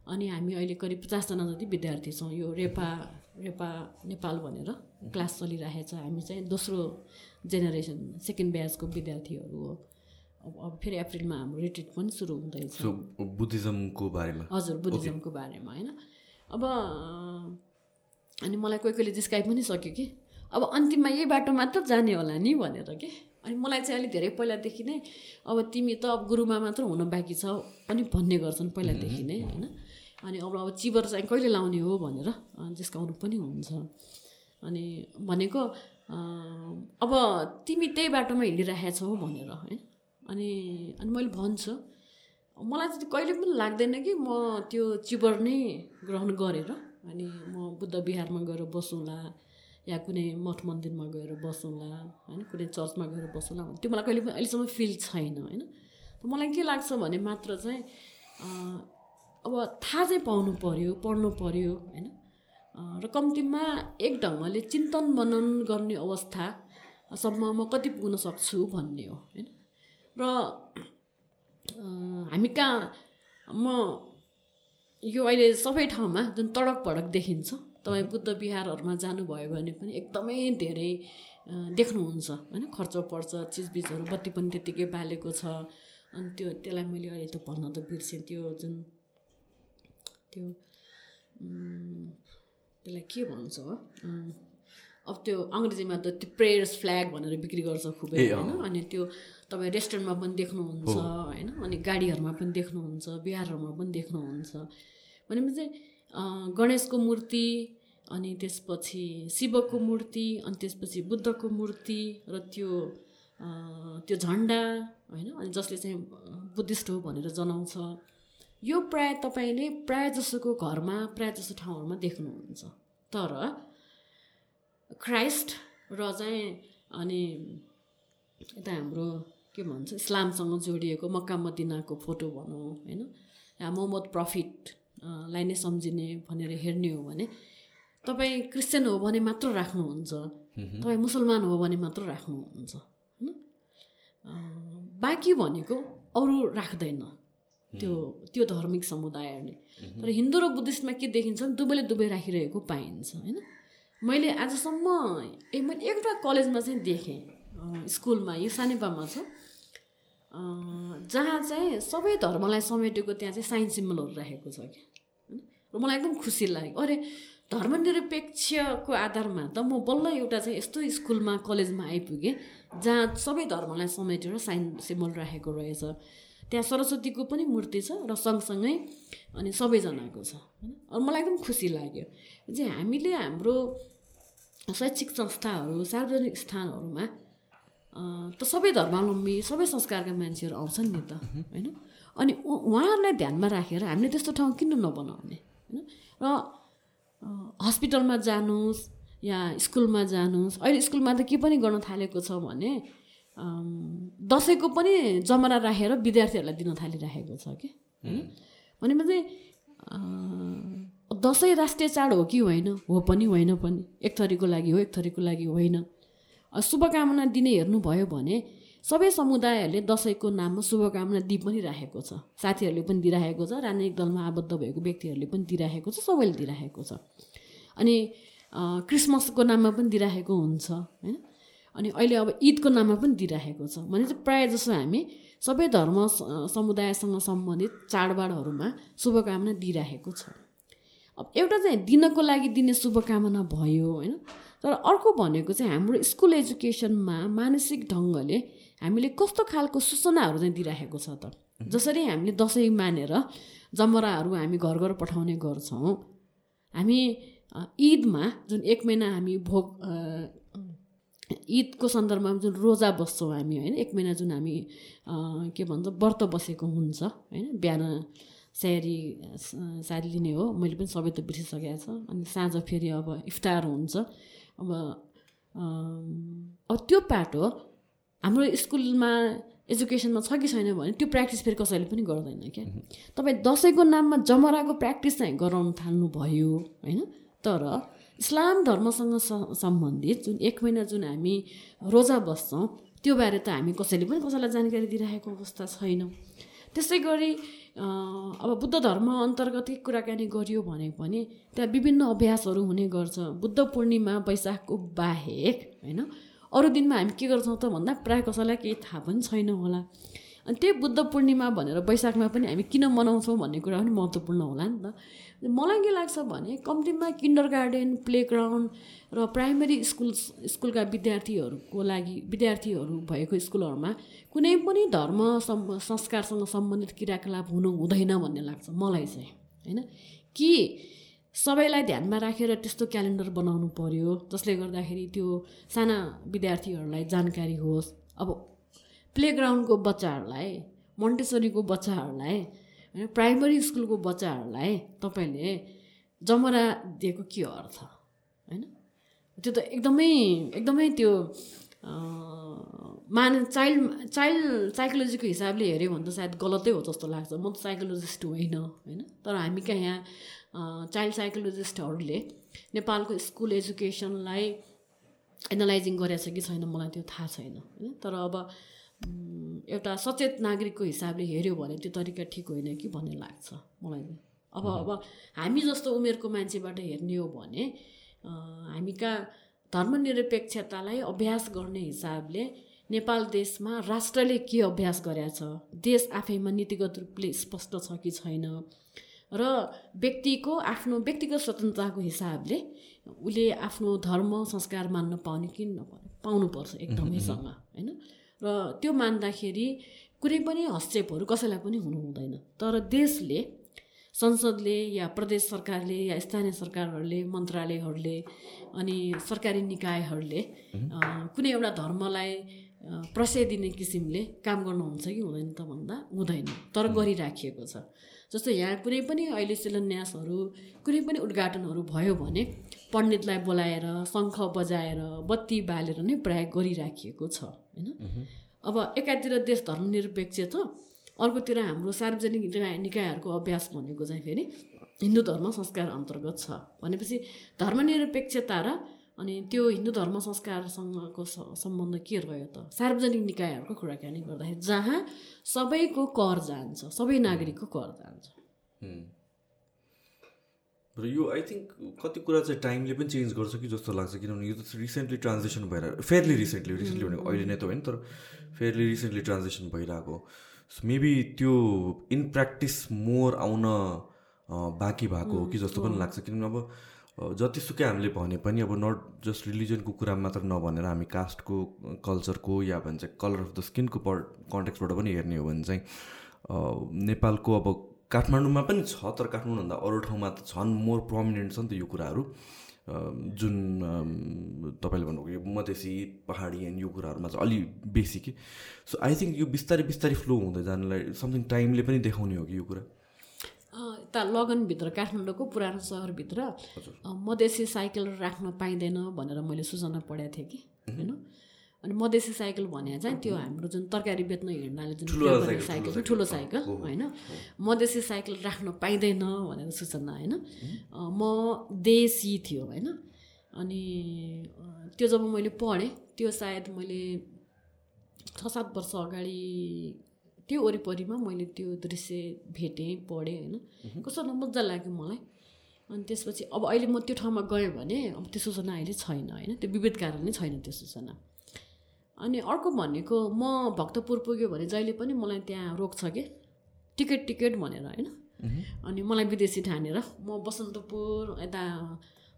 Speaker 3: अनि हामी अहिले करिब पचासजना जति विद्यार्थी छौँ यो रेपा रेपा नेपाल भनेर क्लास चलिरहेछ। हामी चाहिँ दोस्रो जेनेरेसन सेकेन्ड ब्याचको विद्यार्थीहरू हो। अब अब फेरि अप्रिलमा हाम्रो रिट्रिट पनि सुरु हुँदैछ।
Speaker 2: बुद्धिज्मको बारेमा।
Speaker 3: हजुर बुद्धिज्मको बारेमा होइन? अब अनि मलाई कोही कोहीले जिस्काइ पनि सक्यो कि? अब अन्तिममा यही बाटो मात्र जाने होला नि भनेर कि? अनि मलाई चाहिँ अलिक धेरै पहिलादेखि नै अब तिमी त अब गुरुमा मात्र हुन बाँकी छ पनि भन्ने गर्छन् पहिलादेखि नै होइन? अनि अब अब चिबर चाहिँ कहिले लाउने हो भनेर जिस्काउनु पनि हुन्छ। अनि भनेको अब तिमी त्यही बाटोमा हिँडिरहेछौ भनेर होइन? अनि अनि मैले भन्छु मलाई चाहिँ कहिले पनि लाग्दैन कि म त्यो चिबर नै ग्रहण गरेर अनि म बुद्ध विहारमा गएर बसौँला। या कुनै मठ मन्दिरमा गएर बसौँला होइन कुनै चर्चमा गएर बसौँला भने त्यो मलाई कहिले पनि अहिलेसम्म फिल छैन होइन मलाई के लाग्छ भने मात्र चाहिँ अब थाहा चाहिँ पाउनु पऱ्यो पढ्नु पऱ्यो होइन र कम्तीमा एक ढङ्गले चिन्तन मनन गर्ने अवस्थासम्म म कति पुग्न सक्छु भन्ने हो होइन र हामी कहाँ म यो अहिले सबै ठाउँमा जुन तडक भडक देखिन्छ तपाईँ बुद्ध विहारहरूमा जानुभयो भने पनि एकदमै धेरै देख्नुहुन्छ होइन? खर्च पर्छ चिजबिजहरू बत्ती पनि त्यत्तिकै बालेको छ। अनि त्यो त्यसलाई मैले अहिले त भन्न त बिर्सेँ। त्यो जुन त्यो त्यसलाई के भन्छ हो? अब त्यो अङ्ग्रेजीमा त त्यो प्रेयर्स फ्ल्याग भनेर बिक्री गर्छ खुबै होइन? अनि त्यो तपाईँ रेस्टुरेन्टमा पनि देख्नुहुन्छ होइन? अनि गाडीहरूमा पनि देख्नुहुन्छ बिहारहरूमा पनि देख्नुहुन्छ। भनेपछि गणेशको मूर्ति अनि त्यसपछि शिवको मूर्ति अनि त्यसपछि बुद्धको मूर्ति र त्यो त्यो झन्डा होइन? अनि जसले चाहिँ बुद्धिस्ट हो भनेर जनाउँछ। यो प्राय तपाईँले प्राय जसोको घरमा प्राय जसो ठाउँहरूमा देख्नुहुन्छ। तर क्राइस्ट र चाहिँ अनि यता हाम्रो के भन्छ इस्लामसँग जोडिएको मक्का मदिनाको फोटो भनौँ होइन? मोहम्मद प्रफिट अ, लाई नै सम्झिने भनेर हेर्ने हो भने तपाईँ क्रिस्चियन हो भने मात्र राख्नुहुन्छ। तपाईँ मुसलमान हो भने मात्र राख्नुहुन्छ होइन? बाँकी भनेको अरू राख्दैन त्यो त्यो धार्मिक समुदायहरूले। तर हिन्दू र बुद्धिस्टमा के देखिन्छ दुवैले दुवै राखिरहेको पाइन्छ होइन? मैले आजसम्म ए मैले एउटा कलेजमा चाहिँ देखेँ स्कुलमा यो सानेपामा छ। जहाँ चाहिँ सबै धर्मलाई समेटेको त्यहाँ चाहिँ साइन्स सिम्बलहरू राखेको छ कि होइन? र मलाई एकदम खुसी लाग्यो अरे धर्मनिरपेक्षको आधारमा त म बल्ल एउटा चाहिँ यस्तो स्कुलमा कलेजमा आइपुगेँ जहाँ सबै धर्मलाई समेटेर साइन सिम्बल राखेको रहेछ। त्यहाँ सरस्वतीको पनि मूर्ति छ र सँगसँगै अनि सबैजनाको छ होइन? मलाई एकदम खुसी लाग्यो चाहिँ हामीले हाम्रो शैक्षिक संस्थाहरू सार्वजनिक स्थानहरूमा त सबै धर्मावलम्बी सबै संस्कारका मान्छेहरू आउँछन् नि त होइन? अनि उहाँहरूलाई ध्यानमा राखेर हामीले त्यस्तो ठाउँ किन नबनाउने होइन? र हस्पिटलमा जानुहोस् या स्कुलमा जानुहोस् अहिले स्कुलमा त के पनि गर्न थालेको छ भने दसैँको पनि जमरा राखेर विद्यार्थीहरूलाई दिन थालिराखेको छ कि? भनेपछि दसैँ राष्ट्रिय चाड हो कि होइन? हो पनि होइन पनि। एक थरीको लागि हो एक थरीको लागि होइन। शुभकामना दिने हेर्नुभयो भने सबै समुदायहरूले दसैँको नाममा शुभकामना दिइ पनि राखेको छ। साथीहरूले पनि दिइराखेको छ राजनैतिक दलमा आबद्ध भएको व्यक्तिहरूले पनि दिइराखेको छ सबैले दिइराखेको छ। अनि क्रिसमसको नाममा पनि दिइराखेको हुन्छ होइन? अनि अहिले अब ईदको नाममा पनि दिइराखेको छ। भने चाहिँ प्रायः जसो हामी सबै धर्म समुदायसँग सम्बन्धित चाडबाडहरूमा शुभकामना दिइराखेको छ। अब एउटा चाहिँ दिनको लागि दिने शुभकामना भयो होइन? तर अर्को भनेको चाहिँ हाम्रो स्कुल एजुकेसनमा मानसिक ढङ्गले हामीले कस्तो खालको सूचनाहरू चाहिँ दिइराखेको छ त? जसरी हामीले दसैँ मानेर जमराहरू हामी घर घर पठाउने गर्छौँ। हामी ईदमा जुन एक महिना हामी भोग ईदको सन्दर्भमा जुन रोजा बस्छौँ हामी होइन एक महिना जुन हामी के भन्छ व्रत बसेको हुन्छ होइन बिहान स्याहारी सारी लिने हो। मैले पनि सबै त बिर्सिसकेको छ। अनि साँझ फेरि अब इफ्तार हुन्छ। अब त्यो पाटो हाम्रो स्कुलमा एजुकेसनमा छ कि छैन भने त्यो प्र्याक्टिस फेरि कसैले पनि गर्दैन क्या। तपाईँ दसैँको नाममा जमराको प्र्याक्टिस चाहिँ गराउनु थाल्नुभयो होइन? तर इस्लाम धर्मसँग सम्बन्धित जुन एक महिना जुन हामी रोजा बस्छौँ त्यो बारे त हामी कसैले पनि कसैलाई जानकारी दिइरहेको अवस्था छैनौँ। त्यसै गरी अब बुद्ध धर्म अन्तर्गतै कुराकानी गरियो भने पनि त्यहाँ विभिन्न अभ्यासहरू हुने गर्छ। बुद्ध पूर्णिमा वैशाखको बाहेक होइन? अरू दिनमा हामी के गर्छौँ त भन्दा प्रायः कसैलाई केही थाहा पनि छैन होला। अनि त्यही बुद्ध पूर्णिमा भनेर वैशाखमा पनि हामी किन मनाउँछौँ भन्ने कुरा पनि महत्त्वपूर्ण होला नि त। मलाई के लाग्छ भने कम्तीमा किन्डर गार्डन प्लेग्राउन्ड र प्राइमेरी स्कुल स्कुलका विद्यार्थीहरूको लागि विद्यार्थीहरू भएको स्कुलहरूमा कुनै पनि धर्म संस्कारसँग सम्बन्धित क्रियाकलाप हुनु हुँदैन भन्ने लाग्छ मलाई चाहिँ होइन? कि सबैलाई ध्यानमा राखेर त्यस्तो क्यालेन्डर बनाउनु पर्यो जसले गर्दाखेरि त्यो साना विद्यार्थीहरूलाई जानकारी होस्। अब प्लेग्राउन्डको बच्चाहरूलाई मोन्टेसरीको बच्चाहरूलाई होइन प्राइमरी स्कुलको बच्चाहरूलाई तपाईँले जमरा दिएको के अर्थ? होइन? त्यो त एकदमै एकदमै त्यो मान चाइल्ड चाइल्ड साइकोलोजीको हिसाबले हेऱ्यो भने त सायद गलतै हो जस्तो लाग्छ। म त साइकोलोजिस्ट होइन होइन? तर हामी कहाँ यहाँ चाइल्ड साइकोलोजिस्टहरूले नेपालको स्कुल एजुकेसनलाई एनालाइजिङ गरेको छ कि छैन मलाई त्यो थाहा छैन होइन? तर अब एउटा सचेत नागरिकको हिसाबले हेऱ्यो भने त्यो तरिका ठिक होइन कि भन्ने लाग्छ मलाई अब अब हामी जस्तो उमेरको मान्छेबाट हेर्ने हो भने अ, हामी कहाँ धर्मनिरपेक्षतालाई अभ्यास गर्ने हिसाबले नेपाल देशमा राष्ट्रले के अभ्यास गरेका छ देश आफैमा नीतिगत रूपले स्पष्ट छ कि छैन र व्यक्तिको आफ्नो व्यक्तिगत स्वतन्त्रताको हिसाबले उसले आफ्नो धर्म संस्कार मान्न पाउने कि नपाउने पाउनुपर्छ एकदमैसँग होइन? र त्यो मान्दाखेरि कुनै पनि हस्तक्षेपहरू कसैलाई पनि हुनु हुँदैन। तर देशले संसदले या प्रदेश सरकारले या स्थानीय सरकारहरूले मन्त्रालयहरूले अनि सरकारी निकायहरूले कुनै एउटा धर्मलाई प्रशय दिने किसिमले काम गर्नुहुन्छ कि हुँदैन त भन्दा हुँदैन तर गरिराखिएको छ। जस्तो यहाँ कुनै पनि अहिले शिलान्यासहरू कुनै पनि उद्घाटनहरू भयो भने पण्डितलाई बोलाएर शङ्ख बजाएर बत्ती बालेर नै प्रयोग गरिराखिएको छ होइन? अब एकातिर देश धर्मनिरपेक्ष छ अर्कोतिर हाम्रो सार्वजनिक निकाय निकायहरूको अभ्यास भनेको चाहिँ फेरि हिन्दू धर्म संस्कार अन्तर्गत छ। भनेपछि धर्मनिरपेक्षता र अनि त्यो हिन्दू धर्म संस्कारसँगको सम्बन्ध के रह्यो त? सार्वजनिक निकायहरूको कुराकानी गर्दाखेरि जहाँ सबैको कर जान्छ सबै नागरिकको कर जान्छ।
Speaker 2: र यो आई थिङ्क कति कुरा चाहिँ टाइमले पनि चेन्ज गर्छ कि जस्तो लाग्छ किनभने यो त रिसेन्टली ट्रान्जेक्सन भएर फेयरली रिसेन्टली रिसेन्टली भनेको अहिले नै त होइन तर फेयरली रिसेन्टली ट्रान्जेक्सन भइरहेको। सो मेबी त्यो इन प्र्याक्टिस मोर आउन बाँकी भएको हो कि जस्तो पनि लाग्छ किनभने अब जतिसुकै हामीले भने पनि अब नट जस्ट रिलिजनको कुरा मात्र नभनेर हामी कास्टको कल्चरको या भन्छ कलर अफ द स्किनको पर कन्टेक्सबाट पनि हेर्ने हो भने चाहिँ नेपालको अब काठमाडौँमा पनि छ तर काठमाडौँभन्दा अरू ठाउँमा त झन् मोर प्रमिनेन्ट छ नि त यो कुराहरू। जुन तपाईँले भन्नुभयो मधेसी पहाडी एन्ड यो कुराहरूमा चाहिँ अलि बेसी कि। सो आई थिङ्क यो बिस्तारै बिस्तारै फ्लो हुँदै जानलाई समथिङ टाइमले पनि देखाउने हो कि यो कुरा।
Speaker 3: यता लगनभित्र काठमाडौँको पुरानो सहरभित्र मधेसी साइकल राख्न पाइँदैन भनेर मैले सूचना पढाएको थिएँ कि होइन? अनि मधेसी साइकल भने चाहिँ त्यो हाम्रो जुन तरकारी बेच्न हिँड्नाले जुन
Speaker 2: साइकल,
Speaker 3: छ ठुलो साइकल। होइन? मधेसी साइकल राख्न पाइँदैन भनेर सूचना होइन? म देशी थियो होइन? अनि त्यो जब मैले पढेँ त्यो सायद मैले छ सात वर्ष अगाडि त्यो वरिपरिमा मैले त्यो दृश्य भेटेँ पढेँ होइन। कस्तो न मजा लाग्यो मलाई। अनि त्यसपछि अब अहिले म त्यो ठाउँमा गएँ भने अब त्यो सूचना अहिले छैन होइन। त्यो विविध कारणले छैन त्यो सूचना। अनि अर्को भनेको म भक्तपुर पुग्यो भने जहिले पनि मलाई त्यहाँ रोक्छ कि? टिकट टिकट भनेर होइन। अनि मलाई विदेशी ठानेर म बसन्तपुर यता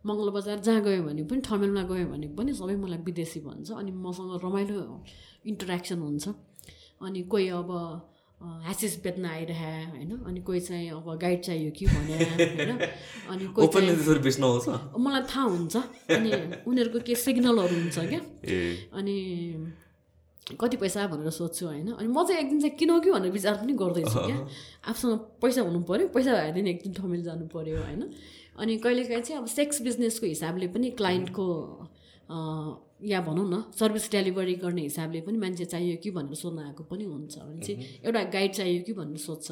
Speaker 3: मङ्गलबजार जहाँ गयो भने पनि ठमेलमा गयो भने पनि सबै मलाई विदेशी भन्छ। अनि मसँग रमाइलो इन्टरेक्सन हुन्छ। अनि कोही अब अ, ह्यासिस बेच्न आइरहे होइन? अनि कोही चाहिँ अब गाइड चाहियो कि भने होइन? अनि कोही मलाई थाहा हुन्छ। अनि उनीहरूको के सिग्नलहरू हुन्छ क्या? अनि कति पैसा भनेर सोध्छु होइन? अनि म चाहिँ एक दिन चाहिँ किनौ कि भनेर विचार पनि गर्दैछु क्या। आफूसँग पैसा हुनु पऱ्यो पैसा भए दिन एक दिन ठमेल जानु पऱ्यो होइन? अनि कहिलेकाहीँ चाहिँ अब सेक्स बिजनेसको हिसाबले पनि क्लाइन्टको या भनौँ न सर्भिस डेलिभरी गर्ने हिसाबले पनि मान्छे चाहियो कि भनेर सोध्न आएको पनि हुन्छ भने चाहिँ एउटा गाइड चाहियो कि भनेर सोध्छ।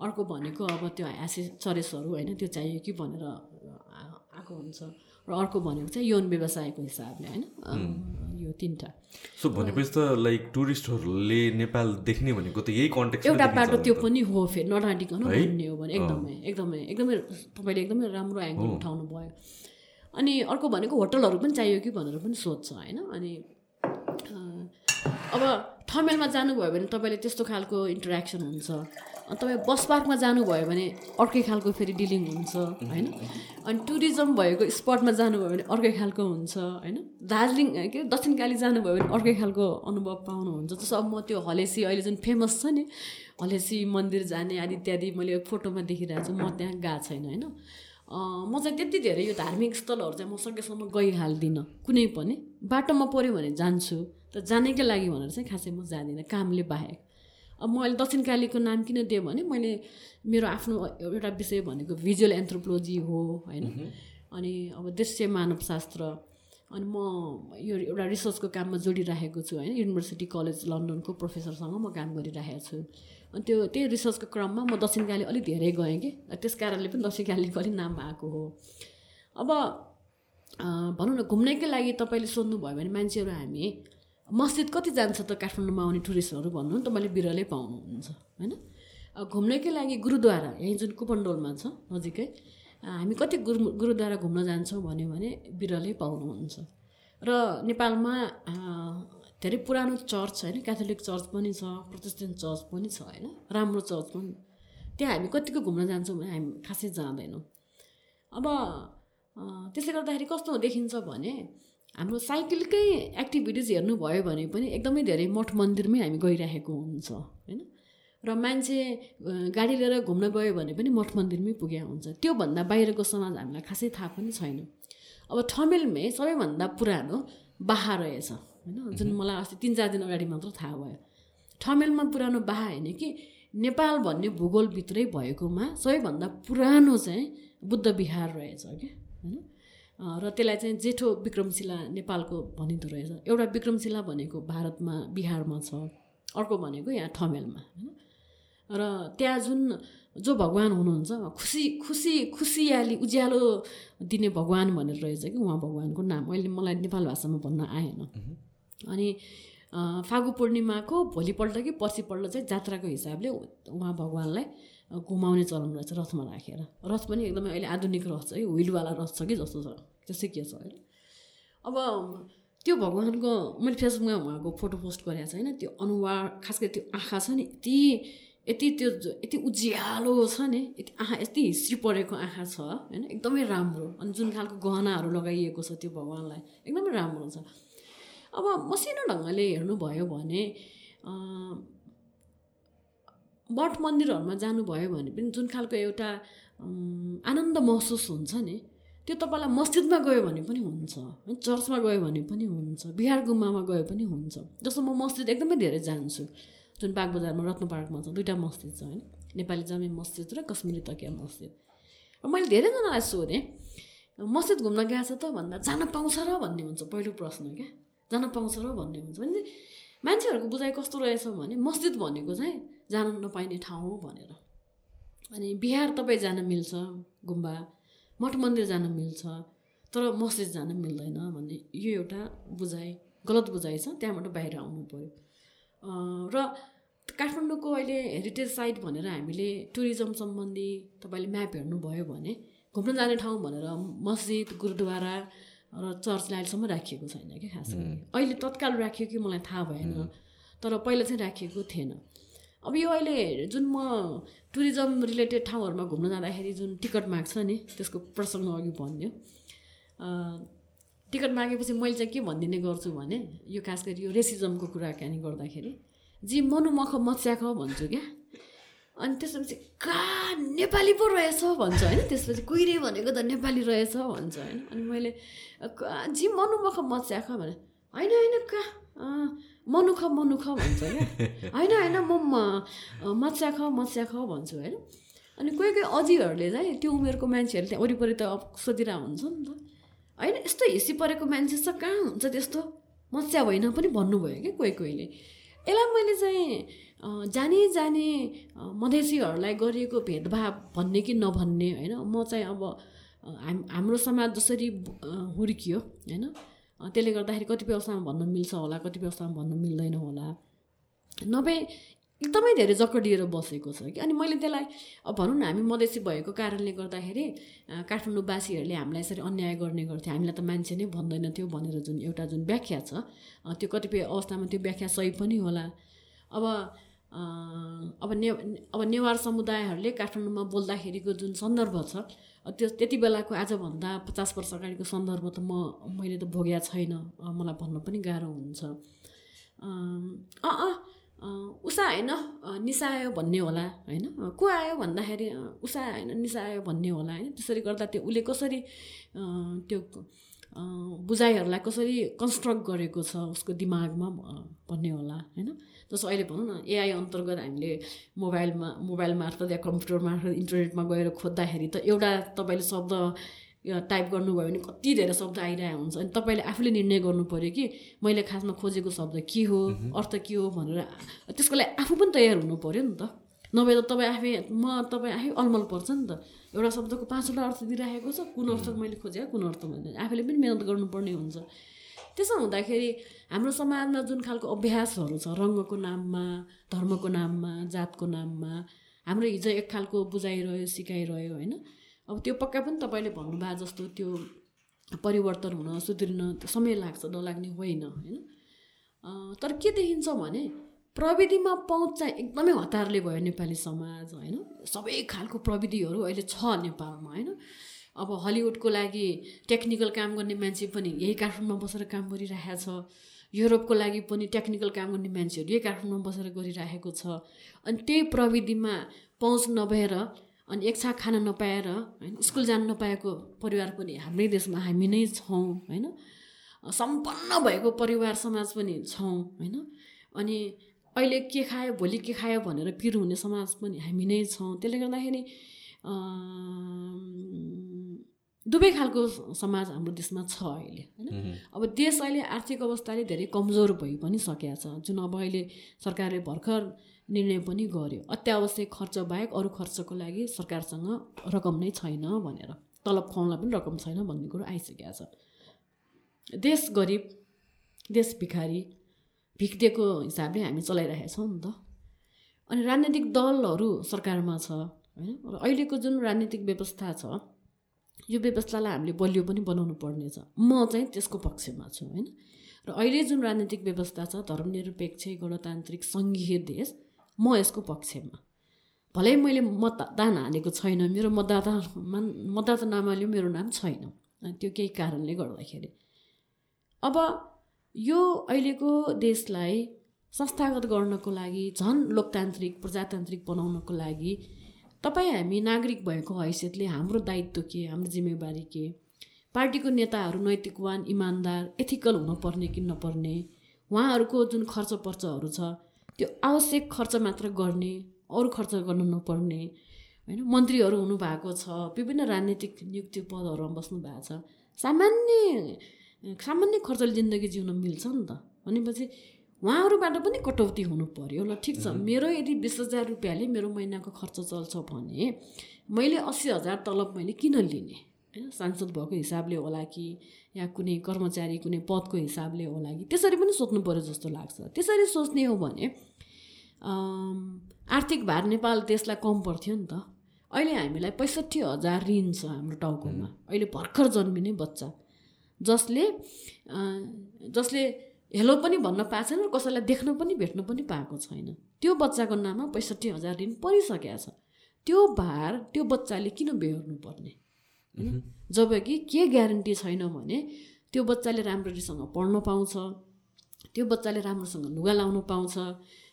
Speaker 3: अर्को भनेको अब त्यो ह्यासे चरेसहरू होइन त्यो चाहियो कि भनेर आएको हुन्छ। र अर्को भनेको चाहिँ यौन व्यवसायको हिसाबले होइन यो तिनवटा।
Speaker 2: सो भनेपछि त लाइक टुरिस्टहरूले नेपाल देख्ने भनेको त यही कन्टेक्स्ट
Speaker 3: एउटा बाटो त्यो पनि हो फेरि नडाँटिकन? भन्ने हो भने एकदमै एकदमै एकदमै तपाईँले एकदमै राम्रो एङ्गल उठाउनु भयो अनि अर्को भनेको होटलहरू पनि चाहियो कि भनेर पनि सोध्छ होइन? अनि अब ठमेलमा जानुभयो भने तपाईँले त्यस्तो खालको इन्टरेक्सन हुन्छ। अनि तपाईँ बस पार्कमा जानुभयो भने अर्कै खालको फेरि डिलिङ हुन्छ होइन? अनि टुरिज्म भएको स्पटमा जानुभयो भने अर्कै खालको हुन्छ होइन? दार्जिलिङ के अरे दक्षिण काली जानुभयो भने अर्कै खालको अनुभव पाउनुहुन्छ। जस्तो अब म त्यो हलेसी अहिले जुन फेमस छ नि। हलेसी मन्दिर जाने आदि इत्यादि मैले फोटोमा देखिरहेको छु। म त्यहाँ गएको छैन होइन? म चाहिँ त्यति धेरै यो धार्मिक स्थलहरू चाहिँ म सकेसम्म गइहाल्दिनँ। कुनै पनि। बाटोमा पऱ्यो भने जान्छु। त जानैकै लागि भनेर चाहिँ खासै म जाँदिनँ कामले बाहेक। अब म अहिले दक्षिण कालीको नाम किन दिएँ भने मैले मेरो आफ्नो एउटा विषय भनेको भिजुअल एन्थ्रोपोलोजी हो होइन। अनि अब दृश्य मानवशास्त्र अनि म यो एउटा रिसर्चको काममा जोडिराखेको छु होइन। युनिभर्सिटी कलेज लन्डनको प्रोफेसरसँग म काम गरिराखेको छु। अनि त्यो त्यही रिसर्चको क्रममा म दक्षिण काली अलिक धेरै गएँ कि। त्यस कारणले पनि दक्षिण कालीको अलिक नाम आएको हो। अब भनौँ न घुम्नैकै लागि तपाईँले सोध्नुभयो भने मान्छेहरू हामी मस्जिद कति जान्छ त काठमाडौँमा आउने टुरिस्टहरू भन्नु तपाईँले बिरलै पाउनुहुन्छ होइन? घुम्नकै लागि गुरुद्वारा यहीँ जुन कुपन्डोलमा छ नजिकै हामी कति गुरु गुरुद्वारा घुम्न जान्छौँ भन्यो भने बिरलै पाउनुहुन्छ। र नेपालमा धेरै पुरानो चर्च होइन क्याथोलिक चर्च पनि छ प्रोटेस्टेन्ट चर्च पनि छ होइन? राम्रो चर्च पनि। त्यहाँ हामी कतिको घुम्न जान्छौँ भने हामी खासै जाँदैनौँ। अब त्यसले गर्दाखेरि कस्तो देखिन्छ भने हाम्रो साइकलकै एक्टिभिटिज हेर्नुभयो भने पनि एकदमै धेरै मठ मन्दिरमै हामी गइरहेको हुन्छ होइन? र मान्छे गाडी लिएर घुम्न गयो भने पनि मठ मन्दिरमै पुगेको हुन्छ। त्योभन्दा बाहिरको समाज हामीलाई खासै थाहा पनि छैन। अब ठमेलमै सबैभन्दा पुरानो बाहा रहेछ। होइन? जुन मलाई अस्ति तिन चार दिन अगाडि मात्र थाहा भयो। ठमेलमा पुरानो बाहा होइन कि नेपाल भन्ने भूगोलभित्रै भएकोमा सबैभन्दा पुरानो चाहिँ बुद्ध विहार रहेछ क्या होइन? र त्यसलाई चाहिँ जेठो विक्रमशिला नेपालको भनिँदो रहेछ। एउटा विक्रमशिला भनेको भारतमा बिहारमा छ। अर्को भनेको यहाँ ठमेलमा होइन? र त्यहाँ जुन जो भगवान् हुनुहुन्छ खुसी खुसी खुसियाली उज्यालो दिने भगवान् भनेर रहेछ कि उहाँ भगवान्को नाम। अहिले मलाई नेपाल भाषामा भन्न आएन। अनि फागु पूर्णिमाको भोलिपल्ट कि पर्सिपल्ट चाहिँ जात्राको हिसाबले उहाँ भगवान्लाई घुमाउने चलन रहेछ रथमा राखेर। रथ पनि एकदमै अहिले आधुनिक रथ छ कि हुइलवाला रथ छ कि जस्तो छ त्यसै के छ होइन। अब त्यो भगवान्को मैले फेसबुकमा उहाँको फोटो पोस्ट गरेको छ होइन त्यो अनुहार खास गरी त्यो आँखा छ नि यति यति त्यो यति उज्यालो छ नि यति आँखा यति हिस्ट्री परेको आँखा छ होइन एकदमै राम्रो। अनि जुन खालको गहनाहरू लगाइएको छ त्यो भगवान्लाई एकदमै राम्रो छ। अब मसिनो ढङ्गले हेर्नुभयो भने मठ मन्दिरहरूमा जानुभयो भने पनि जुन खालको एउटा आनन्द महसुस हुन्छ नि त्यो तपाईँलाई मस्जिदमा गयो भने पनि हुन्छ चर्चमा गयो भने पनि हुन्छ बिहार गुम्बामा गयो पनि हुन्छ। जस्तो म मस्जिद एकदमै धेरै जान्छु जुन बागबजारमा रत्न पार्कमा छ दुइटा मस्जिद छ होइन नेपाली जामे मस्जिद र कश्मीरी तकिया मस्जिद। र मैले धेरैजनालाई सोधेँ मस्जिद घुम्न गएको छ त भन्दा जान पाउँछ र भन्ने हुन्छ पहिलो प्रश्न क्या। जान पाउँछ र भन्ने हुन्छ भने मान्छेहरूको बुझाइ कस्तो रहेछ भने मस्जिद भनेको चाहिँ जान नपाइने ठाउँ हो भनेर। अनि बिहार तपाईँ जान मिल्छ गुम्बा मठ मन्दिर जान मिल्छ तर मस्जिद जान मिल्दैन भन्ने यो एउटा बुझाइ गलत बुझाइ छ त्यहाँबाट बाहिर आउनु पऱ्यो र काठमाडौँको अहिले हेरिटेज साइट भनेर हामीले टुरिज्म सम्बन्धी तपाईँले म्याप हेर्नुभयो भने घुम्न जाने ठाउँ भनेर मस्जिद गुरुद्वारा र चर्चलाई अहिलेसम्म राखिएको छैन कि खास अहिले तत्काल राखियो कि मलाई थाहा भएन तर पहिला चाहिँ राखिएको थिएन। अब यो अहिले जुन म टुरिज्म रिलेटेड ठाउँहरूमा घुम्न जाँदाखेरि जुन टिकट माग्छ नि त्यसको प्रसङ्ग अघि भन्यो। टिकट मागेपछि मैले चाहिँ के भनिदिने गर्छु भने यो खास गरी यो रेसिजमको कुराकानी गर्दाखेरि जी मनुमख मच्याख भन्छु क्या। अनि त्यसपछि कहाँ नेपाली पो रहेछ? भन्छ होइन। त्यसपछि कुहिरे भनेको त नेपाली रहेछ भन्छ होइन। अनि मैले जी मनुमख मच्याख भने होइन होइन कहाँ मनुख मनुख भन्छ क्या। होइन होइन म मच्या ख मच्या ख भन्छु होइन। अनि कोही कोही अजीहरूले चाहिँ त्यो उमेरको मान्छेहरूले त्यहाँ वरिपरि त अब सोधिरहेको हुन्छ नि त। होइन यस्तो हिसी परेको मान्छे छ कहाँ हुन्छ? त्यस्तो मच्या होइन पनि भन्नुभयो क्या कोही कोहीले। यसलाई मैले चाहिँ जाने जाने मधेसीहरूलाई गरिएको भेदभाव भन्ने कि नभन्ने होइन? म चाहिँ अब हाम हाम्रो समाज जसरी हुर्कियो होइन? त्यसले गर्दाखेरि कतिपय अवस्थामा भन्न मिल्छ होला कतिपय अवस्थामा भन्न मिल्दैन होला। नभए एकदमै धेरै जकडिएर बसेको छ कि? अनि मैले त्यसलाई अब भनौँ न हामी मधेसी भएको कारणले गर्दाखेरि काठमाडौँवासीहरूले हामीलाई यसरी अन्याय गर्ने गर्थ्यो। हामीलाई त मान्छे नै भन्दैन थियो भनेर जुन एउटा जुन व्याख्या छ त्यो कतिपय अवस्थामा त्यो व्याख्या सही पनि होला। अब अब ने अब नेवार समुदायहरूले काठमाडौँमा बोल्दाखेरिको जुन सन्दर्भ छ त्यो त्यति बेलाको आजभन्दा पचास वर्ष अगाडिको सन्दर्भ त म मैले त भोग्या छैन मलाई भन्न पनि गाह्रो हुन्छ। अँ अँ उषा होइन निसा आयो भन्ने होला होइन? को आयो भन्दाखेरि उषा होइन निसा आयो भन्ने होला होइन? त्यसरी गर्दा त्यो उसले कसरी त्यो बुझाइहरूलाई कसरी कन्स्ट्रक्ट गरेको छ उसको दिमागमा भन्ने होला होइन? जस्तो अहिले भनौँ न एआई अन्तर्गत हामीले मोबाइलमा मोबाइल मार्फत या कम्प्युटर मार्फत इन्टरनेटमा गएर खोज्दाखेरि त एउटा तपाईँले शब्द टाइप गर्नुभयो भने कति धेरै शब्द आइरहेको हुन्छ। अनि तपाईँले आफूले निर्णय गर्नु पऱ्यो कि मैले खासमा खोजेको शब्द के हो अर्थ के हो भनेर त्यसको लागि आफू पनि तयार हुनु पऱ्यो नि त। नभए त तपाईँ आफै म तपाईँ आफै अलमल पर्छ नि त। एउटा शब्दको पाँचवटा अर्थ दिइराखेको छ कुन अर्थ मैले खोजेँ कुन अर्थ मैले आफैले पनि मिहिनेत गर्नुपर्ने हुन्छ। त्यसो हुँदाखेरि हाम्रो समाजमा जुन खालको अभ्यासहरू छ रङ्गको नाममा धर्मको नाममा जातको नाममा हाम्रो हिजो एक खालको बुझाइरह्यो सिकाइरह्यो होइन? अब त्यो पक्का पनि तपाईँले भन्नुभयो जस्तो त्यो परिवर्तन हुन सुध्रिन समय लाग्छ नलाग्ने होइन होइन? तर के देखिन्छ भने प्रविधिमा पहुँच चाहिँ एकदमै हतारले भयो नेपाली समाज होइन? सबै खालको प्रविधिहरू अहिले छ नेपालमा होइन? अब हलिउडको लागि टेक्निकल काम गर्ने मान्छे पनि यही काठमाडौँमा बसेर काम गरिरहेको छ। युरोपको लागि पनि टेक्निकल काम गर्ने मान्छेहरू यही काठमाडौँमा बसेर गरिरहेको छ। अनि त्यही प्रविधिमा पहुँच नभएर अनि एक छाक खान नपाएर होइन स्कुल जान नपाएको परिवार पनि हाम्रै देशमा हामी नै छौँ होइन। सम्पन्न भएको परिवार समाज पनि छौँ होइन। अनि अहिले के खायो भोलि के खायो भनेर पिर हुने समाज पनि हामी नै छौँ। त्यसले गर्दाखेरि दुवै खालको समाज हाम्रो देशमा छ अहिले होइन। अब देश अहिले आर्थिक अवस्थाले धेरै कमजोर भइ पनि सकेको छ। जुन अब अहिले सरकारले भर्खर निर्णय पनि गर्यो। अत्यावश्यक खर्च बाहेक अरू खर्चको लागि सरकारसँग रकम नै छैन भनेर। तलब खुवाउनलाई पनि रकम छैन भन्ने कुरो आइसकेको छ। देश गरिब देश भिखारी भिख दिएको हिसाबले हामी चलाइरहेका छौँ नि त। अनि राजनैतिक दलहरू सरकारमा छ होइन? र अहिलेको जुन राजनीतिक व्यवस्था छ यो व्यवस्थालाई हामीले बलियो पनि बनाउनु पर्नेछ। म चाहिँ त्यसको पक्षमा छु होइन? र अहिले जुन राजनीतिक व्यवस्था छ धर्मनिरपेक्ष गणतान्त्रिक सङ्घीय देश म यसको पक्षमा। भलै मैले मतदान हालेको छैन मेरो मतदाता मतदाता नामाले मेरो नाम छैन। त्यो केही कारणले गर्दाखेरि। अब यो अहिलेको देशलाई संस्थागत गर्नको लागि झन् लोकतान्त्रिक प्रजातान्त्रिक बनाउनको लागि तपाईँ हामी नागरिक भएको हैसियतले हाम्रो दायित्व के हाम्रो जिम्मेवारी के? पार्टीको नेताहरू नैतिकवान इमान्दार एथिकल हुनुपर्ने कि नपर्ने? उहाँहरूको जुन खर्च पर्चहरू छ त्यो आवश्यक खर्च मात्र गर्ने अरू खर्च गर्न नपर्ने होइन? मन्त्रीहरू हुनुभएको छ विभिन्न राजनीतिक नियुक्ति पदहरूमा बस्नु भएको छ। सामान्य सामान्य खर्चले जिन्दगी जिउन मिल्छ नि त। भनेपछि उहाँहरूबाट पनि कटौती हुनु पर्यो। ल ठिक छ। मेरो यदि बिस हजार रुपियाँले मेरो महिनाको खर्च चल्छ भने मैले अस्सी हजार तलब मैले किन लिने? होइन सांसद भएको हिसाबले होला कि या कुनै कर्मचारी कुनै पदको हिसाबले होला कि त्यसरी पनि सोच्नु पऱ्यो जस्तो लाग्छ। त्यसरी सोच्ने हो भने आर्थिक भार नेपाल देशलाई कम पर्थ्यो नि त। अहिले हामीलाई पैँसठी हजार ऋण छ हाम्रो टाउकोमा। अहिले भर्खर जन्मिने बच्चा। जसले जसले हेलो पनि भन्न पाएको छैन र कसैलाई देख्न पनि भेट्न पनि पाएको छैन। त्यो बच्चाको नाममा पैँसठी हजार ऋण परिसकेको छ। त्यो भार त्यो बच्चाले किन बेहोर्नु पर्ने होइन? जबकि के ग्यारेन्टी छैन भने त्यो बच्चाले राम्ररीसँग पढ्न पाउँछ त्यो बच्चाले राम्रोसँग लुगा लाउन पाउँछ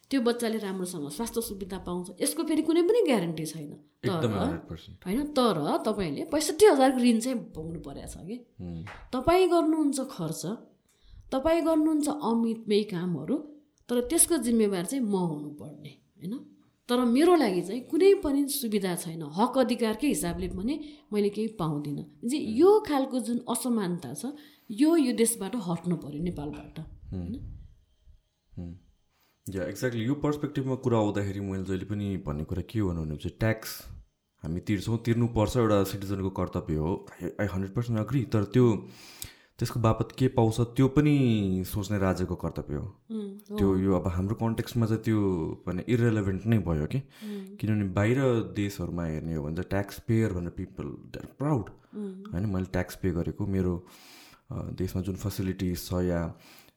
Speaker 3: त्यो बच्चाले राम्रोसँग स्वास्थ्य सुविधा पाउँछ यसको फेरि कुनै पनि ग्यारेन्टी छैन।
Speaker 2: एकदम
Speaker 3: तर होइन तर तपाईँले पैँसठी हजारको ऋण चाहिँ भोग्नु परेको छ कि? तपाईँ गर्नुहुन्छ खर्च तपाईँ गर्नुहुन्छ अमितमय कामहरू तर त्यसको जिम्मेवार चाहिँ म हुनुपर्ने होइन? तर मेरो लागि चाहिँ कुनै पनि सुविधा छैन। हक अधिकारकै हिसाबले पनि मैले केही पाउँदिनँ। जे यो खालको जुन असमानता छ यो यो देशबाट हट्नु पऱ्यो नेपालबाट। होइन?
Speaker 2: या एक्ज्याक्टली यो पर्सपेक्टिभमा कुरा आउँदाखेरि मैले जहिले पनि भन्ने कुरा के हो भने चाहिँ ट्याक्स हामी तिर्छौँ तिर्नुपर्छ एउटा सिटिजनको कर्तव्य हो। आई हन्ड्रेड पर्सेन्ट अग्री तर त्यो त्यसको बापत के पाउँछ त्यो पनि सोच्ने राज्यको कर्तव्य हो। त्यो यो अब हाम्रो कन्टेक्स्टमा चाहिँ त्यो भने इरेलेभेन्ट नै भयो कि। किनभने बाहिर देशहरूमा हेर्ने हो भने चाहिँ ट्याक्स पेयर भनेर पिपल दे आर प्राउड होइन मैले ट्याक्स पे गरेको मेरो देशमा जुन फेसिलिटिज छ या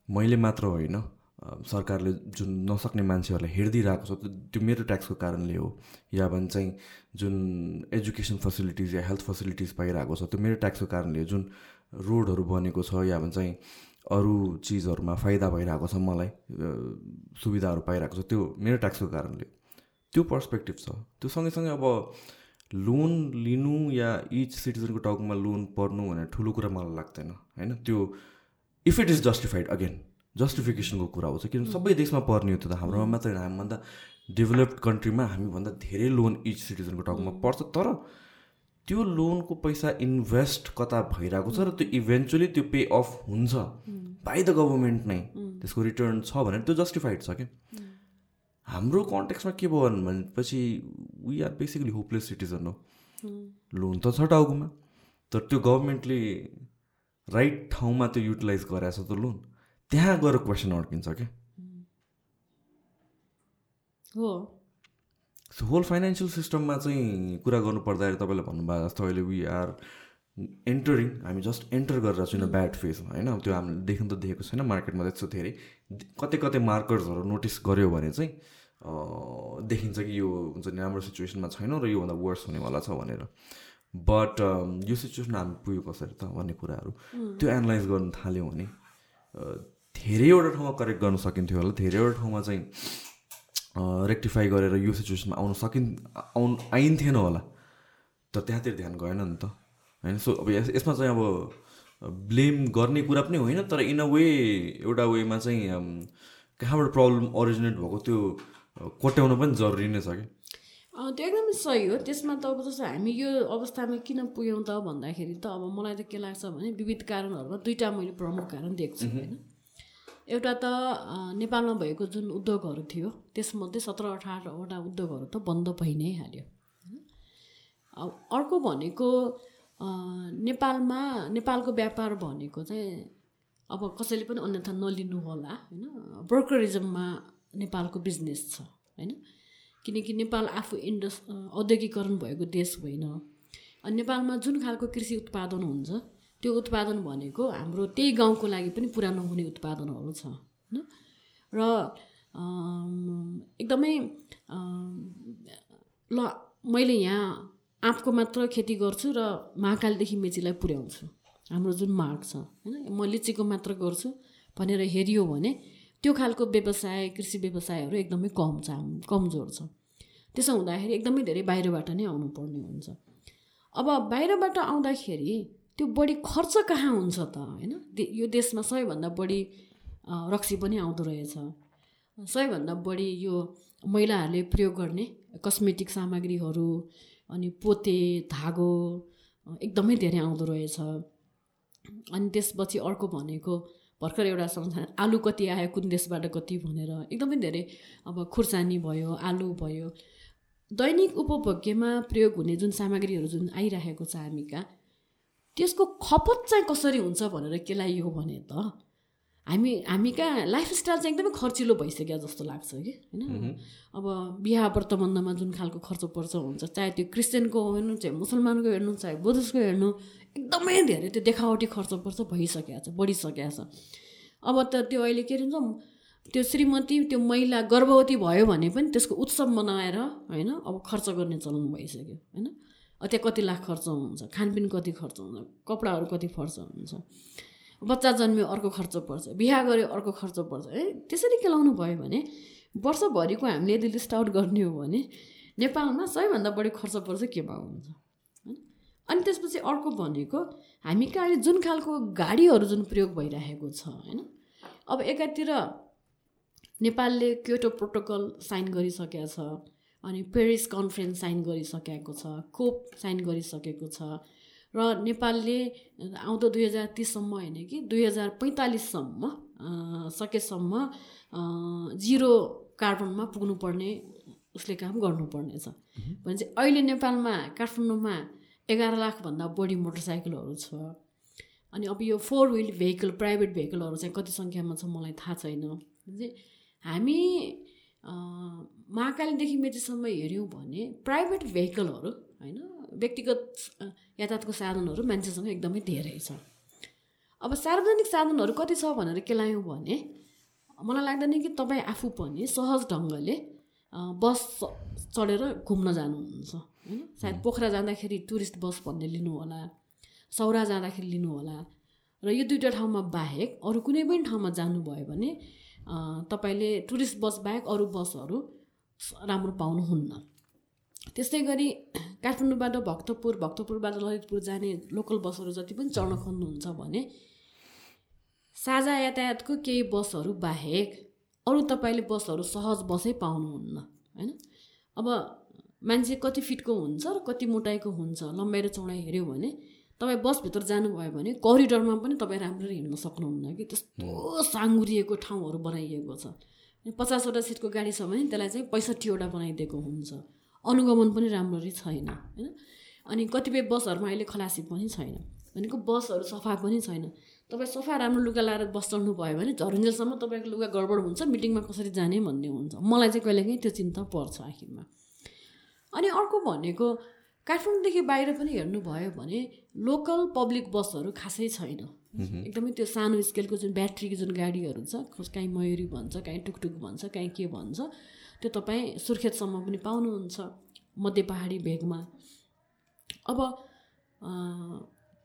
Speaker 2: मैले मात्र होइन सरकारले जुन नसक्ने मान्छेहरूलाई हेरिदिइरहेको छ त्यो- त्यो मेरो ट्याक्सको कारणले हो। या भने चाहिँ जुन एजुकेसन फेसिलिटिज या हेल्थ फेसिलिटिज पाइरहेको छ त्यो मेरो ट्याक्सको कारणले हो। जुन रोडहरू बनेको छ या भने चाहिँ अरू चिजहरूमा फाइदा भइरहेको छ मलाई सुविधाहरू पाइरहेको छ त्यो मेरो ट्याक्सको कारणले। त्यो पर्सपेक्टिभ छ। त्यो सँगैसँगै अब लोन लिनु या इच सिटिजनको टाउकोमा लोन पर्नु भनेर ठुलो कुरा मलाई लाग्दैन होइन? त्यो if it is justified again जस्टिफिकेसनको कुरा चाहिँ किनभने सबै देशमा पर्ने हो त्यो त हाम्रोमा मात्रै होइन। हामीभन्दा डेभलप्ड कन्ट्रीमा हामीभन्दा धेरै लोन इच सिटिजनको टाउकोमा पर्छ तर त्यो लोनको पैसा इन्भेस्ट कता भइरहेको छ र त्यो इभेन्चुली त्यो पे अफ हुन्छ बाई द गभर्मेन्ट नै। त्यसको रिटर्न छ भनेर त्यो जस्टिफाइड छ क्या। हाम्रो कन्टेक्समा के भयो भनेपछि we are basically hopeless citizen हो। लोन त छ टाउकोमा तर त्यो गभर्मेन्टले राइट ठाउँमा त्यो युटिलाइज गरेछ त लोन त्यहाँ गएर क्वेसन अड्किन्छ क्या।
Speaker 3: हो।
Speaker 2: सो होल फाइनेन्सियल सिस्टममा चाहिँ कुरा गर्नु पर्दाखेरि तपाईँले भन्नुभयो जस्तो अहिले वी आर एन्टरिङ हामी जस्ट एन्टर गरेर छौँ ब्याड फेजमा होइन? त्यो हामीले देख्नु त देखेको छैन मार्केटमा त्यस्तो धेरै कतै कतै मार्कर्सहरू नोटिस गऱ्यो भने चाहिँ देखिन्छ कि यो हुन्छ नि राम्रो सिचुएसनमा छैन र योभन्दा वर्स हुनेवाला छ भनेर। बट यो सिचुएसन हामी पुग्यो कसरी त भन्ने कुराहरू त्यो एनालाइज गर्नु थाल्यो भने धेरैवटा ठाउँमा करेक्ट गर्न सकिन्थ्यो होला धेरैवटा ठाउँमा चाहिँ रेक्टिफाई गरेर यो सिचुएसनमा आउन सकिन् आउनु आइन्थेन होला। तर त्यहाँतिर ध्यान गएन नि त। होइन? सो अब यस- यसमा चाहिँ अब ब्लेम गर्ने कुरा पनि होइन तर इन अ वे एउटा वेमा चाहिँ कहाँबाट प्रब्लम ओरिजिनेट भएको त्यो कोट्याउन पनि जरुरी नै छ कि?
Speaker 3: त्यो एकदमै सही हो। त्यसमा त अब जस्तो हामी यो अवस्थामा किन पुग्यौँ त भन्दाखेरि त अब मलाई त के लाग्छ भने विविध कारणहरूमा दुईवटा मैले प्रमुख कारण देख्छु होइन? एउटा त नेपालमा भएको जुन उद्योगहरू थियो त्यसमध्ये सत्र अठारवटा उद्योगहरू त बन्द भइ नै हाल्यो। अर्को भनेको नेपालमा नेपालको व्यापार भनेको चाहिँ अब कसैले पनि अन्यथा नलिनु होला होइन? ब्रोकरिजममा नेपालको बिजनेस छ होइन? किनकि नेपाल आफू इन्डस औद्योगिकरण भएको देश होइन। अनि नेपालमा जुन खालको कृषि उत्पादन हुन्छ त्यो उत्पादन भनेको हाम्रो त्यही गाउँको लागि पनि पुरा नहुने उत्पादनहरू छ होइन? र एकदमै ल मैले यहाँ आँपको मात्र खेती गर्छु र महाकालदेखि मेचीलाई पुर्याउँछु। हाम्रो जुन माग छ होइन? म लिचीको मात्र गर्छु भनेर हेरियो भने त्यो खालको व्यवसाय कृषि व्यवसायहरू एकदमै कम छ कमजोर छ। त्यसो हुँदाखेरि एकदमै धेरै बाहिरबाट नै आउनुपर्ने हुन्छ। अब बाहिरबाट आउँदाखेरि त्यो बढी खर्च कहाँ हुन्छ त होइन? यो देशमा सबैभन्दा बढी रक्सी पनि आउँदो रहेछ। सबैभन्दा बढी यो महिलाहरूले प्रयोग गर्ने कस्मेटिक सामग्रीहरू अनि पोते धागो एकदमै धेरै आउँदो रहेछ। अनि त्यसपछि अर्को भनेको भर्खर एउटा सम्झना आलु कति आयो कुन देशबाट कति भनेर एकदमै धेरै अब खुर्सानी भयो आलु भयो। दैनिक उपभोग्यमा प्रयोग हुने जुन सामग्रीहरू जुन आइरहेको छ हामी कहाँ त्यसको खपत चाहिँ कसरी हुन्छ भनेर के लाग्यो भने त हामी हामी कहाँ लाइफस्टाइल चाहिँ एकदमै खर्चिलो भइसक्यो जस्तो लाग्छ कि होइन? अब बिहा व्रतबन्धमा जुन खालको खर्च पर्छ हुन्छ चाहे त्यो क्रिस्चियनको हेर्नु चाहे मुसलमानको हेर्नु चाहे बुद्धिस्टको हेर्नु एकदमै धेरै त्यो देखावटी खर्च पर्छ भइसकेको छ बढिसकेको छ। अब त त्यो अहिले के भन्छ त्यो श्रीमती त्यो महिला गर्भवती भयो भने पनि त्यसको उत्सव मनाएर होइन अब खर्च गर्ने चलन भइसक्यो होइन? त्यहाँ कति लाख खर्च हुन्छ? खानपिन कति खर्च हुन्छ? कपडाहरू कति खर्च हुन्छ? बच्चा जन्मियो अर्को खर्च पर्छ बिहा गऱ्यो अर्को खर्च पर्छ। है त्यसरी केलाउनु भयो भने वर्षभरिको हामीले यदि लिस्ट आउट गर्ने हो भने नेपालमा सबैभन्दा बढी खर्च पर्छ केमा हुन्छ? होइन? अनि त्यसपछि अर्को भनेको हामी कहाँ जुन खालको गाडीहरू जुन प्रयोग भइरहेको छ होइन? अब एकातिर नेपालले क्योटो प्रोटोकल साइन गरिसकेको छ अनि पेरिस कन्फरेन्स साइन गरिसकेको छ कोप साइन गरिसकेको छ। र नेपालले आउँदो दुई हजार तिससम्म होइन कि दुई हजार पैँतालिससम्म सकेसम्म जिरो कार्बनमा पुग्नुपर्ने उसले काम गर्नुपर्नेछ। भने चाहिँ अहिले नेपालमा काठमाडौँमा एघार लाखभन्दा बढी मोटरसाइकलहरू छ। अनि अब यो फोर विल भेहिकल प्राइभेट भेहिकलहरू चाहिँ कति सङ्ख्यामा छ मलाई थाहा छैन। हामी महाकालीदेखि मेचीसम्म हेऱ्यौँ भने प्राइभेट भेहिकलहरू होइन व्यक्तिगत यातायातको साधनहरू मान्छेसँग एकदमै धेरै छ। अब सार्वजनिक साधनहरू कति छ भनेर के लायौँ भने मलाई लाग्दैन कि तपाईँ आफू पनि सहज ढङ्गले बस चढेर घुम्न जानुहुन्छ होइन? सायद पोखरा जाँदाखेरि टुरिस्ट बस भन्ने लिनु होला सौरा जाँदाखेरि लिनु होला र यो दुइटा ठाउँमा बाहेक अरू कुनै पनि ठाउँमा जानुभयो भने तपाईँले टुरिस्ट बस बाहेक अरू बसहरू राम्रो पाउनुहुन्न। त्यस्तै गरी काठमाडौँबाट भक्तपुर भक्तपुरबाट ललितपुर जाने लोकल बसहरू जति पनि चढ्न खोज्नुहुन्छ भने साझा यातायातको केही बसहरू बाहेक अरू तपाईँले बसहरू सहज बसै पाउनुहुन्न होइन? अब मान्छे कति फिटको हुन्छ र कति मोटाइको हुन्छ लम्बाइ र चौडाइ हेऱ्यो भने तपाईँ बसभित्र जानुभयो भने करिडोरमा पनि तपाईँ राम्ररी हिँड्न सक्नुहुन्न कि? त्यस्तो साङ्गुरिएको ठाउँहरू बनाइएको छ। पचासवटा सिटको गाडी छ भने त्यसलाई चाहिँ पैँसठीवटा बनाइदिएको हुन्छ। अनुगमन पनि राम्ररी छैन होइन? अनि कतिपय बसहरूमा अहिले खलासी पनि छैन। भनेको बसहरू सफा पनि छैन। तपाईँ सफा राम्रो लुगा लाएर बस चढ्नु भयो भने झरुन्जेलसम्म तपाईँको लुगा गडबड हुन्छ मिटिङमा कसरी जाने भन्ने हुन्छ। मलाई चाहिँ कहिलेकाहीँ त्यो चिन्ता पर्छ आखिरमा। अनि अर्को भनेको काठमाडौँदेखि बाहिर पनि हेर्नुभयो भने लोकल पब्लिक बसहरू खासै छैन। एकदमै त्यो सानो स्केलको जुन ब्याट्रीको जुन गाडीहरू छ काहीँ मयुरी भन्छ काहीँ टुकटुक भन्छ काहीँ के भन्छ त्यो तपाईँ सुर्खेतसम्म पनि पाउनुहुन्छ मध्य पहाडी भेगमा। अब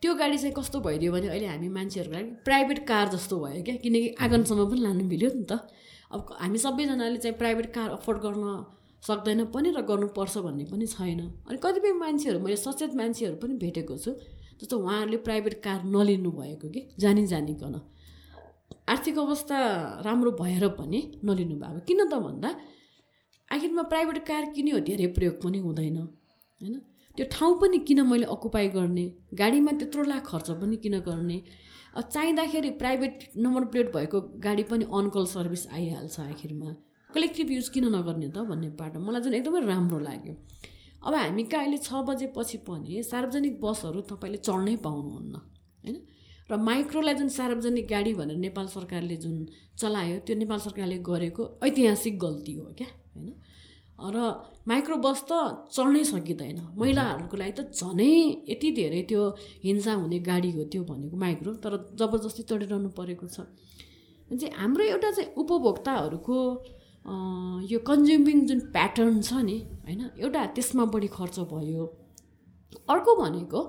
Speaker 3: त्यो गाडी चाहिँ कस्तो भइदियो भने अहिले हामी मान्छेहरूको लागि प्राइभेट कार जस्तो भयो क्या किनकि आँगनसम्म पनि लानु मिल्यो नि त। अब हामी सबैजनाले चाहिँ प्राइभेट कार अफोर्ड गर्न सक्दैन पनि र गर्नुपर्छ भन्ने पनि छैन। अनि कतिपय मान्छेहरू मैले सचेत मान्छेहरू पनि भेटेको छु जस्तो उहाँहरूले प्राइभेट कार नलिनु भएको कि जानी जानिकन आर्थिक अवस्था राम्रो भएर पनि नलिनु भएको। किन त भन्दा आखिरमा प्राइभेट कार किन्यो धेरै प्रयोग पनि हुँदैन होइन? त्यो ठाउँ पनि किन मैले अकुपाई गर्ने? गाडीमा त्यत्रो लाख खर्च पनि किन गर्ने? चाहिँदाखेरि प्राइभेट नम्बर प्लेट भएको गाडी पनि अनकल सर्भिस आइहाल्छ आखिरमा। कलेक्टिभ युज किन नगर्ने त भन्ने बाटो मलाई जुन एकदमै राम्रो लाग्यो। अब हामी कहाँ अहिले छ बजेपछि पनि सार्वजनिक बसहरू तपाईँले चढ्नै पाउनुहुन्न होइन? र माइक्रोलाई जुन सार्वजनिक गाडी भनेर नेपाल सरकारले जुन चलायो त्यो नेपाल सरकारले गरेको ऐतिहासिक गल्ती हो क्या होइन? र माइक्रो बस त चढ्नै सकिँदैन। महिलाहरूको लागि त झनै यति धेरै त्यो हिंसा हुने गाडी हो त्यो भनेको माइक्रो तर जबरजस्ती चढिरहनु परेको छ। चाहिँ हाम्रो एउटा चाहिँ उपभोक्ताहरूको यो कन्ज्युमिङ जुन प्याटर्न छ नि होइन एउटा त्यसमा बढी खर्च भयो। अर्को भनेको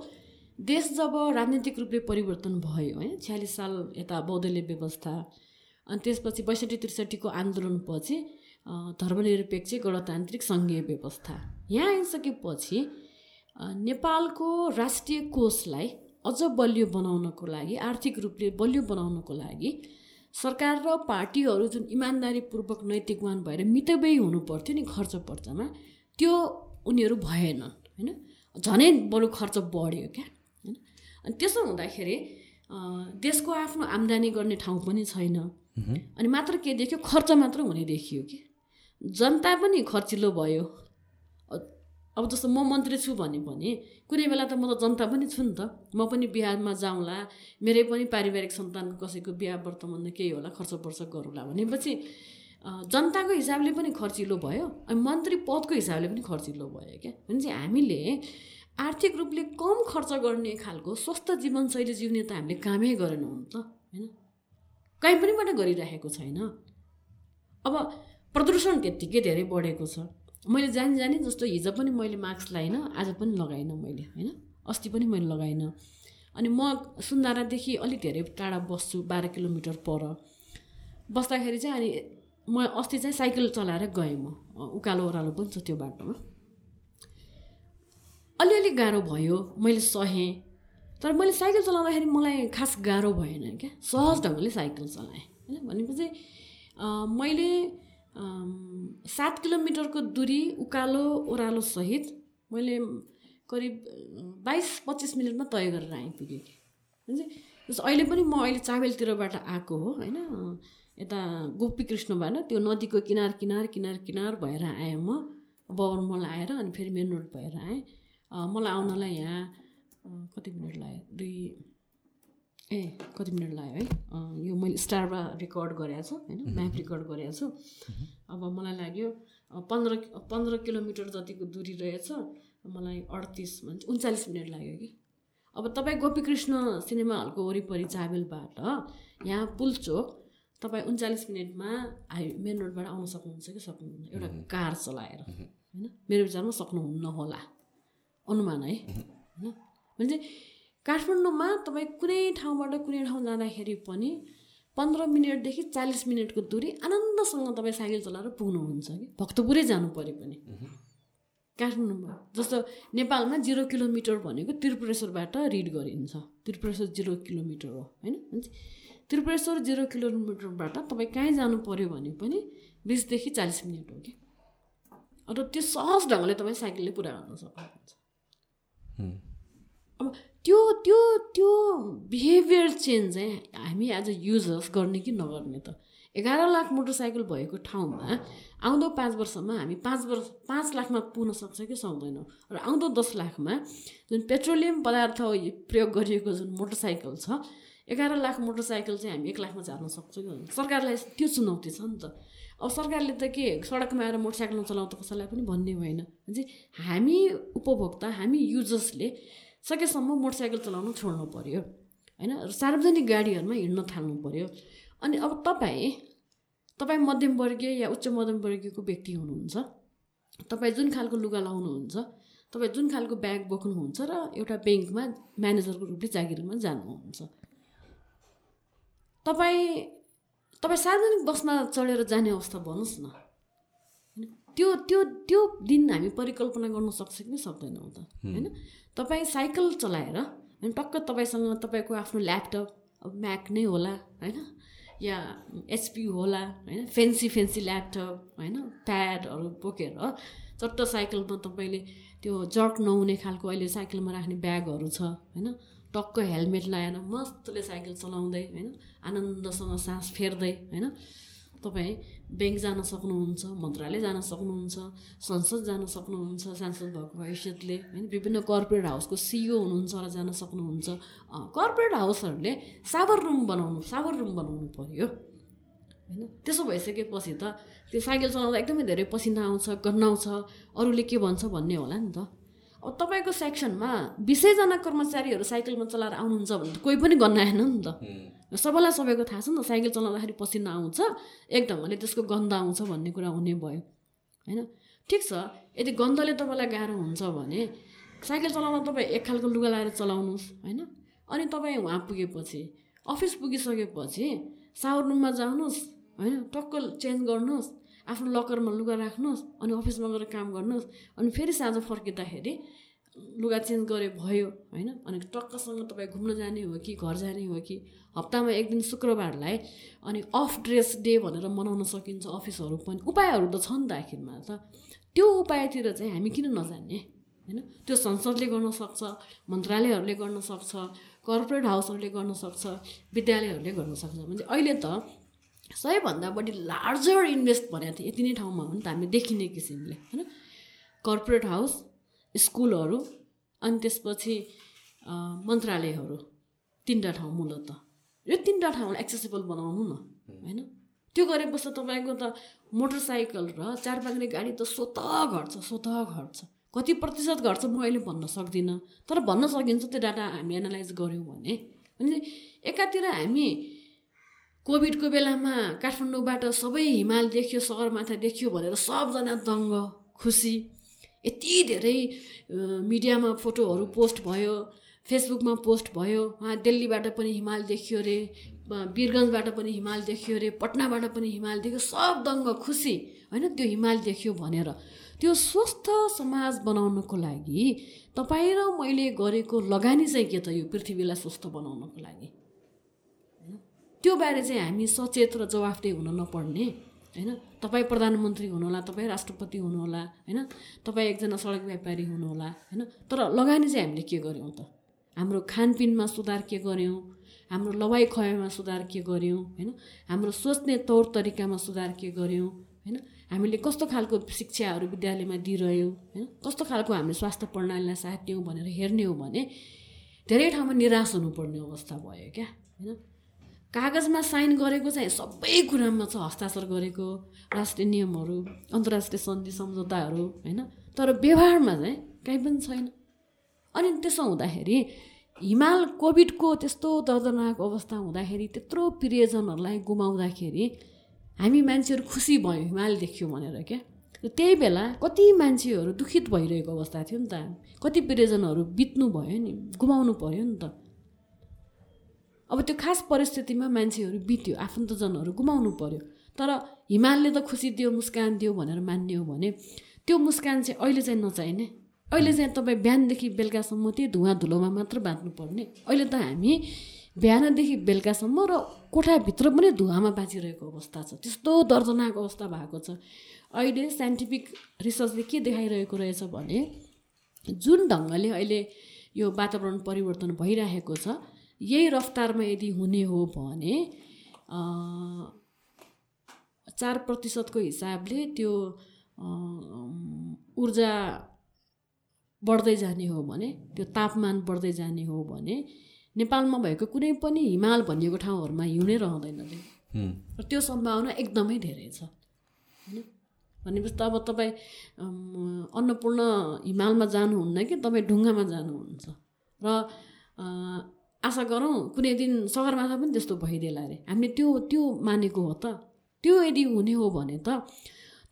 Speaker 3: देश जब राजनीतिक रूपले परिवर्तन भयो है छ्यालिस साल यता बौद्धले व्यवस्था अनि त्यसपछि बैसठी त्रिसठीको आन्दोलनपछि धर्मनिरपेक्ष गणतान्त्रिक सङ्घीय व्यवस्था। यहाँ आइसकेपछि नेपालको राष्ट्रिय कोषलाई अझ बलियो बनाउनको लागि आर्थिक रूपले बलियो बनाउनको लागि सरकार र पार्टीहरू जुन इमान्दारीपूर्वक नैतिकवान भएर मितव्ययी हुनु पर्थ्यो नि खर्च पर्चमा त्यो उनीहरू भएनन् होइन? झनै बरु खर्च बढ्यो क्या होइन? अनि त्यसो हुँदाखेरि देशको आफ्नो आम्दानी गर्ने ठाउँ पनि छैन। अनि मात्र के देख्यो? खर्च मात्र हुने देखियो कि। जनता पनि खर्चिलो भयो। अब जस्तो म मन्त्री छु भने पनि कुनै बेला त म त जनता पनि छु नि त। म पनि बिहारमा जाउँला मेरै पनि पारिवारिक सन्तान कसैको बिहा वर्तमान केही होला खर्च पर्छ गरौँला भनेपछि जनताको हिसाबले पनि खर्चिलो भयो अनि मन्त्री पदको हिसाबले पनि खर्चिलो भयो क्या। भनेपछि हामीले आर्थिक रूपले कम खर्च गर्ने खालको स्वस्थ जीवनशैली जिउने त हामीले कामै गरेनौँ त होइन? कहीँ पनिबाट गरिराखेको छैन। अब प्रदूषण त्यत्तिकै धेरै बढेको छ। मैले जानी जाने जस्तो हिजो पनि मैले मास्क लगाइनँ आज पनि लगाइनँ मैले होइन? अस्ति पनि मैले लगाइनँ। अनि म सुन्दारादेखि अलिक धेरै टाढा बस्छु बाह्र किलोमिटर पर। बस्दाखेरि चाहिँ अनि म अस्ति चाहिँ साइकल चलाएर गएँ म उकालो ओह्रालो पनि छ त्यो बाटोमा। अलिअलि गाह्रो भयो मैले सहेँ। तर मैले साइकल चलाउँदाखेरि मलाई खास गाह्रो भएन क्या सहज ढङ्गले साइकल चलाएँ होइन? भनेपछि मैले सात किलोमिटरको दुरी उकालो ओह्रालो सहित मैले करिब बाइस पच्चिस मिनटमा तय गरेर आइपुगेँ। कि जस्तो अहिले पनि म अहिले चाबेलतिरबाट आएको हो होइन? यता गोपी कृष्णबाट त्यो नदीको किनार किनार किनार किनार भएर आएँ म। बबरमल आएर अनि फेरि मेन रोड भएर आएँ। मलाई आउनलाई यहाँ कति मिनट लाग्यो? दुई ए कति मिनट लाग्यो है? यो मैले स्टारमा रेकर्ड गरेको छु होइन? म्याप रेकर्ड गरेको छु। अब मलाई लाग्यो पन्ध्र पन्ध्र किलोमिटर जतिको दुरी रहेछ मलाई अडतिस भन्छ उन्चालिस मिनट लाग्यो कि। अब तपाईँ गोपीकृष्ण सिनेमा हलको वरिपरि चाबेलबाट यहाँ पुलचोक तपाईँ उन्चालिस मिनटमा हाई मेन रोडबाट आउन सक्नुहुन्छ कि सक्नुहुन्न? एउटा कार चलाएर होइन? मेरो विचारमा सक्नुहुन्न होला। अनुमान है होइन? भने चाहिँ काठमाडौँमा तपाईँ कुनै ठाउँबाट कुनै ठाउँ जाँदाखेरि पनि पन्ध्र मिनटदेखि चालिस मिनटको दूरी आनन्दसँग तपाईँ साइकल चलाएर पुग्नुहुन्छ कि? भक्तपुरै जानु पऱ्यो पनि। काठमाडौँमा। जस्तो नेपालमा जिरो किलोमिटर भनेको त्रिपुरेश्वरबाट रिड गरिन्छ। त्रिपुरेश्वर जिरो किलोमिटर हो होइन? त्रिपुरेश्वर जिरो किलोमिटरबाट तपाईँ कहीँ जानु पऱ्यो भने पनि बिसदेखि चालिस मिनट हो कि? र त्यो सहज ढङ्गले तपाईँ साइकलले पुरा गर्न सक्नुहुन्छ अब त्यो त्यो त्यो बिहेभियर चेन्ज चाहिँ हामी एज अ युजर्स गर्ने कि नगर्ने त? एघार लाख मोटरसाइकल भएको ठाउँमा आउँदो पाँच वर्षमा हामी पाँच वर्ष पाँच लाखमा पुग्न सक्छ कि सक्दैनौँ? र आउँदो दस लाखमा जुन पेट्रोलियम पदार्थ प्रयोग गरिएको जुन मोटरसाइकल छ एघार लाख मोटरसाइकल चाहिँ हामी एक लाखमा झार्न सक्छौँ कि सरकारलाई त्यो चुनौती छ नि त। अब सरकारले त के सडकमा आएर मोटरसाइकल नचलाउँ त कसैलाई पनि भन्ने भएन चाहिँ हामी उपभोक्ता हामी युजर्सले सकेसम्म मोटरसाइकल चलाउनु छोड्नु पऱ्यो होइन? सार्वजनिक गाडीहरूमा हिँड्न थाल्नु पऱ्यो अनि अब तपाईँ तपाईँ मध्यमवर्गीय या उच्च मध्यमवर्गीयको व्यक्ति हुनुहुन्छ। तपाईँ जुन खालको लुगा लाउनुहुन्छ तपाईँ जुन खालको ब्याग बोक्नुहुन्छ र एउटा ब्याङ्कमा म्यानेजरको रूपले जागिरमा जानुहुन्छ। तपाईँ तपाईँ सार्वजनिक बसमा चढेर जाने अवस्था भन्नुहोस् न। त्यो त्यो त्यो दिन हामी परिकल्पना गर्न सक्छ कि सक्दैनौँ त? होइन? तपाईँ साइकल चलाएर होइन टक्क तपाईँसँग तपाईँको आफ्नो ल्यापटप अब म्याक नै होला होइन? या एचपी होला होइन? फेन्सी फेन्सी ल्यापटप होइन? प्याडहरू बोकेर चट्ट साइकलमा तपाईँले त्यो जर्क नहुने खालको अहिले साइकलमा राख्ने ब्यागहरू छ होइन? टक्क हेलमेट लगाएर मस्तले साइकल चलाउँदै होइन? आनन्दसँग सास फेर्दै होइन? तपाईँ ब्याङ्क जान सक्नुहुन्छ मन्त्रालय जान सक्नुहुन्छ संसद जान सक्नुहुन्छ सांसद भएको हैसियतले होइन विभिन्न कर्पोरेट हाउसको सिइओ हुनुहुन्छ र जान सक्नुहुन्छ कर्पोरेट हाउसहरूले साबर रुम बनाउनु साबर रुम बनाउनु पऱ्यो होइन। त्यसो भइसकेपछि त त्यो साइकल चलाउँदा एकदमै धेरै पसिना आउँछ गन्नाउँछ अरूले के भन्छ भन्ने होला नि त। अब तपाईँको सेक्सनमा बिसैजना कर्मचारीहरू साइकलमा चलाएर आउनुहुन्छ भने त कोही पनि गन्नाएन नि त। सबैलाई सबैको थाहा छ नि त साइकल चलाउँदाखेरि पसिना आउँछ एक ढङ्गले त्यसको गन्ध आउँछ भन्ने कुरा हुने भयो होइन? ठिक छ यदि गन्धले तपाईँलाई गाह्रो हुन्छ भने साइकल चलाउँदा तपाईँ एक खालको लुगा लगाएर चलाउनुहोस् होइन? अनि तपाईँ उहाँ पुगेपछि अफिस पुगिसकेपछि सावर रुममा जानुहोस् होइन? टक्क चेन्ज गर्नुहोस् आफ्नो लकरमा लुगा राख्नुहोस् अनि अफिसमा गएर काम गर्नुहोस् अनि फेरि साँझ फर्किँदाखेरि लुगा चेन्ज गरे भयो होइन? अनि टक्कसँग तपाईँ घुम्न जाने हो कि घर जाने हो कि हप्तामा एक दिन शुक्रबारलाई अनि अफ ड्रेस डे भनेर मनाउन सकिन्छ अफिसहरू पनि। उपायहरू त छ नि त आखिरमा त। त्यो उपायतिर चाहिँ हामी किन नजान्ने होइन? त्यो संसदले गर्न सक्छ मन्त्रालयहरूले गर्न सक्छ कर्पोरेट हाउसहरूले गर्न सक्छ विद्यालयहरूले गर्न सक्छ। भने अहिले त सबैभन्दा बढी लार्जर इन्भेस्ट भनेको थियो यति नै ठाउँमा हो नि त हामी देखिने किसिमले होइन? कर्पोरेट हाउस स्कुलहरू अनि त्यसपछि मन्त्रालयहरू तिनवटा ठाउँ मूलत यो तिनवटा ठाउँलाई एक्सेसिबल बनाउनु न होइन? त्यो गरेपछि तपाईँको त मोटरसाइकल र चार पाङ्ने गाडी त स्वत घट्छ स्वत घट्छ। कति प्रतिशत घट्छ म अहिले भन्न सक्दिनँ। तर भन्न सकिन्छ त्यो डाटा हामी एनालाइज गऱ्यौँ भने। अनि एकातिर हामी कोभिडको बेलामा काठमाडौँबाट सबै हिमाल देखियो सगरमाथा देखियो भनेर सबजना दङ्ग खुसी। यति धेरै मिडियामा फोटोहरू पोस्ट भयो फेसबुकमा पोस्ट भयो उहाँ दिल्लीबाट पनि हिमाल देखियो अरे वीरगन्जबाट पनि हिमाल देखियो अरे पटनाबाट पनि हिमाल देखियो सब दङ्ग खुसी होइन? त्यो हिमाल देखियो भनेर। त्यो स्वस्थ समाज बनाउनको लागि तपाईँ र मैले गरेको लगानी चाहिँ के त यो पृथ्वीलाई स्वस्थ बनाउनको लागि? त्यो बारे चाहिँ हामी सचेत र जवाफदेही हुन नपर्ने। होइन? तपाईँ प्रधानमन्त्री हुनुहोला तपाईँ राष्ट्रपति हुनुहोला होइन? तपाईँ एकजना सडक व्यापारी हुनुहोला होइन? तर लगानी चाहिँ हामीले के गऱ्यौँ त? हाम्रो खानपिनमा सुधार के गऱ्यौँ? हाम्रो लवाइ खुवाइमा सुधार के गऱ्यौँ? होइन? हाम्रो सोच्ने तौर तरिकामा सुधार के गऱ्यौँ? होइन? हामीले कस्तो खालको शिक्षाहरू विद्यालयमा दिइरह्यौँ? होइन? कस्तो खालको हामीले स्वास्थ्य प्रणालीलाई साथ दियौँ भनेर हेर्ने हो भने धेरै ठाउँमा निराश हुनुपर्ने अवस्था भयो क्या? होइन? कागजमा साइन गरेको चाहिँ सबै कुरामा छ हस्ताक्षर गरेको राष्ट्रिय नियमहरू अन्तर्राष्ट्रिय सन्धि सम्झौताहरू होइन? तर व्यवहारमा चाहिँ काहीँ पनि छैन। अनि त्यसो हुँदाखेरि हिमाल कोभिडको त्यस्तो दर्दनाक अवस्था हुँदाखेरि त्यत्रो प्रियजनहरूलाई गुमाउँदाखेरि हामी मान्छेहरू खुसी भयौँ हिमाल देख्यौँ भनेर क्या? त्यही बेला कति मान्छेहरू दुखित भइरहेको अवस्था थियो नि त। कति प्रियजनहरू बित्नु भयो नि गुमाउनु पऱ्यो नि त। अब त्यो खास परिस्थितिमा मान्छेहरू बित्यो आफन्तजनहरू गुमाउनु पर्यो। तर हिमालले त खुसी दियो मुस्कान दियो भनेर मान्ने हो भने त्यो मुस्कान चाहिँ अहिले चाहिँ नचाहिने। अहिले चाहिँ तपाईँ बिहानदेखि बेलुकासम्म त्यही धुवा धुलोमा मात्र बाँच्नुपर्ने अहिले त हामी बिहानदेखि बेलुकासम्म र कोठाभित्र पनि धुवामा बाँचिरहेको अवस्था छ। त्यस्तो दर्दनाक अवस्था भएको छ। अहिले साइन्टिफिक रिसर्चले के देखाइरहेको रहेछ भने जुन ढङ्गले अहिले यो वातावरण परिवर्तन भइरहेको छ यही रफ्तारमा यदि हुने हो भने चार प्रतिशतको हिसाबले त्यो ऊर्जा बढ्दै जाने हो भने त्यो तापमान बढ्दै जाने हो भने नेपालमा भएको कुनै पनि हिमाल भनिएको ठाउँहरूमा हिउँ नै रहँदैन र त्यो सम्भावना एकदमै धेरै छ। होइन? भनेपछि त अब तपाईँ अन्नपूर्ण हिमालमा जानुहुन्न कि तपाईँ ढुङ्गामा जानुहुन्छ? र आशा गरौँ कुनै दिन सगरमाथा पनि त्यस्तो भइदिएला अरे हामीले त्यो त्यो मानेको हो त। त्यो यदि हुने हो भने त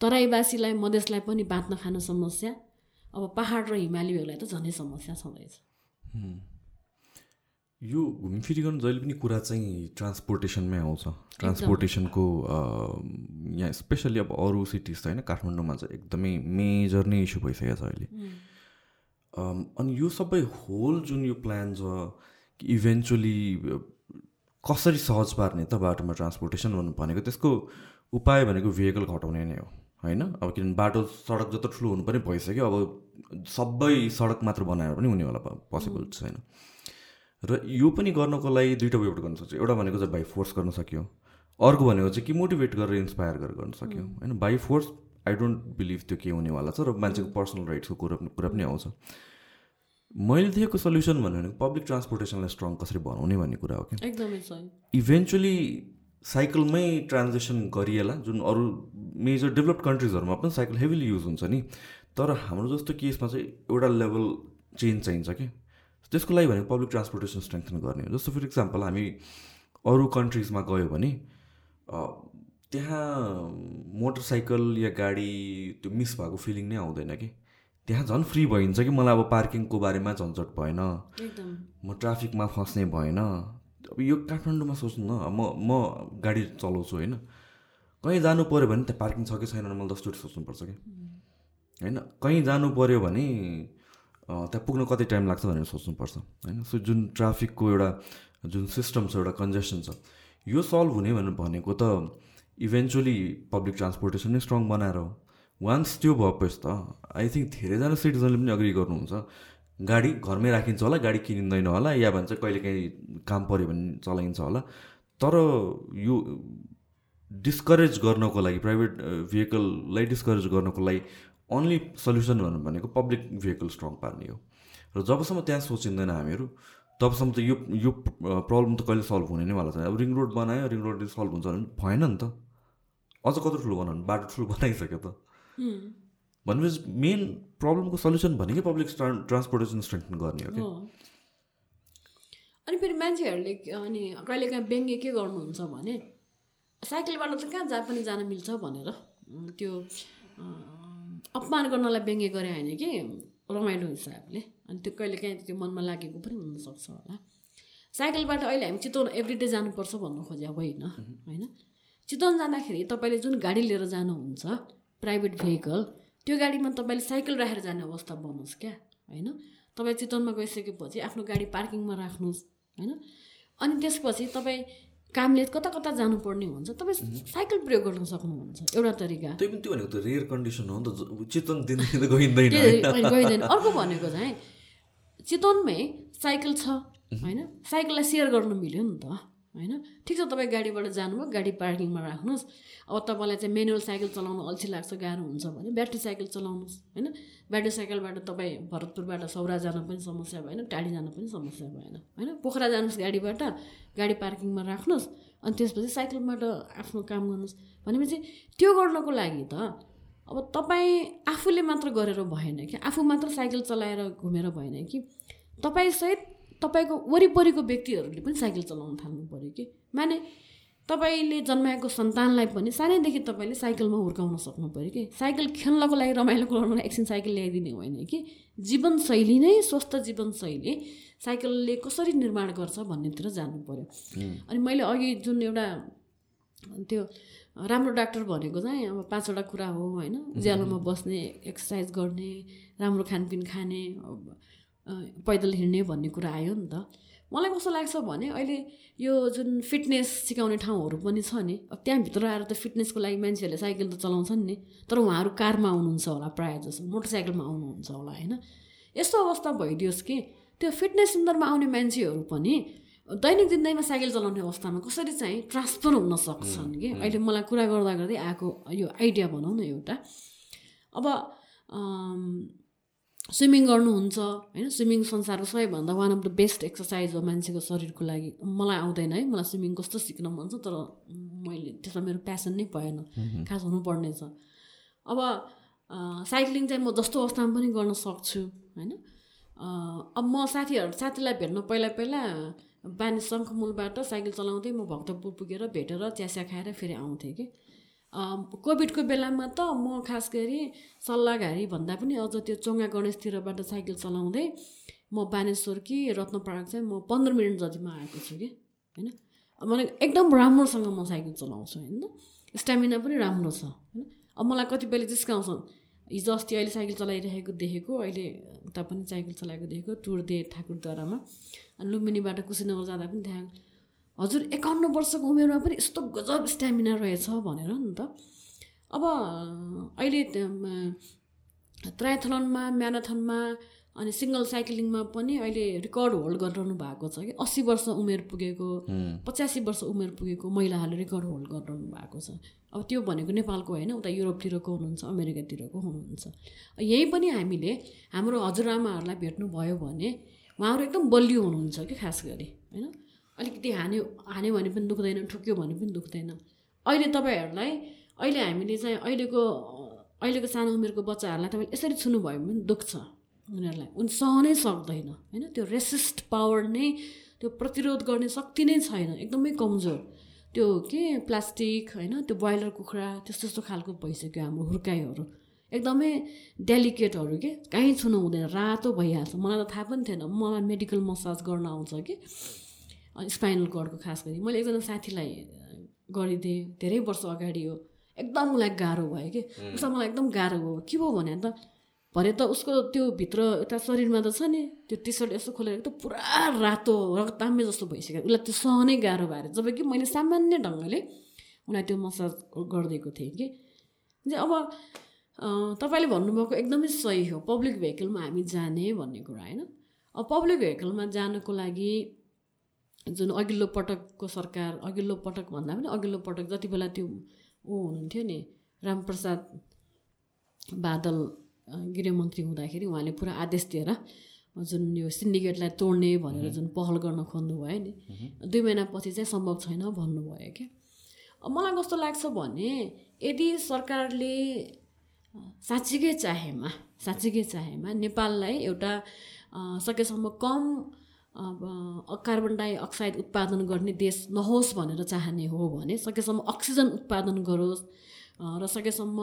Speaker 3: तराईवासीलाई मधेसलाई पनि बाँच्न खान समस्या अब पहाड र हिमालीहरूलाई त झनै समस्या छँदैछ
Speaker 2: यो घुमफिरिकन जहिले पनि कुरा चाहिँ ट्रान्सपोर्टेसनमै आउँछ। ट्रान्सपोर्टेसनको यहाँ स्पेसल्ली अब अरू सिटिज त होइन काठमाडौँमा चाहिँ एकदमै मेजर नै इस्यु भइसकेको छ अहिले। अनि यो सबै होल जुन यो प्लान छ इभेन्चुली कसरी सहज पार्ने त बाटोमा ट्रान्सपोर्टेसन भन्नु भनेको त्यसको उपाय भनेको भेहिकल घटाउने नै हो होइन? अब किनभने बाटो सडक जत्रो ठुलो हुनु पनि भइसक्यो अब सबै सडक मात्र बनाएर पनि हुने होला पोसिबल छैन र यो पनि गर्नको लागि दुइटा वेबाट गर्न सक्छ। एउटा भनेको चाहिँ बाई फोर्स गर्न सक्यो। अर्को भनेको चाहिँ कि मोटिभेट गरेर इन्सपायर गरेर गर्न सक्यो होइन? By force I don't believe त्यो के हुनेवाला छ र मान्छेको पर्सनल राइट्सको कुरा कुरा पनि आउँछ। मैले देखेको सल्युसन भन्यो भने पब्लिक ट्रान्सपोर्टेसनलाई स्ट्रङ कसरी बनाउने भन्ने कुरा हो क्या।
Speaker 3: एकदमै
Speaker 2: इभेन्चुली साइकलमै ट्रान्जेक्सन गरिएला जुन अरू मेजर डेभलप्ड कन्ट्रिजहरूमा पनि साइकल हेभिली युज हुन्छ नि तर हाम्रो जस्तो केसमा चाहिँ एउटा लेभल चेन्ज चाहिन्छ कि। त्यसको लागि भनेको पब्लिक ट्रान्सपोर्टेसन स्ट्रेङ्थन गर्ने हो। जस्तो फर इक्जाम्पल हामी अरू कन्ट्रिजमा गयो भने त्यहाँ मोटरसाइकल या गाडी त्यो मिस भएको फिलिङ नै आउँदैन कि। त्यहाँ झन् फ्री भइन्छ कि? मलाई अब पार्किङको बारेमा झन्झट भएन। म ट्राफिकमा फस्ने भएन। अब यो काठमाडौँमा सोच्नु न म म गाडी चलाउँछु होइन? कहीँ जानु पऱ्यो भने त्यहाँ पार्किङ छ कि छैन भने मैले दसचोटि सोच्नुपर्छ कि? होइन? कहीँ जानु पऱ्यो भने त्यहाँ पुग्न कति टाइम लाग्छ भनेर सोच्नुपर्छ होइन? सो जुन ट्राफिकको एउटा जुन सिस्टम छ एउटा कन्जेसन छ यो सल्भ हुने भनेर भनेको त इभेन्चुली पब्लिक ट्रान्सपोर्टेसन नै स्ट्रङ बनाएर हो। वान्स त्यो भएपछि त आई थिङ्क धेरैजना सिटिजनले पनि अग्री गर्नुहुन्छ। गाडी घरमै राखिन्छ होला गाडी किनिँदैन होला या भन्छ कहिले काहीँ काम पऱ्यो भने चलाइन्छ होला। तर यो डिस्करेज गर्नको लागि प्राइभेट भेहिकललाई डिस्करेज गर्नको लागि अन्ली सल्युसन भन्नु भनेको पब्लिक भेहिकल स्ट्रङ पार्ने हो। र जबसम्म त्यहाँ सोचिँदैन हामीहरू तबसम्म त यो यो प्रब्लम त कहिले सल्भ हुने नै वाला छैन अब रिङ रोड बनायो रिङ रोड सल्भ हुन्छ भने भएन नि त। अझ कत्रो ठुलो बनाउनु? बाटो ठुलो बनाइसक्यो त। भनेपछि मेन प्रब्लमको सल्युसन भनेकै पब्लिक ट्रान्सपोर्टेसन स्ट्रेङ्थन गर्ने हो कि?
Speaker 3: अनि फेरि मान्छेहरूले अनि कहिलेकाहीँ व्यङ्ग्य के गर्नुहुन्छ भने साइकलबाट त कहाँ जहाँ पनि जान मिल्छ भनेर त्यो अपमान गर्नलाई व्यङ्ग्य गरे होइन कि रमाइलो हिसाबले। अनि त्यो कहिलेकाहीँ त्यो मनमा लागेको पनि हुनसक्छ होला। साइकलबाट अहिले हामी चितवन एभ्रिडे जानुपर्छ भन्नु खोज्या होइन होइन? चितवन जाँदाखेरि तपाईँले जुन गाडी लिएर जानुहुन्छ प्राइभेट भेहिकल त्यो गाडीमा तपाईँले साइकल राखेर जाने अवस्था बनोस् क्या होइन? तपाईँ चितवनमा गइसकेपछि आफ्नो गाडी पार्किङमा राख्नुहोस् होइन? अनि त्यसपछि तपाईँ कामले कता कता जानुपर्ने हुन्छ तपाईँ साइकल प्रयोग गर्न सक्नुहुन्छ एउटा तरिका।
Speaker 2: त्यही पनि त्यो भनेको त रेयर कन्डिसन हो नि त चितवन गइँदैन
Speaker 3: अर्को भनेको चाहिँ चितवनमै साइकल छ होइन? साइकललाई सेयर गर्नु मिल्यो नि त। होइन? ठिक छ तपाईँ गाडीबाट जानुभयो गाडी पार्किङमा राख्नुहोस्। अब तपाईँलाई चाहिँ मेनुअल साइकल चलाउनु अल्छी लाग्छ गाह्रो हुन्छ भने ब्याट्री साइकल चलाउनुहोस् होइन? ब्याट्री साइकलबाट तपाईँ भरतपुरबाट सौरा जान पनि समस्या भएन टाढी जान पनि समस्या भएन होइन? पोखरा जानुहोस् गाडीबाट गाडी पार्किङमा राख्नुहोस् अनि त्यसपछि साइकलबाट आफ्नो काम गर्नुहोस्। भनेपछि त्यो गर्नको लागि त अब तपाईँ आफूले मात्र गरेर भएन कि आफू मात्र साइकल चलाएर घुमेर भएन कि तपाईँसहित तपाईँको वरिपरिको व्यक्तिहरूले पनि साइकल चलाउन थाल्नु पऱ्यो कि? माने तपाईँले जन्माएको सन्तानलाई पनि सानैदेखि तपाईँले साइकलमा हुर्काउन सक्नु पऱ्यो कि? साइकल खेल्नको लागि रमाइलो गराउनको लागि एकछिन साइकल ल्याइदिने होइन कि? जीवनशैली नै स्वस्थ जीवनशैली साइकलले कसरी निर्माण गर्छ भन्नेतिर जानु पऱ्यो अनि मैले अघि जुन एउटा त्यो राम्रो डाक्टर भनेको चाहिँ अब पाँचवटा कुरा हो होइन? ज्यालोमा बस्ने एक्सर्साइज गर्ने राम्रो खानपिन खाने पैदल हिँड्ने भन्ने कुरा आयो नि त। मलाई कस्तो लाग्छ भने अहिले यो जुन फिटनेस सिकाउने ठाउँहरू पनि छ नि अब त्यहाँभित्र आएर त फिटनेसको लागि मान्छेहरूले साइकल त चलाउँछन् नि तर उहाँहरू कारमा आउनुहुन्छ होला प्रायः जसो मोटरसाइकलमा आउनुहुन्छ होला होइन? यस्तो अवस्था भइदियोस् कि त्यो फिटनेस सेन्टरमा आउने मान्छेहरू पनि दैनिक जिन्दगीमा साइकल चलाउने अवस्थामा कसरी चाहिँ ट्रान्सफर हुन सक्छन् कि? अहिले मलाई कुरा गर्दा गर्दै आएको यो आइडिया भनौँ न एउटा। अब स्विमिङ गर्नुहुन्छ होइन? स्विमिङ संसारको सबैभन्दा one of the best exercise हो मान्छेको शरीरको लागि। मलाई आउँदैन है मलाई स्विमिङ कस्तो सिक्न मन छ तर मैले त्यसमा मेरो प्यासन नै भएन। खास हुनुपर्ने छ। अब साइक्लिङ चाहिँ म जस्तो अवस्थामा पनि गर्न सक्छु होइन? अब म साथीहरू साथीलाई भेट्न पहिला पहिला बानी शङ्खमूलबाट साइकल चलाउँदै म भक्तपुर पुगेर भेटेर च्यास्या खाएर फेरि आउँथेँ कि। कोभिडको बेलामा त म खास गरी सल्लाहघारी भन्दा पनि अझ त्यो चोङ्गा गणेशतिरबाट साइकल चलाउँदै म बानेश्वर कि रत्नपार्क चाहिँ म पन्ध्र मिनट जतिमा आएको छु कि होइन? मलाई एकदम राम्रोसँग म साइकल चलाउँछु होइन? स्ट्यामिना पनि राम्रो छ होइन? अब मलाई कति बेला जिस्काउँछ हिजो अस्ति अहिले साइकल चलाइरहेको देखेको अहिले उता पनि साइकल चलाएको देखेको टुर दे ठाकुरद्वारामा। लुम्बिनीबाट कुशीनगर जाँदा पनि त्यहाँ हजुर एकाउन्न वर्षको उमेरमा पनि यस्तो गजब स्ट्यामिना रहेछ भनेर नि त। अब अहिले ट्राइथलनमा म्याराथनमा अनि सिङ्गल साइक्लिङमा पनि अहिले रेकर्ड होल्ड गरिरहनु भएको छ कि। अस्सी वर्ष उमेर पुगेको पचासी वर्ष उमेर पुगेको महिलाहरूले रेकर्ड होल्ड गरिरहनु भएको छ। अब त्यो भनेको नेपालको होइन उता युरोपतिरको हुनुहुन्छ अमेरिकातिरको हुनुहुन्छ। यहीँ पनि हामीले हाम्रो हजुरआमाहरूलाई भेट्नुभयो भने उहाँहरू एकदम बलियो हुनुहुन्छ कि खास गरी होइन? अलिकति हान्यो हान्यो भने पनि दुख्दैन ठुक्यो भने पनि दुख्दैन। अहिले तपाईँहरूलाई अहिले हामीले चाहिँ अहिलेको अहिलेको सानो उमेरको बच्चाहरूलाई तपाईँले यसरी छुनुभयो भने दुख्छ उनीहरूलाई। उनी सहनै सक्दैन होइन? त्यो रेसिस्ट पावर नै त्यो प्रतिरोध गर्ने शक्ति नै छैन एकदमै कमजोर। त्यो के? प्लास्टिक होइन? त्यो ब्रोइलर कुखुरा त्यस्तो त्यस्तो खालको भइसक्यो हाम्रो हुर्काइहरू। एकदमै डेलिकेटहरू के? कहीँ छुनु हुँदैन रातो भइहाल्छ। मलाई त थाहा पनि थिएन। मलाई मेडिकल मसाज गर्न आउँछ कि? स्पाइनल कर्डको खास गरी। मैले एकजना साथीलाई गरिदिएँ। धेरै वर्ष अगाडि हो एकदम उसलाई गाह्रो भयो कि। उसलाई मलाई एकदम गाह्रो भयो। के भयो भने त भरे त उसको त्यो भित्र यता शरीरमा त छ नि त्यो टी सर्ट यसो खोलेर त पुरा रातो रक्ताम्य जस्तो भइसक्यो। उसलाई त्यो सहनै गाह्रो भएर जब कि मैले सामान्य ढङ्गले उसलाई त्यो मसाज गरिदिएको थिएँ कि। अब तपाईँले भन्नुभएको एकदमै सही हो। पब्लिक भेहिकलमा हामी जाने भन्ने कुरा होइन? अब पब्लिक भेहिकलमा जानको लागि जुन अघिल्लो पटकको सरकार अघिल्लो पटक भन्दा पनि अघिल्लो पटक जति बेला त्यो ऊ हुनुहुन्थ्यो नि रामप्रसाद बादल गृहमन्त्री हुँदाखेरि उहाँले पुरा आदेश दिएर जुन यो सिन्डिकेटलाई तोड्ने भनेर जुन पहल गर्न खोज्नुभयो नि दुई महिनापछि चाहिँ सम्भव छैन भन्नुभयो क्या। मलाई कस्तो लाग्छ भने यदि सरकारले साँच्चीकै चाहेमा साँच्चीकै चाहेमा नेपाललाई एउटा सकेसम्म कम कार्बन डाइअक्साइड उत्पादन गर्ने देश नहोस् भनेर चाहने हो भने सकेसम्म अक्सिजन उत्पादन गरोस्। र सकेसम्म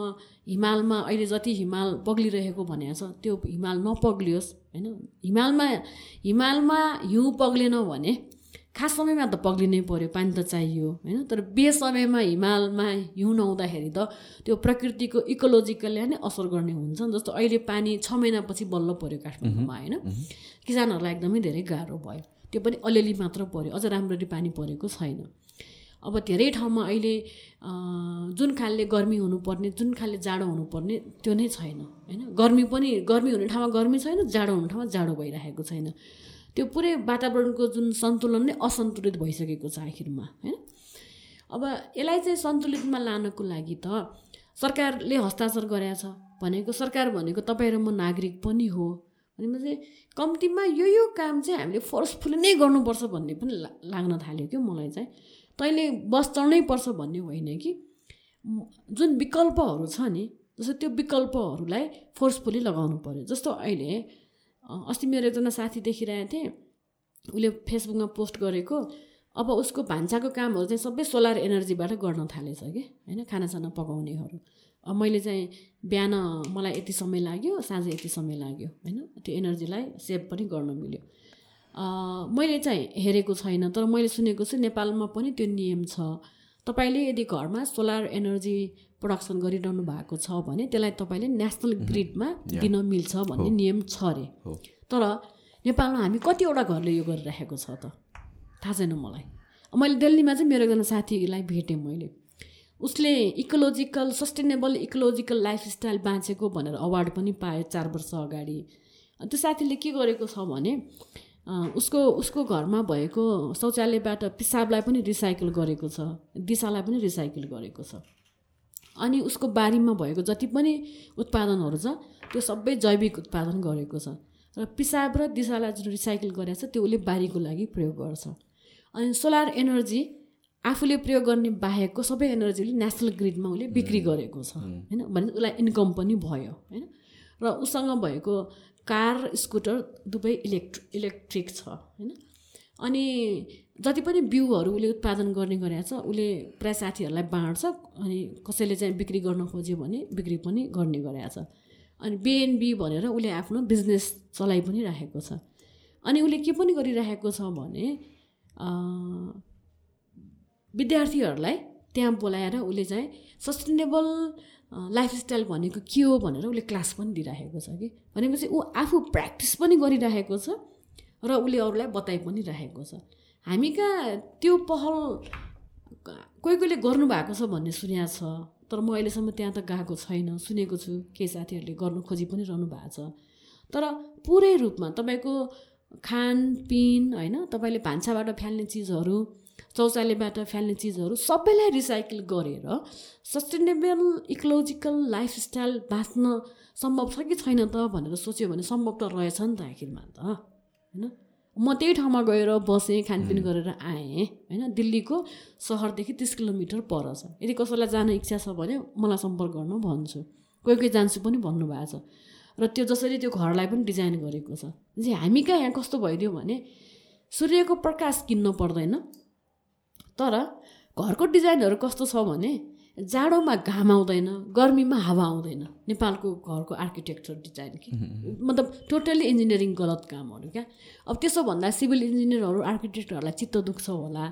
Speaker 3: हिमालमा अहिले जति हिमाल पग्लिरहेको भनेको छ त्यो हिमाल नपग्लियोस् होइन? हिमालमा हिमालमा हिउँ पग्लेन भने खास समयमा त पग्लिनै पऱ्यो पानी त चाहियो होइन? तर बेसमयमा हिमालमा हिउँ नहुँदाखेरि त त्यो प्रकृतिको इकोलोजिकलले नै असर गर्ने हुन्छ जस्तो अहिले पानी छ महिनापछि बल्ल पऱ्यो काठमाडौँमा होइन? किसानहरूलाई एकदमै धेरै गाह्रो भयो। त्यो पनि अलिअलि मात्र पऱ्यो अझ राम्ररी पानी परेको छैन। अब धेरै ठाउँमा अहिले जुन खालले गर्मी हुनुपर्ने जुन खालले जाडो हुनुपर्ने त्यो नै छैन होइन? गर्मी पनि गर्मी हुने ठाउँमा गर्मी छैन जाडो हुने ठाउँमा जाडो भइरहेको छैन। त्यो पुरै वातावरणको जुन सन्तुलन नै असन्तुलित भइसकेको छ आखिरमा होइन? अब यसलाई चाहिँ सन्तुलितमा लानको लागि त सरकारले हस्ताक्षर गरेका छ। भनेको सरकार भनेको तपाईँ र म नागरिक पनि हो। भनेपछि कम्तीमा यो यो काम चाहिँ हामीले फोर्सफुली नै गर्नुपर्छ भन्ने पनि लाग्न थाल्यो क्या मलाई चाहिँ। तैँले बस चढ्नै पर्छ भन्ने होइन कि? जुन विकल्पहरू छ नि जस्तो त्यो विकल्पहरूलाई फोर्सफुली लगाउनु पऱ्यो जस्तो अहिले अस्ति मेरो एकजना साथी देखिरहेको थिएँ। उसले फेसबुकमा पोस्ट गरेको। अब उसको भान्साको कामहरू चाहिँ सबै सोलर एनर्जीबाट गर्न थालेछ कि होइन? खानासाना पकाउनेहरू। अब मैले चाहिँ बिहान मलाई यति समय लाग्यो साँझ यति समय लाग्यो होइन? त्यो एनर्जीलाई सेभ पनि गर्न मिल्यो। मैले चाहिँ हेरेको छैन तर मैले सुनेको छु नेपालमा पनि त्यो नियम छ। तपाईँले यदि घरमा सोलर एनर्जी प्रडक्सन गरिरहनु भएको छ भने त्यसलाई तपाईँले नेसनल ग्रिडमा दिन मिल्छ भन्ने नियम छ अरे। तर नेपालमा हामी कतिवटा घरले यो गरिराखेको छ त? थाहा छैन मलाई। मैले दिल्लीमा चाहिँ मेरो एकजना साथीलाई भेटेँ मैले। उसले इकोलोजिकल सस्टेनेबल इकोलोजिकल लाइफस्टाइल बाँचेको भनेर अवार्ड पनि पायो चार वर्ष अगाडि। त्यो साथीले के गरेको छ भने उसको उसको घरमा भएको शौचालयबाट पिसाबलाई पनि रिसाइकल गरेको छ। दिशालाई पनि रिसाइकल गरेको छ। अनि उसको बारीमा भएको जति पनि उत्पादनहरू छ त्यो सबै जैविक उत्पादन गरेको छ। र पिसाब र दिशालाई जुन रिसाइकल गरेको छ त्यो उसले बारीको लागि प्रयोग गर्छ। अनि सोलर एनर्जी आफूले प्रयोग गर्ने बाहेकको सबै एनर्जी उसले नेसनल ग्रिडमा उसले बिक्री गरेको छ होइन? भने उसलाई इन्कम पनि भयो होइन? र उसँग भएको कार स्कुटर दुवै इलेक्ट्र इलेक्ट्रिक छ होइन? अनि जति पनि बिउहरू उसले उत्पादन गर्ने गरेको छ उसले प्रायः साथीहरूलाई बाँड्छ अनि कसैले चाहिँ बिक्री गर्न खोज्यो भने बिक्री पनि गर्ने गरेको छ। अनि बिएनबी भनेर उसले आफ्नो बिजनेस चलाइ पनि राखेको छ। अनि उसले के पनि गरिराखेको छ भने विद्यार्थीहरूलाई त्यहाँ बोलाएर उसले चाहिँ सस्टेनेबल लाइफस्टाइल भनेको के हो भनेर उसले क्लास पनि दिइराखेको छ कि। भनेपछि ऊ आफू प्र्याक्टिस पनि गरिराखेको छ। र उसले अरूलाई बताइ पनि राखेको छ। हामी कहाँ त्यो पहल कोही कोहीले गर्नुभएको छ भन्ने सुनेको छ तर म अहिलेसम्म त्यहाँ त गएको छैन सुनेको छु केही साथीहरूले गर्नु खोजी पनि रहनु भएको छ। तर पुरै रूपमा तपाईँको खानपिन होइन तपाईँले भान्साबाट फ्याल्ने चिजहरू शौचालयबाट फ्याल्ने चिजहरू सबैलाई रिसाइकल गरेर सस्टेनेबल इकोलोजिकल लाइफस्टाइल बाँच्न सम्भव छ कि छैन त भनेर सोच्यो भने सम्भव त रहेछ नि त आखिरमा त। होइन? म त्यही ठाउँमा गएर बसेँ खानपिन गरेर आएँ होइन? दिल्लीको सहरदेखि तिस किलोमिटर पर छ। यदि कसैलाई जान इच्छा छ भने मलाई सम्पर्क गर्नु भन्छु। कोही कोही जान्छु पनि भन्नुभएको छ। र त्यो जसरी त्यो घरलाई पनि डिजाइन गरेको छ। जे हामी कहाँ यहाँ कस्तो भइदियो भने सूर्यको प्रकाश किन्न पर्दैन। तर घरको डिजाइनहरू कस्तो छ भने जाडोमा घाम आउँदैन गर्मीमा हावा आउँदैन। नेपालको घरको आर्किटेक्चर डिजाइन कि? मतलब टोटल्ली इन्जिनियरिङ गलत कामहरू क्या? अब त्यसो भन्दा सिभिल इन्जिनियरहरू आर्किटेक्टहरूलाई चित्त दुख्छ होला।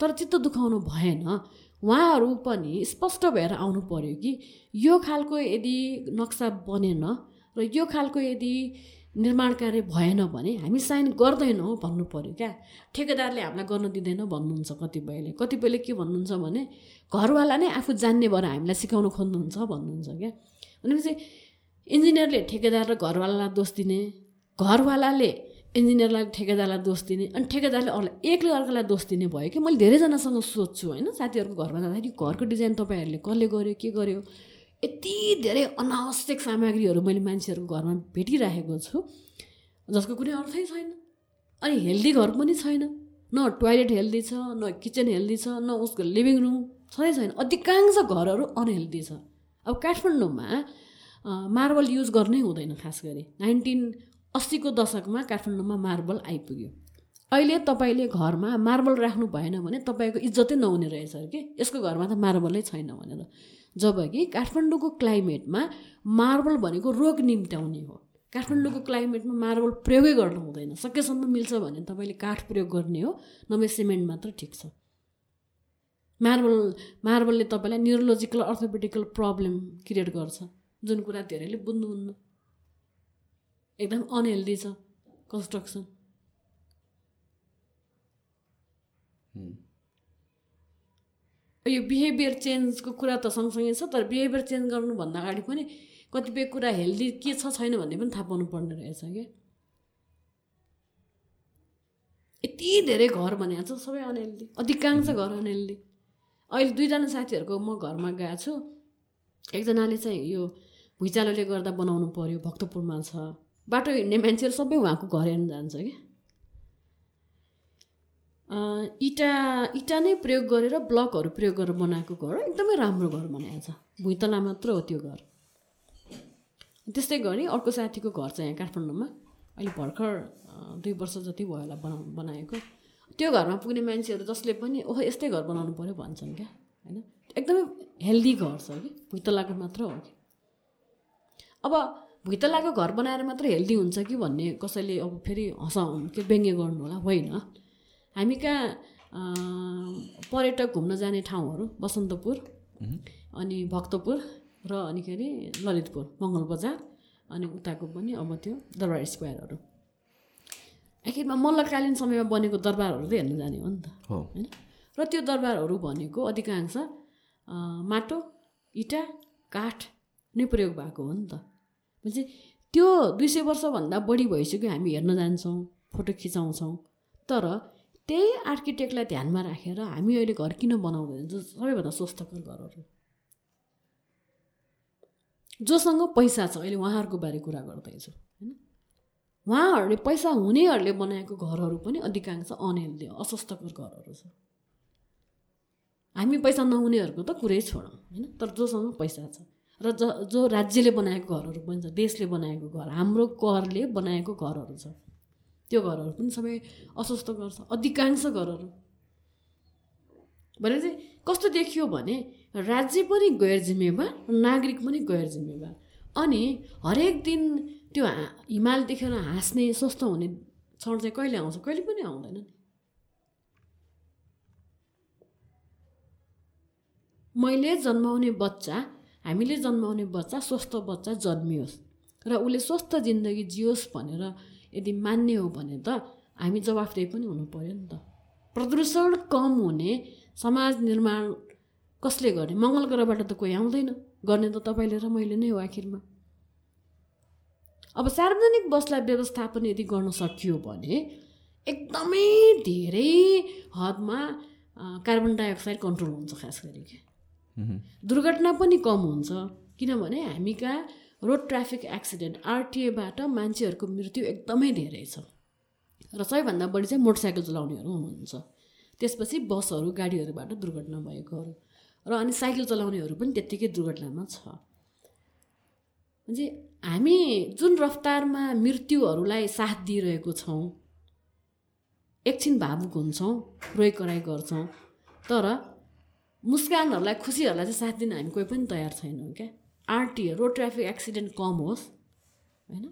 Speaker 3: तर चित्त दुखाउनु भएन। उहाँहरू पनि स्पष्ट भएर आउनु पर्यो कि यो खालको यदि नक्सा बनेन र यो खालको यदि निर्माण कार्य भएन भने हामी साइन गर्दैनौँ भन्नु पऱ्यो क्या। ठेकेदारले हामीलाई गर्न दिँदैन भन्नुहुन्छ कतिपयले। कतिपयले के भन्नुहुन्छ भने घरवाला नै आफू जान्ने भएर हामीलाई सिकाउन खोज्नुहुन्छ भन्नुहुन्छ क्या। भनेपछि इन्जिनियरले ठेकेदार र घरवालालाई दोष दिने घरवालाले इन्जिनियरलाई ठेकेदारलाई दोष दिने अनि ठेकेदारले अरूलाई एकले अर्कालाई दोष दिने भयो कि? मैले धेरैजनासँग सोध्छु होइन? साथीहरूको घरमा जाँदाखेरि घरको डिजाइन तपाईँहरूले कसले गर्यो के गर्यो? यति धेरै अनावश्यक सामग्रीहरू मैले मान्छेहरूको घरमा भेटिराखेको छु जसको कुनै अर्थै छैन। अनि हेल्दी घर पनि छैन। न टोइलेट हेल्दी छ न किचन हेल्दी छ न उसको लिभिङ रुम छँदै छैन। अधिकांश घरहरू अनहेल्दी छ। अब काठमाडौँमा मार्बल युज गर्नै हुँदैन खास गरी। नाइन्टिन अस्सीको दशकमा काठमाडौँमा मार्बल आइपुग्यो। अहिले तपाईँले घरमा मार्बल राख्नु भएन भने तपाईँको इज्जतै नहुने रहेछ कि? यसको घरमा त मार्बलै छैन भनेर। जबकि काठमाडौँको क्लाइमेटमा मार्बल भनेको रोग निम्त्याउने हो। काठमाडौँको क्लाइमेटमा मार्बल प्रयोगै गर्नु हुँदैन। सकेसम्म मिल्छ भने तपाईँले काठ प्रयोग गर्ने हो। नभए सिमेन्ट मात्र ठिक छ। मार्बल मार्बलले तपाईँलाई न्युरोलोजिकल अर्थोपेडिकल प्रब्लम क्रिएट गर्छ। जुन कुरा धेरैले बुझ्नुहुन्न। एकदम अनहेल्दी छ। कन्स्ट्रक्सन। यो बिहेभियर चेन्जको कुरा त सँगसँगै छ तर बिहेभियर चेन्ज गर्नुभन्दा अगाडि पनि कतिपय कुरा हेल्दी के छ छैन भन्ने पनि थाहा पाउनु पर्ने रहेछ क्या यति धेरै घर भनेको छ सबै अनहेल्दी अधिकांश घर अनहेल्दी अहिले दुईजना साथीहरूको म घरमा गएको छु। एकजनाले चाहिँ यो भुइँचालोले गर्दा बनाउनु पर्यो भक्तपुरमा छ। बाटो हिँड्ने मान्छेहरू सबै उहाँको घर हेर्न जान्छ कि? अँ, इँटा इँटा नै प्रयोग गरेर ब्लकहरू प्रयोग गरेर बनाएको घर एकदमै राम्रो घर बनाएको छ भुइँतला मात्र हो त्यो घर। त्यस्तै गरी अर्को साथीको घर छ यहाँ काठमाडौँमा। अहिले भर्खर दुई वर्ष जति भयो होला बना बनाएको। त्यो घरमा पुग्ने मान्छेहरू जसले पनि ओहो यस्तै घर बनाउनु पऱ्यो भन्छन् क्या होइन? एकदमै हेल्दी घर छ कि? भुइँतलाको मात्र हो कि? अब भुइँतलाको घर बनाएर मात्र हेल्दी हुन्छ कि भन्ने कसैले अब फेरि हँसा के व्यङ्ग्य गर्नु होला होइन? हामी कहाँ पर्यटक घुम्न जाने ठाउँहरू बसन्तपुर अनि भक्तपुर र अनि के अरे ललितपुर मङ्गल बजार अनि उताको पनि अब त्यो दरबार स्क्वायरहरू। आखिरमा मल्लकालीन समयमा बनेको दरबारहरू त हेर्न जाने हो नि त
Speaker 2: हो।
Speaker 3: होइन? र त्यो दरबारहरू भनेको अधिकांश माटो इँटा काठ नै प्रयोग भएको हो नि त। भनेपछि त्यो दुई सय वर्षभन्दा बढी भइसक्यो हामी हेर्न जान्छौँ फोटो खिचाउँछौँ। तर त्यही आर्किटेक्टलाई ध्यानमा राखेर हामी अहिले घर किन बनाउँदैन? जो सबैभन्दा स्वस्थकर घरहरू जोसँग पैसा छ अहिले उहाँहरूको बारे कुरा गर्दैछु होइन? उहाँहरूले पैसा हुनेहरूले बनाएको घरहरू पनि अधिकांश अनहेल्दी अस्वस्थकर घरहरू छ। हामी पैसा नहुनेहरूको त कुरै छोडौँ होइन? तर जोसँग पैसा छ। र ज राज्यले बनाएको घरहरू पनि छ देशले बनाएको घर हाम्रो करले बनाएको घरहरू छ। त्यो घरहरू पनि सबै अस्वस्थकर छ अधिकांश घरहरू। भने चाहिँ कस्तो देखियो भने राज्य पनि गैर जिम्मेवार नागरिक पनि गैर जिम्मेवार अनि हरेक दिन त्यो हिमाल देखेर हाँस्ने स्वस्थ हुने क्षण चाहिँ कहिले आउँछ? कहिले पनि आउँदैन नि। मैले जन्माउने बच्चा हामीले जन्माउने बच्चा स्वस्थ बच्चा जन्मियोस्। र उसले स्वस्थ जिन्दगी जियोस् भनेर यदि मान्ने हो भने त हामी जवाफदेही पनि हुनु पऱ्यो नि त। प्रदूषण कम हुने समाज निर्माण कसले गर्ने? मङ्गल ग्रहबाट त कोही आउँदैन। गर्ने त तपाईँले र मैले नै हो आखिरमा। अब सार्वजनिक बसलाई व्यवस्थापन यदि गर्न सकियो भने एकदमै धेरै हदमा कार्बन डाइअक्साइड कन्ट्रोल हुन्छ खास गरी दुर्घटना पनि कम हुन्छ। किनभने हामी कहाँ रोड ट्राफिक एक्सिडेन्ट आरटिएबाट मान्छेहरूको मृत्यु एकदमै धेरै छ। र सबैभन्दा बढी चाहिँ मोटरसाइकल चलाउनेहरू हुनुहुन्छ। त्यसपछि बसहरू गाडीहरूबाट दुर्घटना भएकोहरू। र अनि साइकल चलाउनेहरू पनि त्यत्तिकै दुर्घटनामा छ। म्हणजे हामी जुन रफ्तारमा मृत्युहरूलाई साथ दिइरहेको छौँ एकछिन भावुक हुन्छौँ रोइ कराइ गर्छौँ तर मुस्कानहरूलाई खुसीहरूलाई चाहिँ साथ दिन हामी कोही पनि तयार छैनौँ क्या। आरटिए रोड ट्राफिक एक्सिडेन्ट कम होस् होइन?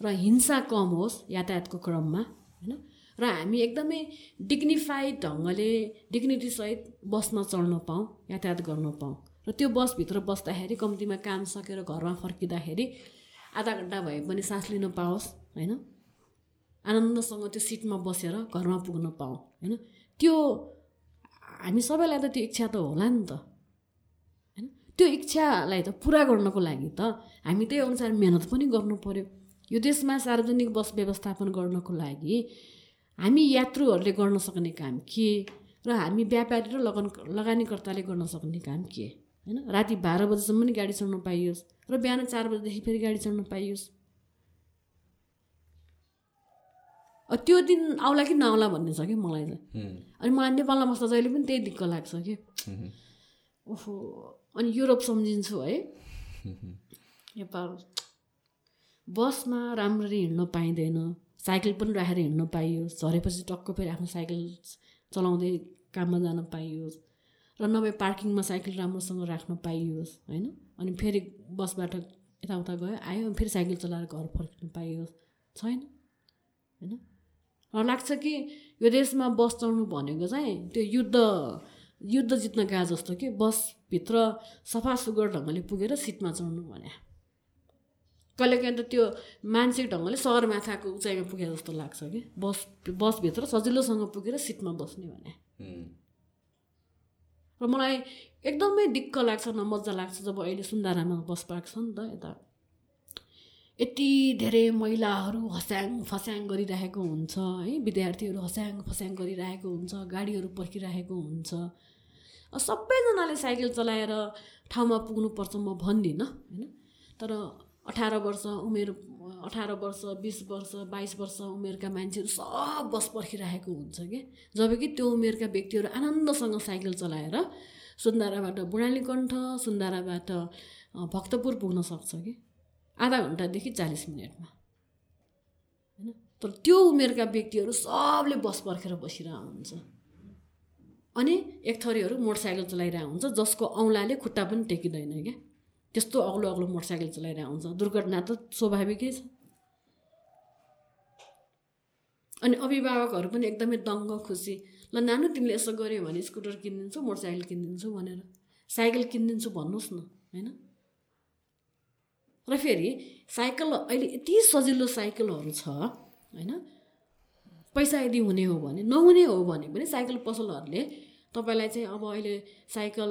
Speaker 3: र हिंसा कम होस् यातायातको क्रममा होइन? र हामी एकदमै डिग्निफाइड ढङ्गले डिग्निटीसहित बस्न चढ्न पाऊँ यातायात गर्न पाऊँ। र त्यो बसभित्र बस्दाखेरि कम्तीमा काम सकेर घरमा फर्किँदाखेरि आधा घन्टा भए पनि सास लिन पाओस् होइन? आनन्दसँग त्यो सिटमा बसेर घरमा पुग्न पाऊँ होइन? त्यो हामी सबैलाई त त्यो इच्छा त होला नि त। त्यो इच्छालाई त पुरा गर्नको लागि त हामी त्यही अनुसार मिहिनेत पनि गर्नु पर्यो। यो देशमा सार्वजनिक बस व्यवस्थापन गर्नको लागि हामी यात्रुहरूले गर्न सक्ने काम के र हामी व्यापारी र लगन लगानीकर्ताले गर्न सक्ने काम के? होइन? राति बाह्र बजीसम्म पनि गाडी चढ्न पाइयोस् र बिहान चार बजीदेखि फेरि गाडी चढ्न पाइयोस्। त्यो दिन आउला कि नआउला भन्ने छ कि मलाई चाहिँ अनि मलाई नेपालमा बस्दा जहिले पनि त्यही दिक्क लाग्छ कि ओहो। अनि युरोप सम्झिन्छु है नेपाल बसमा राम्ररी हिँड्न पाइँदैन साइकल पनि राखेर हिँड्न पाइयोस् झरेपछि टक्क फेरि आफ्नो साइकल चलाउँदै काममा जान पाइयोस् र नभए पार्किङमा साइकल राम्रोसँग राख्न पाइयोस् होइन अनि फेरि बसबाट यताउता गयो आयो अनि फेरि साइकल चलाएर घर फर्किन पाइयोस् छैन होइन र लाग्छ कि यो देशमा बस चढ्नु भनेको चाहिँ त्यो युद्ध युद्ध जित्न गए जस्तो कि बसभित्र सफा सुग्घर ढङ्गले पुगेर सिटमा चढ्नु भने। कहिलेकाहीँ त त्यो मानसिक ढङ्गले सगरमाथाको उचाइमा पुगे जस्तो लाग्छ कि? बस बसभित्र सजिलोसँग पुगेर सिटमा बस्ने भने। र मलाई एकदमै दिक्क लाग्छ न मजा लाग्छ जब अहिले सुन्दारामा बस पार्क छ नि त यता। यति धेरै महिलाहरू हस्याङ फस्याङ गरिरहेको हुन्छ है? विद्यार्थीहरू हस्याङ फस्याङ गरिरहेको हुन्छ गाडीहरू पर्खिरहेको हुन्छ। सबैजनाले साइकल चलाएर ठाउँमा पुग्नुपर्छ म भन्दिनँ होइन? तर अठार वर्ष उमेर अठार वर्ष बिस वर्ष बाइस वर्ष उमेरका मान्छेहरू सब बस पर्खिरहेको हुन्छ कि? जब कि त्यो उमेरका व्यक्तिहरू आनन्दसँग साइकल चलाएर सुन्दाराबाट बुढालीकण्ठ सुन्दाराबाट भक्तपुर पुग्न सक्छ कि? आधा घन्टादेखि चालिस मिनटमा होइन? तर त्यो उमेरका व्यक्तिहरू सबले बस पर्खेर बसिरहेको हुन्छ अनि एक थरीहरू मोटरसाइकल चलाइरहेको हुन्छ जसको औँलाले खुट्टा पनि टेकिँदैन क्या? त्यस्तो अग्लो अग्लो मोटरसाइकल चलाइरहेको हुन्छ। दुर्घटना त स्वाभाविकै छ। अनि अभिभावकहरू पनि एकदमै दङ्ग खुसी। ल नानु तिमीले यसो गऱ्यो भने स्कुटर किनिदिन्छु मोटरसाइकल किनिदिन्छु भनेर। साइकल किनिदिन्छु भन्नुहोस् न होइन? र फेरि साइकल अहिले यति सजिलो साइकलहरू छ होइन? पैसा यदि हुने हो भने नहुने हो भने पनि साइकल पसलहरूले तपाईँलाई चाहिँ अब अहिले साइकल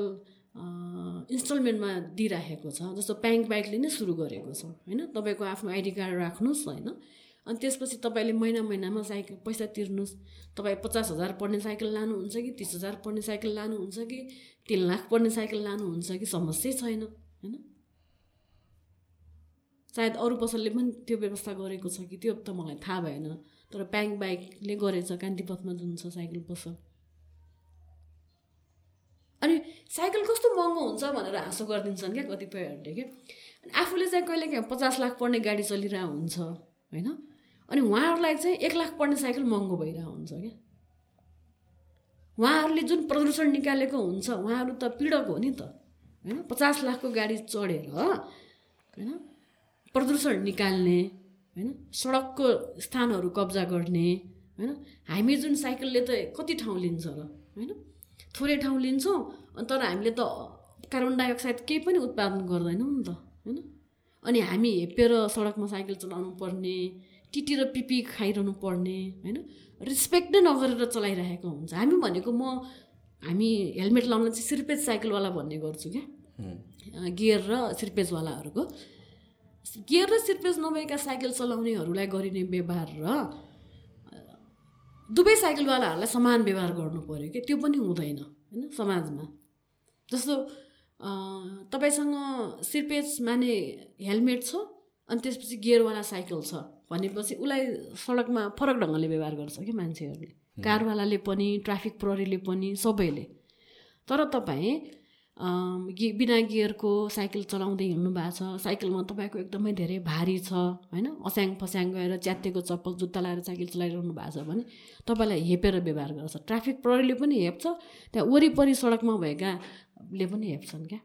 Speaker 3: इन्स्टलमेन्टमा दिइराखेको छ जस्तो ब्याङ्क बाइकले नै सुरु गरेको छ होइन? तपाईँको आफ्नो आइडी कार्ड राख्नुहोस् होइन? अनि त्यसपछि तपाईँले महिना महिनामा साइकल पैसा तिर्नुहोस्। तपाईँ पचास हजार पर्ने साइकल लानुहुन्छ कि तिस हजार पर्ने साइकल लानुहुन्छ कि तिन लाख पर्ने साइकल लानुहुन्छ कि समस्या छैन होइन? सायद अरू पसलले पनि त्यो व्यवस्था गरेको छ कि त्यो त मलाई थाहा भएन। तर ब्याङ्क बाइकले गरेछ कान्तिपथमा जुन छ साइकल पसल अनि साइकल कस्तो महँगो हुन्छ भनेर हाँसो गरिदिन्छन् क्या कतिपयहरूले क्या अनि आफूले चाहिँ कहिले काहीँ पचास लाख पर्ने गाडी चलिरहेको हुन्छ होइन? अनि उहाँहरूलाई चाहिँ एक लाख पर्ने साइकल महँगो भइरहेको हुन्छ क्या उहाँहरूले जुन प्रदूषण निकालेको हुन्छ उहाँहरू त पीडक हो नि त होइन? पचास लाखको गाडी चढेर होइन? प्रदूषण निकाल्ने होइन? सडकको स्थानहरू कब्जा गर्ने होइन? हामी जुन साइकलले त कति ठाउँ लिन्छ र होइन? थोरै ठाउँ लिन्छौँ तर हामीले त कार्बन डाइअक्साइड केही पनि उत्पादन गर्दैनौँ नि त होइन? अनि हामी हेपेर सडकमा साइकल चलाउनु पर्ने टिटी र पिपी खाइरहनु पर्ने होइन? रेस्पेक्ट नै नगरेर चलाइरहेको हुन्छ। हामी भनेको म हामी हेलमेट लाउन चाहिँ सिर्पेज साइकलवाला भन्ने गर्छु क्या। गियर र सिर्पेजवालाहरूको गियर र सिर्पेज नभएका साइकल चलाउनेहरूलाई गरिने व्यवहार र दुवै साइकलवालाहरूलाई समान व्यवहार गर्नु पऱ्यो कि? त्यो पनि हुँदैन होइन समाजमा। जस्तो तपाईँसँग सिर्पेज माने हेलमेट छ अनि त्यसपछि गियरवाला साइकल छ भनेपछि उसलाई सडकमा फरक ढङ्गले व्यवहार गर्छ कि मान्छेहरूले? कारवालाले पनि ट्राफिक प्रहरीले पनि सबैले। तर तपाईँ गि बिना गियरको साइकल चलाउँदै हिँड्नु भएको छ। साइकलमा तपाईँको एकदमै धेरै भारी छ होइन? अस्याङ फस्याङ गएर च्यातेको चप्पल जुत्ता लगाएर साइकल चलाइरहनु भएको छ भने तपाईँलाई हेपेर व्यवहार गर्छ। ट्राफिक प्रहरीले पनि हेप्छ त्यहाँ वरिपरि सडकमा भएकाले पनि हेप्छन् क्या।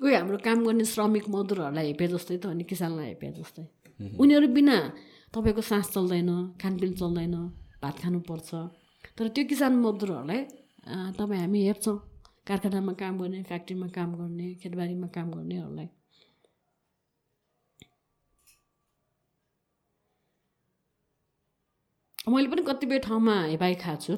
Speaker 3: कोही हाम्रो काम गर्ने श्रमिक मजदुरहरूलाई हेपे जस्तै त अनि किसानलाई हेपे जस्तै उनीहरू बिना तपाईँको सास चल्दैन खानपिन चल्दैन भात खानुपर्छ तर त्यो किसान मजदुरहरूलाई तपाईँ हामी हेर्छौँ कारखानामा काम गर्ने फ्याक्ट्रीमा काम गर्ने खेतबारीमा काम गर्नेहरूलाई। मैले पनि कतिपय ठाउँमा हेपाइ खाएको छु।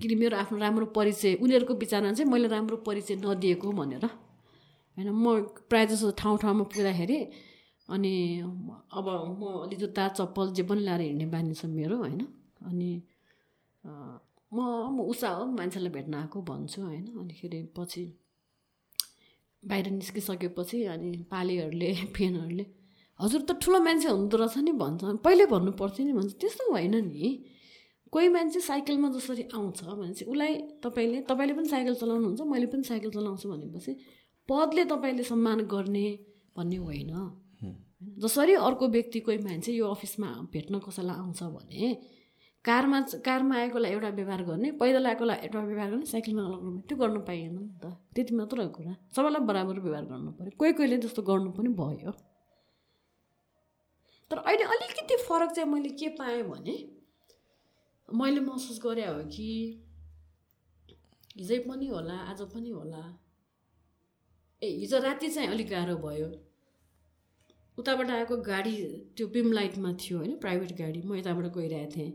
Speaker 3: किन मेरो आफ्नो राम्रो परिचय उनीहरूको विचारमा चाहिँ मैले राम्रो परिचय नदिएको भनेर। होइन म प्रायः जसो ठाउँ ठाउँमा पुग्दाखेरि अनि अब म अलि जुत्ता चप्पल जे पनि लगाएर हिँड्ने बानी छ मेरो होइन? अनि म म उषा हो मान्छेलाई भेट्न आएको भन्छु होइन? अनिखेरि पछि बाहिर निस्किसकेपछि अनि पालेहरूले फेनहरूले हजुर त ठुलो मान्छे हुँदो रहेछ नि भन्छ। पहिले भन्नु पर्थ्यो नि भन्छ त्यस्तो होइन नि। कोही मान्छे साइकलमा जसरी आउँछ भने चाहिँ उसलाई तपाईँले तपाईँले पनि साइकल चलाउनुहुन्छ मैले पनि साइकल चलाउँछु भनेपछि पदले तपाईँले सम्मान गर्ने भन्ने होइन। जसरी अर्को व्यक्ति कोही मान्छे यो अफिसमा भेट्न कसैलाई आउँछ भने कारमा कारमा आएकोलाई एउटा व्यवहार गर्ने पैदल आएकोलाई एउटा व्यवहार गर्ने साइकलमा लगाउनु त्यो गर्नु पाइएन नि त। त्यति मात्र हो कुरा। सबैलाई बराबर व्यवहार गर्नु पऱ्यो। कोही कोहीले त्यस्तो गर्नु पनि भयो। तर अहिले अलिकति फरक चाहिँ मैले के पाएँ भने मैले महसुस गरे हो कि हिजै पनि होला आज पनि होला। ए हिजो राति चाहिँ अलिक गाह्रो भयो। उताबाट आएको गाडी त्यो बिम लाइटमा थियो होइन प्राइभेट गाडी। म यताबाट गइरहेको थिएँ।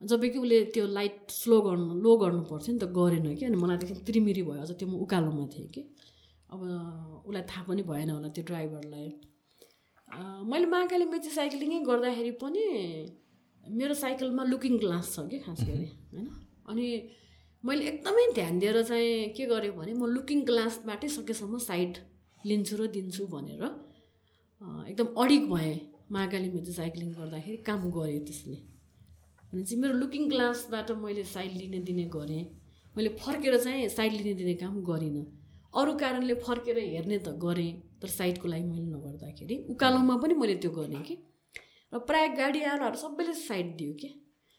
Speaker 3: जब कि उसले त्यो लाइट स्लो गर्नु लो गर्नु पर्थ्यो नि त गरेन कि। अनि मलाई त्रिमिरी भयो अझ त्यो म उकालोमा थिएँ कि। अब उसलाई थाहा पनि भएन होला त्यो ड्राइभरलाई। मैले महाकाली मेची साइक्लिङै गर्दाखेरि पनि मेरो साइकलमा लुकिङ ग्लास छ कि खास गरी होइन। अनि मैले एकदमै ध्यान दिएर चाहिँ के गरेँ भने म लुकिङ ग्लासबाटै सकेसम्म साइड लिन्छु र दिन्छु भनेर एकदम अडिक भएँ महाकालीमा चाहिँ साइक्लिङ गर्दाखेरि काम गरेँ त्यसले। भने चाहिँ मेरो लुकिङ ग्लासबाट मैले साइड लिने दिने गरेँ। मैले फर्केर चाहिँ साइड लिने दिने काम गरिनँ। अरू कारणले फर्केर हेर्ने त गरेँ तर साइडको लागि मैले नगर्दाखेरि। उकालोमा पनि मैले त्यो गरेँ कि। र प्रायः गाडी आलाहरू सबैले साइड दियो कि।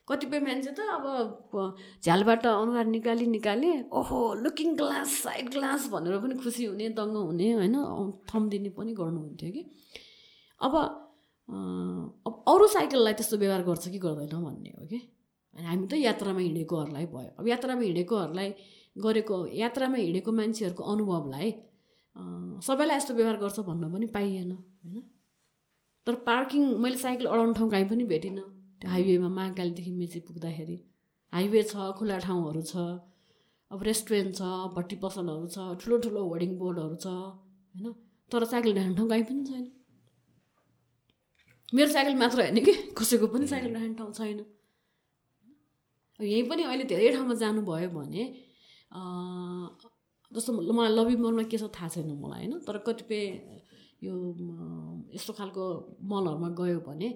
Speaker 3: कतिपय मान्छे त अब झ्यालबाट अनुहार निकाली निकाले ओहो लुकिङ ग्लास साइड ग्लास भनेर पनि खुसी हुने दङ्ग हुने होइन? थम दिने पनि गर्नुहुन्थ्यो कि? अब अब अरू साइकललाई त्यस्तो व्यवहार गर्छ कि गर्दैन भन्ने हो कि? हामी त यात्रामा हिँडेकोहरूलाई भयो। अब यात्रामा हिँडेकोहरूलाई गरेको यात्रामा हिँडेको मान्छेहरूको अनुभवलाई सबैलाई यस्तो व्यवहार गर्छ भन्न पनि पाइएन होइन? तर पार्किङ मैले साइकल अडाउने ठाउँ कहीँ पनि भेटिनँ। त्यो हाइवेमा महाकालीदेखि मेची पुग्दाखेरि। हाइवे छ खुला ठाउँहरू छ अब रेस्टुरेन्ट छ भट्टी पसलहरू छ ठुलो ठुलो होर्डिङ बोर्डहरू छ होइन? तर साइकल राख्ने ठाउँ कहीँ पनि छैन। मेरो साइकल मात्र होइन कि कसैको पनि साइकल राख्ने ठाउँ छैन। यहीँ पनि अहिले धेरै ठाउँमा जानुभयो भने जस्तो मलाई लबी मलमा के छ थाहा छैन मलाई होइन? तर कतिपय यो यस्तो खालको मलहरूमा गयो भने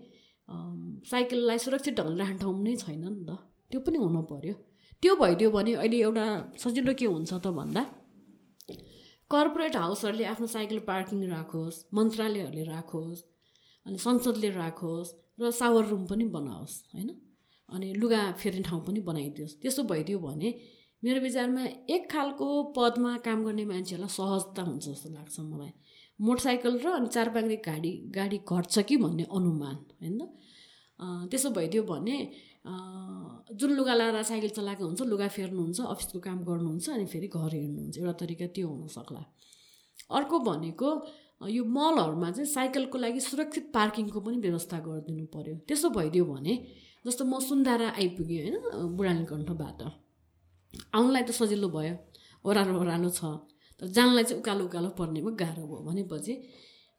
Speaker 3: साइकललाई सुरक्षित ढङ्गले राख्ने ठाउँ नै छैन नि त। त्यो पनि हुनु पऱ्यो त्यो भइदियो भने अहिले एउटा सजिलो के हुन्छ त भन्दा कर्पोरेट हाउसहरूले आफ्नो साइकल पार्किङ राखोस् मन्त्रालयहरूले राखोस् अनि संसदले राखोस् र सावर रुम पनि बनाओस् होइन? अनि लुगा फेर्ने ठाउँ पनि बनाइदियोस्। त्यसो भइदियो भने मेरो विचारमा एक खालको पदमा काम गर्ने मान्छेहरूलाई सहजता हुन्छ जस्तो लाग्छ मलाई। मोटरसाइकल र अनि चार पाङ्रे गाडी गाडी घट्छ कि भन्ने अनुमान होइन? त्यसो भइदियो भने जुन लुगा लाएर साइकल चलाएको हुन्छ लुगा फेर्नुहुन्छ अफिसको काम गर्नुहुन्छ अनि फेरि घर हिँड्नुहुन्छ। एउटा तरिका त्यो हुनसक्ला। अर्को भनेको यो मलहरूमा चाहिँ साइकलको लागि सुरक्षित पार्किङको पनि व्यवस्था गरिदिनु पऱ्यो त्यसो भइदियो भने जस्तो म सुन्दारा आइपुगेँ होइन बुढानी कण्ठबाट आउनलाई त सजिलो भयो। ओह्रालो ओह्रालो छ। जानलाई चाहिँ उकालो उकालो पर्नेमा गाह्रो भयो भनेपछि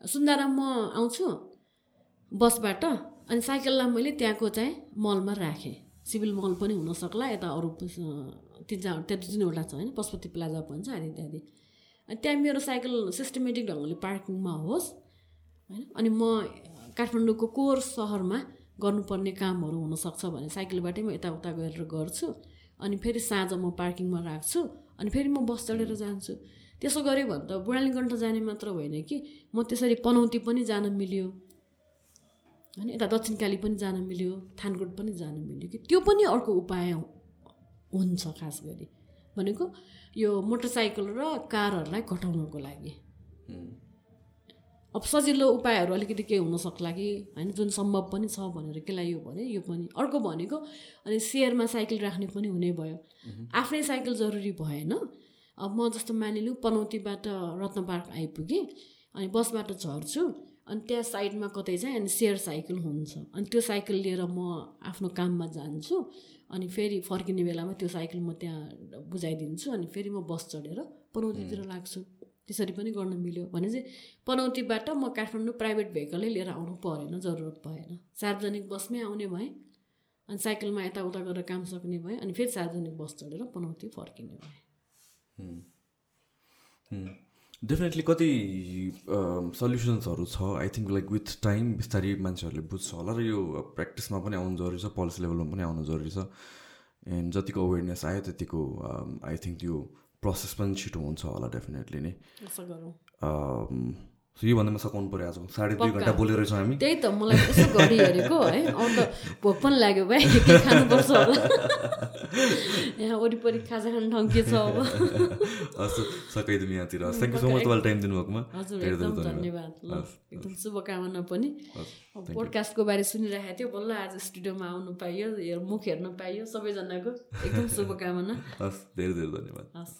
Speaker 3: सुन्दारा म आउँछु बसबाट अनि साइकललाई मैले त्यहाँको चाहिँ मलमा राखेँ। सिभिल मल पनि हुनसक्ला यता अरू तिन चार त्यहाँ दुई तिनवटा छ होइन पशुपति प्लाजा भन्छ आदि इत्यादि अनि त्यहाँ मेरो साइकल सिस्टमेटिक ढङ्गले पार्किङमा होस् होइन अनि म काठमाडौँको कोर सहरमा गर्नुपर्ने कामहरू हुनसक्छ भने साइकलबाटै म यताउता गरेर गर्छु अनि फेरि साँझ म पार्किङमा राख्छु अनि फेरि म बस चढेर जान्छु। त्यसो गरेँ भने त बुढालीकण्ठ जाने मात्र होइन कि म त्यसरी पनौती पनि जान मिल्यो। होइन यता दक्षिणकाली पनि जान मिल्यो थानकोट पनि जान मिल्यो कि त्यो पनि अर्को उपाय हुन्छ खास गरी। भनेको यो मोटरसाइकल र कारहरूलाई घटाउनको लागि। अब सजिलो उपायहरू अलिकति केही हुनसक्ला कि होइन जुन सम्भव पनि छ भनेर के लाग्यो भने यो पनि। अर्को भनेको अनि सेयरमा साइकल राख्ने पनि हुने भयो। आफ्नै साइकल जरुरी भएन। अब म जस्तो मानिलिउँ पनौतीबाट रत्न पार्क आइपुगेँ अनि बसबाट झर्छु अनि त्यहाँ साइडमा कतै चाहिँ अनि सेयर साइकल हुन्छ। अनि त्यो साइकल लिएर म आफ्नो काममा जान्छु अनि फेरि फर्किने बेलामा त्यो साइकल म त्यहाँ बुझाइदिन्छु अनि फेरि म बस चढेर पनौतीतिर लाग्छु। त्यसरी पनि गर्न मिल्यो। भने चाहिँ पनौतीबाट म काठमाडौँ प्राइभेट भेहिकलै लिएर आउनु परेन जरुरत भएन। सार्वजनिक बसमै आउने भएँ अनि साइकलमा यताउता गरेर काम सक्ने भएँ अनि फेरि सार्वजनिक बस चढेर पनौती फर्किने भएँ।
Speaker 2: डेफिनेटली कति सल्युसन्सहरू छ। I think like with time बिस्तारै मान्छेहरूले बुझ्छ होला र यो प्र्याक्टिसमा पनि आउनु जरुरी छ पोलिसी लेभलमा पनि आउनु जरुरी छ। एन्ड जतिको अवेरनेस आयो त्यतिको आई थिङ्क त्यो प्रोसेस पनि छिटो हुन्छ होला डेफिनेटली नै। सो यो भन्दामा सघाउनु पऱ्यो आज। साढे दुई। घन्टा बोलेर रहेछौँ हामी।
Speaker 3: त्यही त मलाई यसो घडी हेरेको है। अन्त भोक पनि लाग्यो भाइ के खानुपर्छ होला? यहाँ वरिपरि खाजा खाने ठाउँ के छ अब?
Speaker 2: हस् सकाइदिउँ यहाँतिर हस्। थ्याङ्क यू सो मच तपाईँलाई टाइम दिनुभएकोमा।
Speaker 3: हजुर एकदम धन्यवाद। ल एकदम शुभकामना पनि। पोडकास्टको बारे सुनिरहेको थियो। बल्ल आज स्टुडियोमा आउनु पाइयो मुख हेर्न पाइयो सबैजनाको। एकदम शुभकामना।
Speaker 2: हस् धेरै धेरै धन्यवाद।
Speaker 3: हस्।